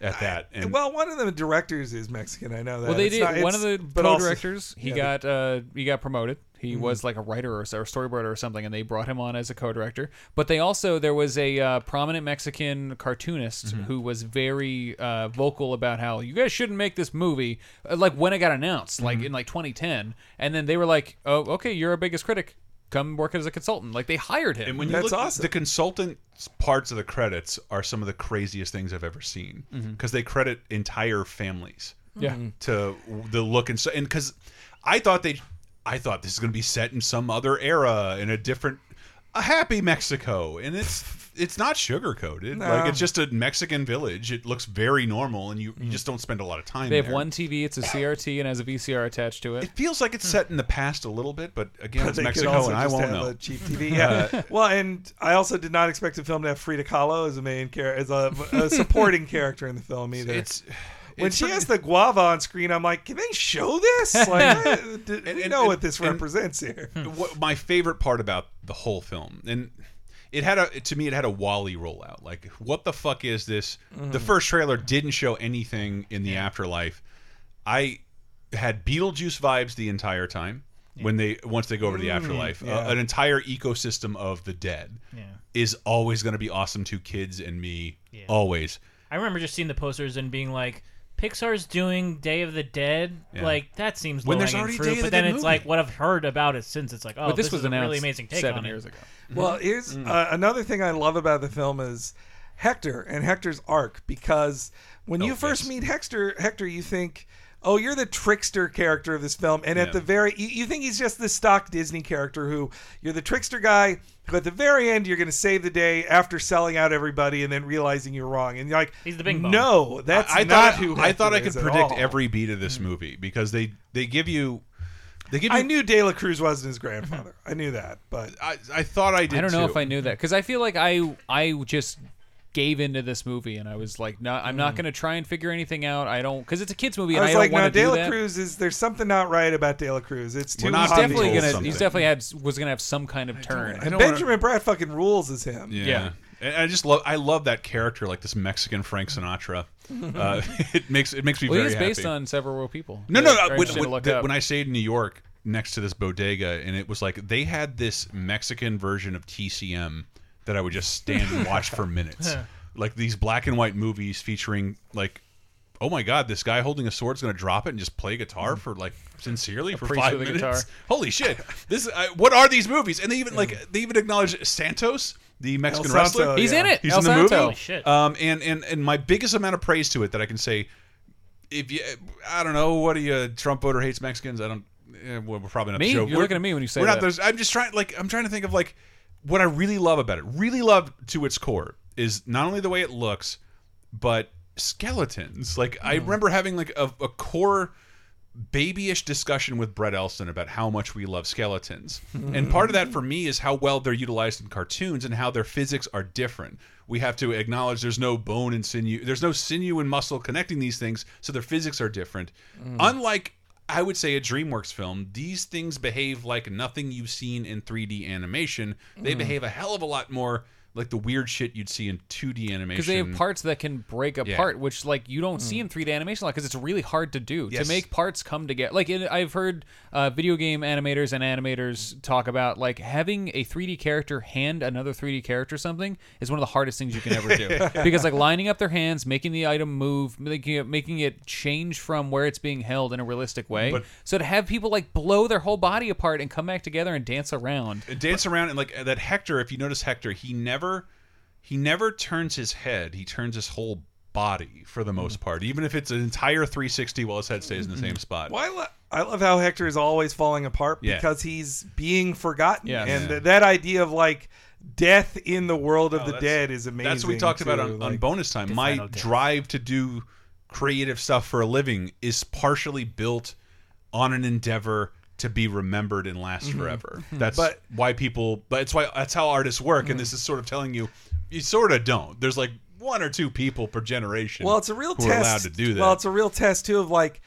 at that. And well, one of the directors is Mexican. I know that. Well, they It's did. not- one of the co-directors, he yeah, got uh, he got promoted. He Mhm. was like a writer or, or storyboarder or something, and they brought him on as a co-director. But they also there was a uh, prominent Mexican cartoonist Mm-hmm. who was very uh, vocal about how you guys shouldn't make this movie. Uh, like when it got announced, like Mm-hmm. in like 2010, and then they were like, "Oh, okay, you're our biggest critic. Come work as a consultant." Like they hired him. And when you look, the consultant parts of the credits are some of the craziest things I've ever seen because they credit entire families. Yeah. To the look and so and because I thought they, I thought this is going to be set in some other era in a different, a happy Mexico, and it's it's not sugar coated. No. Like it's just a Mexican village. It looks very normal, and you, Mm. you just don't spend a lot of time. They have there. one TV. It's a CRT and has a VCR attached to it. It feels like it's set in the past a little bit, but again, But it's Mexico, and I won't know. a cheap TV. [laughs] Yeah. Uh, well, and I also did not expect the film to have Frida Kahlo as a main character, as a, a supporting [laughs] character in the film either. It's- when she has the guava on screen, I'm like, can they show this? [laughs] Like, I- do we know what this and- represents here. [laughs] what my favorite part about the whole film and it had a to me it had a wally rollout like what the fuck is this the Mhm. first trailer didn't show anything in the afterlife i had beetlejuice vibes the entire time when they once they go over to the Mm, afterlife yeah. uh, an entire ecosystem of the dead Yeah. is always going to be awesome to kids and me always I remember just seeing the posters and being like, Pixar's doing Day of the Dead. Yeah. Like that seems When low there's hanging already fruit. Day of But then Dead it's movie. like what I've heard about it since. It's like, oh, But this this, was is a really amazing take seven on years it. ago. [laughs] Well, here's Mm. uh, another thing I love about the film is Hector and Hector's arc because when Oh, you first meet Hector, Hector, you think, oh, you're the trickster character of this film, and Yeah. at the very, you, you think he's just the stock Disney character who you're the trickster guy. Who at the very end, you're going to save the day after selling out everybody and then realizing you're wrong. And you're like, He's the big. No, that's I, I not thought who I thought I could predict all. every beat of this hmm. movie because they they give you they give you I knew De La Cruz wasn't his grandfather. I knew that, but I, I thought I did. I don't know too. if I knew that because I feel like I I just gave into this movie and I was like, no, I'm not Mm. going to try and figure anything out. I don't because it's a kids movie I was I, like, don't no, want to De do La that. Cruz is there's something not right about De La Cruz. It's too We're not He's obvious. definitely gonna. something. He's definitely had was gonna have some kind of turn. And Benjamin Bratt fucking rules as him. Yeah. Yeah. And I just love I love that character like this Mexican Frank Sinatra. [laughs] Uh, [laughs] it makes it makes me Well, he very is based happy. on several real people. No, no, no. When, when- the- when I stayed in New York, next to this bodega, and it was like they had this Mexican version of TCM that I would just stand and watch for [laughs] minutes. Like these black and white movies featuring like. Oh my God! This guy holding a sword is going to drop it and just play guitar for like sincerely for priest five with minutes. guitar. [laughs] Holy shit! This I, what are these movies? And they even like they even acknowledge Santos, the Mexican Santo, wrestler. He's in it. He's El in the Santo. movie. Holy shit. Um, and and and my biggest amount of praise to it that I can say, if you, I don't know, what are you, Trump voter hates Mexicans? I don't. eh, well, we're probably not Me? the show. You're We're- looking at me when you say we're not that. those- I'm just trying. Like I'm trying to think of like what I really love about it. Really love to its core is not only the way it looks, but skeletons. Like I Hmm. remember having like a, a core babyish discussion with Brett Elston about how much we love skeletons. and part of that for me is how well they're utilized in cartoons and how their physics are different. We have to acknowledge there's no bone and sinew, there's no sinew and muscle connecting these things, so their physics are different. Mm. Unlike I would say a DreamWorks film, these things behave like nothing you've seen in 3D animation. They Mm. behave a hell of a lot more like the weird shit you'd see in 2D animation. because they have parts that can break Yeah. apart, which like you don't see in 3D animation a lot because it's really hard to do Yes. to make parts come together. Like in, I've heard uh, video game animators and animators talk about like having a 3D character hand another 3D character something is one of the hardest things you can ever do [laughs] because like lining up their hands, making the item move, making it, making it change from where it's being held in a realistic way. But- so to have people like blow their whole body apart and come back together and dance around. dance around and like that Hector. If you notice Hector, he never he never turns his head. He turns his whole body for the most hmm. part, even if it's an entire 360 while his head stays in the same hmm. spot. Well, I, lo- I love how Hector is always falling apart Yeah. because he's being forgotten. Yeah. And th- that idea of like death in the world of Oh, the that's- dead is amazing. That's what we talked about too, on, on like- bonus time. My drive to do creative stuff for a living is partially built on an endeavor to be remembered and last Mhm. forever. Mhm. That's But- why people. That's why that's how artists work. And this is sort of telling you, you sort of don't. There's like one or two people per generation. Well, it's a real who test. are allowed to do that. Well, it's a real test too of like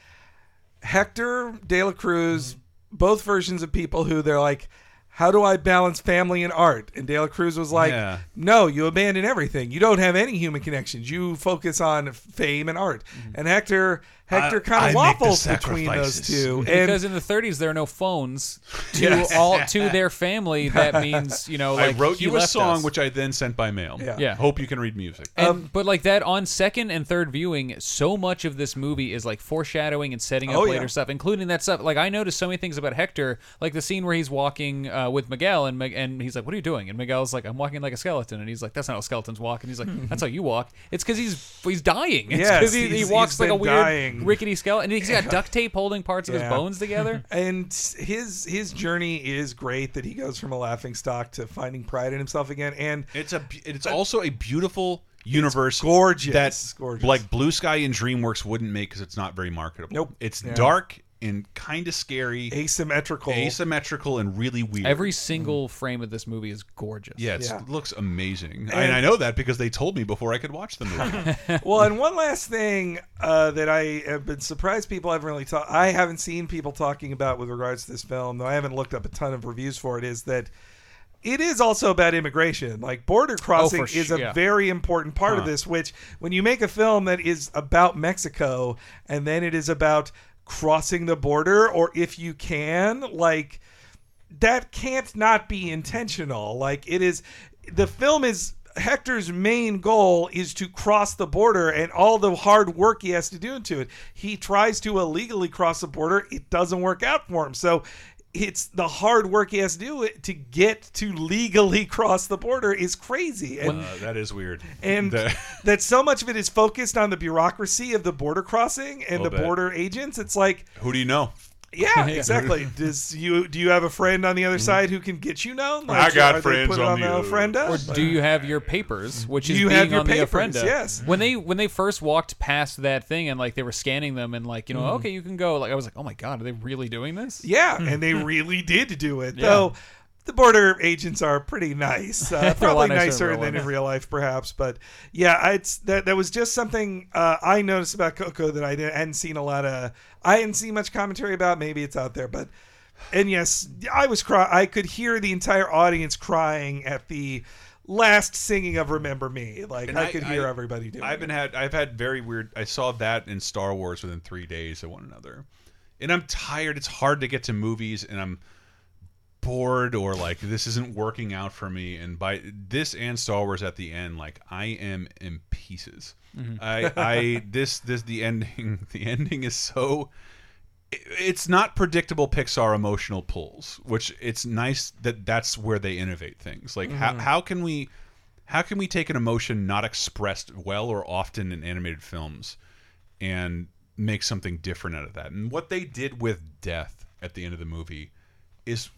Hector De La Cruz, both versions of people who they're like, how do I balance family and art? And De La Cruz was like, Yeah. no, you abandon everything. You don't have any human connections. You focus on fame and art. And Hector, Hector. Kind of waffles between those two. And because in the 30s there are no phones to Yes. all to their family. That [laughs] means you know, like I wrote you a song, us. which I then sent by mail. Yeah. Yeah. Hope you can read music. And, but like that on second and third viewing, so much of this movie is like foreshadowing and setting up Oh, later yeah. stuff, including that stuff. Like I noticed so many things about Hector, like the scene where he's walking uh, with Miguel, and and he's like, "What are you doing?" And Miguel's like, "I'm walking like a skeleton," and he's like, "That's not how skeletons walk." And he's like, "That's how you walk." It's because he's he's dying. It's Yes, 'cause he, he walks like a been weird dying. Mm. rickety skeleton, and he's got [laughs] duct tape holding parts of his Yeah. bones together. [laughs] And his his journey is great that he goes from a laughing stock to finding pride in himself again. And it's a it's uh, also a beautiful universe, gorgeous, That gorgeous. like Blue Sky and DreamWorks wouldn't make because it's not very marketable. Nope. It's Yeah. dark and kind of scary, asymmetrical, asymmetrical, and really weird. Every single frame of this movie is gorgeous. yeah, it's- Yeah. it looks amazing, And- and I know that because they told me before I could watch the movie. [laughs] well, and one last thing uh, that I have been surprised people haven't really talked. I haven't seen people talking about with regards to this film, though I haven't looked up a ton of reviews for it. Is that it is also about immigration. Like border crossing Oh, is a yeah. very important part of this. Which when you make a film that is about Mexico and then it is about crossing the border, or if you can, like that can't not be intentional. Like it is, the film is Hector's main goal is to cross the border and all the hard work he has to do into it. He tries to illegally cross the border, it doesn't work out for him. So it's the hard work he has to do to get to legally [laughs] cross the border is crazy. And Uh, that is weird. and [laughs] that so much of it is focused on the bureaucracy of the border crossing and the bet. border agents. It's like who do you know? Yeah, [laughs] exactly. Does you do you have a friend on the other side who can get you known? I got are they friends put it on the the other- ofrenda? Or do you have your papers, which is you being have your on the papers? ofrenda? Yes. When they when they first walked past that thing and like they were scanning them and like you know Mhm. okay you can go like I was like oh my god are they really doing this? Yeah, and they really did do it. [laughs] Yeah. Though the border agents are pretty nice, uh, [laughs] probably lot nicer in than in real life, perhaps. But yeah, it's that that was just something uh, I noticed about Coco that I didn't, hadn't seen a lot of. I hadn't seen much commentary about. Maybe it's out there, but and yes, I was cry. I could hear the entire audience crying at the last singing of "Remember Me." Like And I, could hear everybody doing. I've it. been had I've had very weird. I saw that in Star Wars within three days of one another, and I'm tired. It's hard to get to movies, and I'm bored or like this isn't working out for me. And by this and Star Wars at the end, like I am in pieces. Mhm. I I [laughs] this this the ending [laughs] the ending is so it- it's not predictable Pixar emotional pulls, which it's nice that that's where they innovate things. Like how Mhm. how can we how can we take an emotion not expressed well or often in animated films and make something different out of that? And what they did with death at the end of the movie is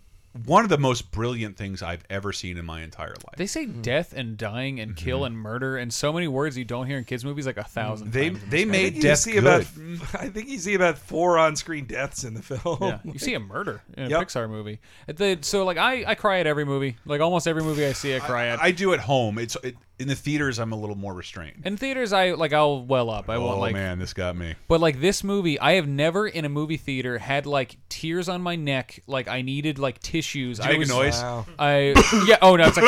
one of the most brilliant things I've ever seen in my entire life. They say hmm. death and dying and kill mm-hmm. and murder and so many words you don't hear in kids movies like a thousand. They- times they this made movie. you see about [laughs] I think you see about four on-screen deaths in the film. Yeah, [laughs] you see a murder in a Yep. Pixar movie. At the, so like I, I cry at every movie. Like almost every movie I see, I cry at. I do at home. It's it, in the theaters. I'm a little more restrained. in theaters, I like I'll well up. I won't oh like. man, this got me. But like this movie, I have never in a movie theater had like tears on my neck. Like I needed like tissues. Did you I make a was, noise? Wow. I yeah. Oh no, it's like.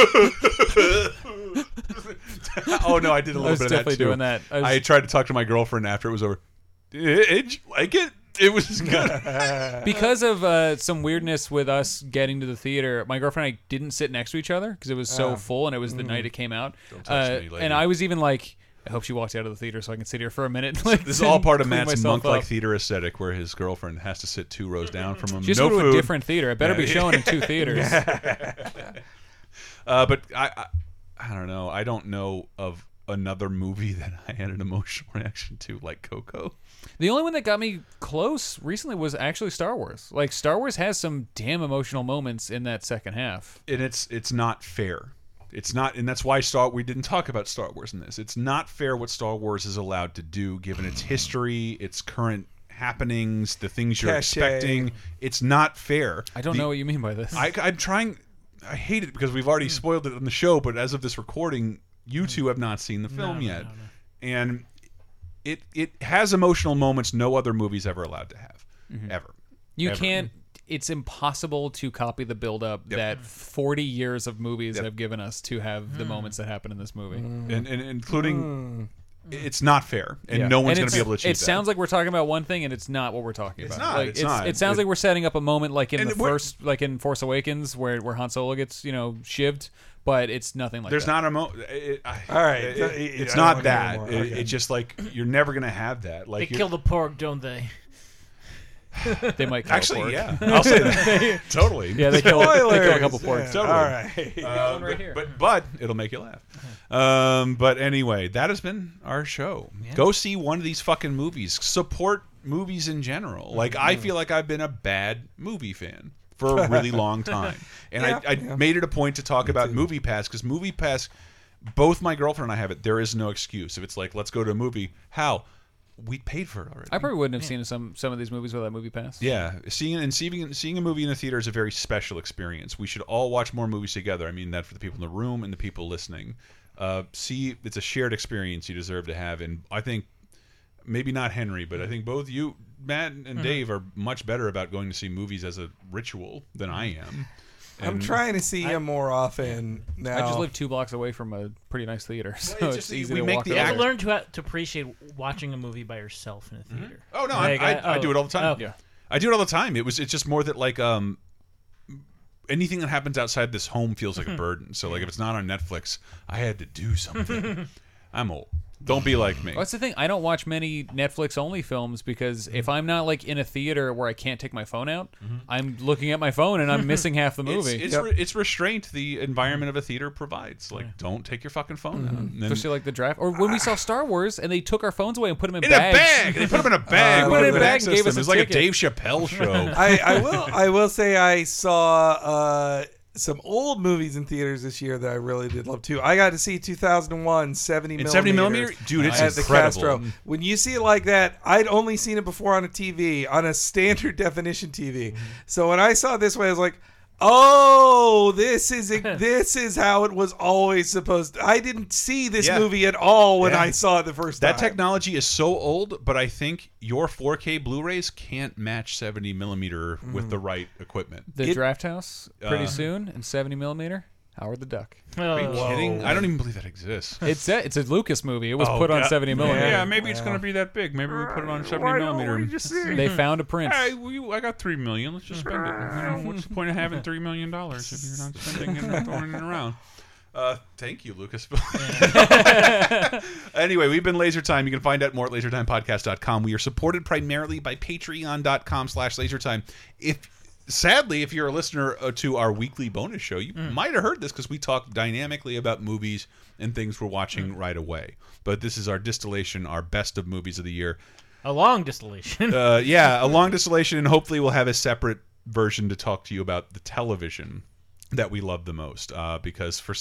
[laughs] oh no, I did a little I was bit of definitely that too. doing that. I I, tried to talk to my girlfriend after it was over. Did, did you like it? It was good. [laughs] because of uh, some weirdness with us getting to the theater, my girlfriend and I didn't sit next to each other because it was so Ah. full and it was the Mm. night it came out. Don't touch Uh, me, lady. and I was even like, I hope she walks out of the theater so I can sit here for a minute. Like, this is all part of clean Matt's myself monk-like up. theater aesthetic, where his girlfriend has to sit two rows down from him. Just no go to a different theater. It better be shown in two theaters. [laughs] uh, but I, I, I don't know. I don't know of another movie [laughs] that I had an emotional reaction to, like Coco. The only one that got me close recently was actually Star Wars. Like Star Wars has some damn emotional moments in that second half. and it's it's not fair. It's not, and that's why Star. We didn't talk about Star Wars in this. It's not fair what Star Wars is allowed to do, given its history, its current happenings, the things you're Cachet. expecting. It's not fair. I don't The- know what you mean by this. I, I'm trying. I hate it because we've already hmm. spoiled it on the show, but as of this recording, you two have not seen the film no, yet, and it it has emotional moments no other movie's ever allowed to have, Mhm. ever. You Ever. can't. It's impossible to copy the build-up that 40 years of movies have given us to have the hmm. moments that happen in this movie, mm. and, and including. Hmm. It's not fair, and Yeah. no one's going to be able to achieve It that. sounds like we're talking about one thing, and it's not what we're talking It's about. not, Like, it's not. It sounds It- like we're setting up a moment like in the first, like in Force Awakens, where where Han Solo gets you know shivved, but it's nothing like that. There's that. not a mo. It, I- All right, it- uh, it's I don't that. It- Okay. It's just like you're never gonna have that. Like you're- kill the pork, don't they? they might kill actually, a pork. yeah, I'll say that [laughs] totally. Yeah, they kill, they kill a Spoilers! couple porks. Yeah. Totally. All right. One right but, but but it'll make you laugh. Um, but anyway, that has been our show. Go see one of these fucking movies. Support movies in general. Like I Mm-hmm. feel like I've been a bad movie fan for a really [laughs] long time, and Yeah, I, I yeah. made it a point to talk about Movie Pass because Movie Pass. Both my girlfriend and I have it. There is no excuse if it's like let's go to a movie. How? We paid for it already. I probably wouldn't have seen some some of these movies without Movie Pass. Yeah, seeing and seeing seeing a movie in a theater is a very special experience. We should all watch more movies together. I mean that for the people in the room and the people listening. Uh, see, it's a shared experience you deserve to have, and I think maybe not Henry, but I think both you, Matt and Mhm. Dave, are much better about going to see movies as a ritual than I am. I'm trying to see him more often now. I just live two blocks away from a pretty nice theater, [laughs] so it's it's, just- easy we to make walk the You over. have act- to learn to, uh, to appreciate watching a movie by yourself in a theater. Oh no, Like, I, I, I do it all the time. oh, Yeah. I do it all the time. It was it's just more that like um anything that happens outside this home feels like a burden. So like if it's not on Netflix, I had to do something. [laughs] I'm old. Don't be like me. Well, that's the thing. I don't watch many Netflix only films because if mm-hmm. I'm not like in a theater where I can't take my phone out, mm-hmm. I'm looking at my phone and I'm [laughs] missing half the movie. It's, it's, re- it's restraint the environment mm-hmm. of a theater provides. Like, don't take your fucking phone out. And then- Especially like the draft, or when we saw Star Wars and they took our phones away and put them in, in a bag. They put them in a [laughs] bag. They put it in a bag and gave us a It's like ticket. a Dave Chappelle show. [laughs] I, I will I will say I saw uh, some old movies in theaters this year that I really did love too. I got to see 2001 70 In 70 millimeter? Dude, it's at the incredible. Castro. Mm. When you see it like that, I'd only seen it before on a TV on a standard [laughs] definition TV. Mm-hmm. So when I saw it this way, I was like. Oh, this is [laughs] this is how it was always supposed. To. I didn't see this Yeah. movie at all when Yeah. I saw it the first That time. technology is so old, but I think your 4K Blu-rays can't match 70 millimeter with the right equipment. The Draft House pretty Uh, soon in 70 millimeter. Howard the Duck. Are you Oh. kidding? I don't even believe that exists. It's a, it's a Lucas movie. It was Oh, put on yeah. 70 millimeter. Yeah, maybe it's going to be that big. Maybe we put it on 70 Why don't millimeter. we just see- They found a prince. Hey, we, I got three million. Let's just spend it. You know, what's the point of having three million dollars if you're not spending it and throwing it around? Uh, thank you, Lucas. [laughs] anyway, we've been Laser Time. You can find out more at lasertimepodcast.com. We are supported primarily by patreon.com slash lasertime. If sadly, if you're a listener uh, to our weekly bonus show, you might have heard this because we talk dynamically about movies and things we're watching right away. But this is our distillation, our best of movies of the year. A long distillation. uh, yeah, a [laughs] long distillation, and hopefully we'll have a separate version to talk to you about the television that we love the most. Uh, because for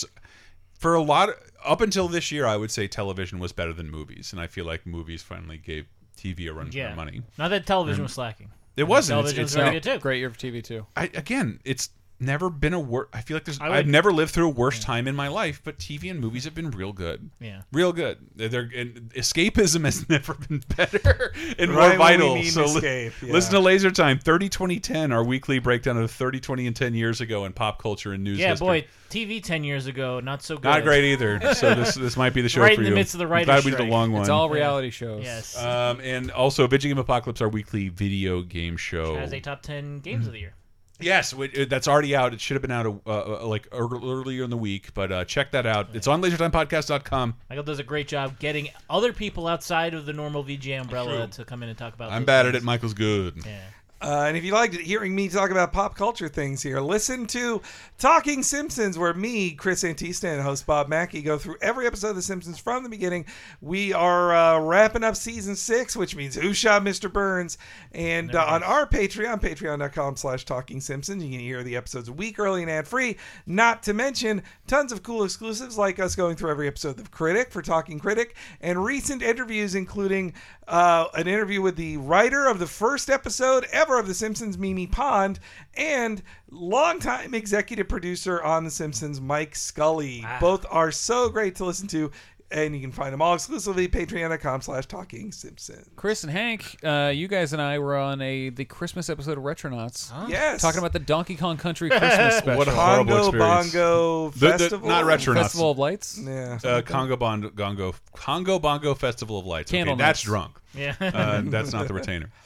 for a lot up until this year, I would say television was better than movies, and I feel like movies finally gave TV a run for yeah. their money. Not that television And was slacking. It wasn't. Television it's, was it's very not- good too. Great year for TV too. I, again, it's never been a worse. I feel like there's. I I've never lived through a worse time in my life, but TV and movies have been real good. Yeah. real good. They're, and escapism has [laughs] never been better [laughs] and Right more when we vital. need so li- yeah. listen to Laser Time 30 20 10, our weekly breakdown of 30 20 and 10 years ago in pop culture and news. Yeah, history. boy, TV ten years ago, not so good. Not great either. [laughs] So this this might be the show right for in the midst of the I'm writer's glad we did a long one. It's all reality shows. Yes. Um, and also, Video Game Apocalypse, our weekly video game show. Has a top ten games of the year. Yes, uh, that's already out. It should have been out uh, uh, like earlier in the week, but uh, check that out. It's on LaserTimePodcast.com. Michael does a great job getting other people outside of the normal VGA umbrella True. to come in and talk about. I'm those bad at it. Michael's good. Yeah. Uh, and if you liked hearing me talk about pop culture things here, listen to Talking Simpsons, where me, Chris Antista, and host Bob Mackey go through every episode of The Simpsons from the beginning. We are uh, wrapping up season six, which means Who Shot Mr. Burns? And uh, on our Patreon, patreon.com slash Talking Simpsons, you can hear the episodes a week early and ad free. Not to mention tons of cool exclusives like us going through every episode of Critic for Talking Critic and recent interviews, including uh, an interview with the writer of the first episode ever of The Simpsons, Mimi Pond, and longtime executive producer on The Simpsons, Mike Scully. Both are so great to listen to, and you can find them all exclusively at patreon.com slash talking Simpsons. Chris and Hank, uh, you guys and I were on a the Christmas episode of Retronauts. Yes. Talking about the Donkey Kong Country Christmas special. [laughs] What a horrible Congo experience. Bongo The- the- Festival? not Retronauts. Festival of Lights. Yeah. Uh, Kongo Bongo, Congo, Kongo Bongo Festival of Lights. Okay, Candle that's drunk. Yeah. uh, that's not the retainer. [laughs]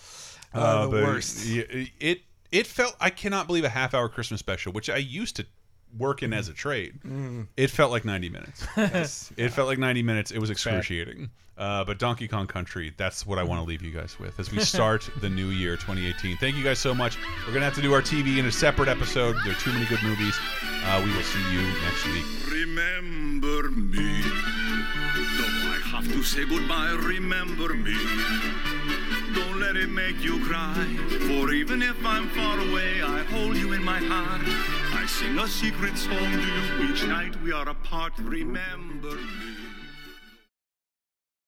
Uh, the but worst. y- It it felt. I cannot believe a half hour Christmas special, which I used to work in as a trade. Mm. It felt like ninety minutes. [laughs] Yes. It felt like ninety minutes. It was excruciating. Uh, but Donkey Kong Country, that's what I want to leave you guys with as we [laughs] start the new year 2018. Thank you guys so much. We're going to have to do our TV in a separate episode. There are too many good movies. Uh, we will see you next week. Remember me. Though I have to say goodbye, remember me. Don't let it make you cry. For even if I'm far away, I hold you in my heart. Sing a secret song to you each night we are apart. Remember me.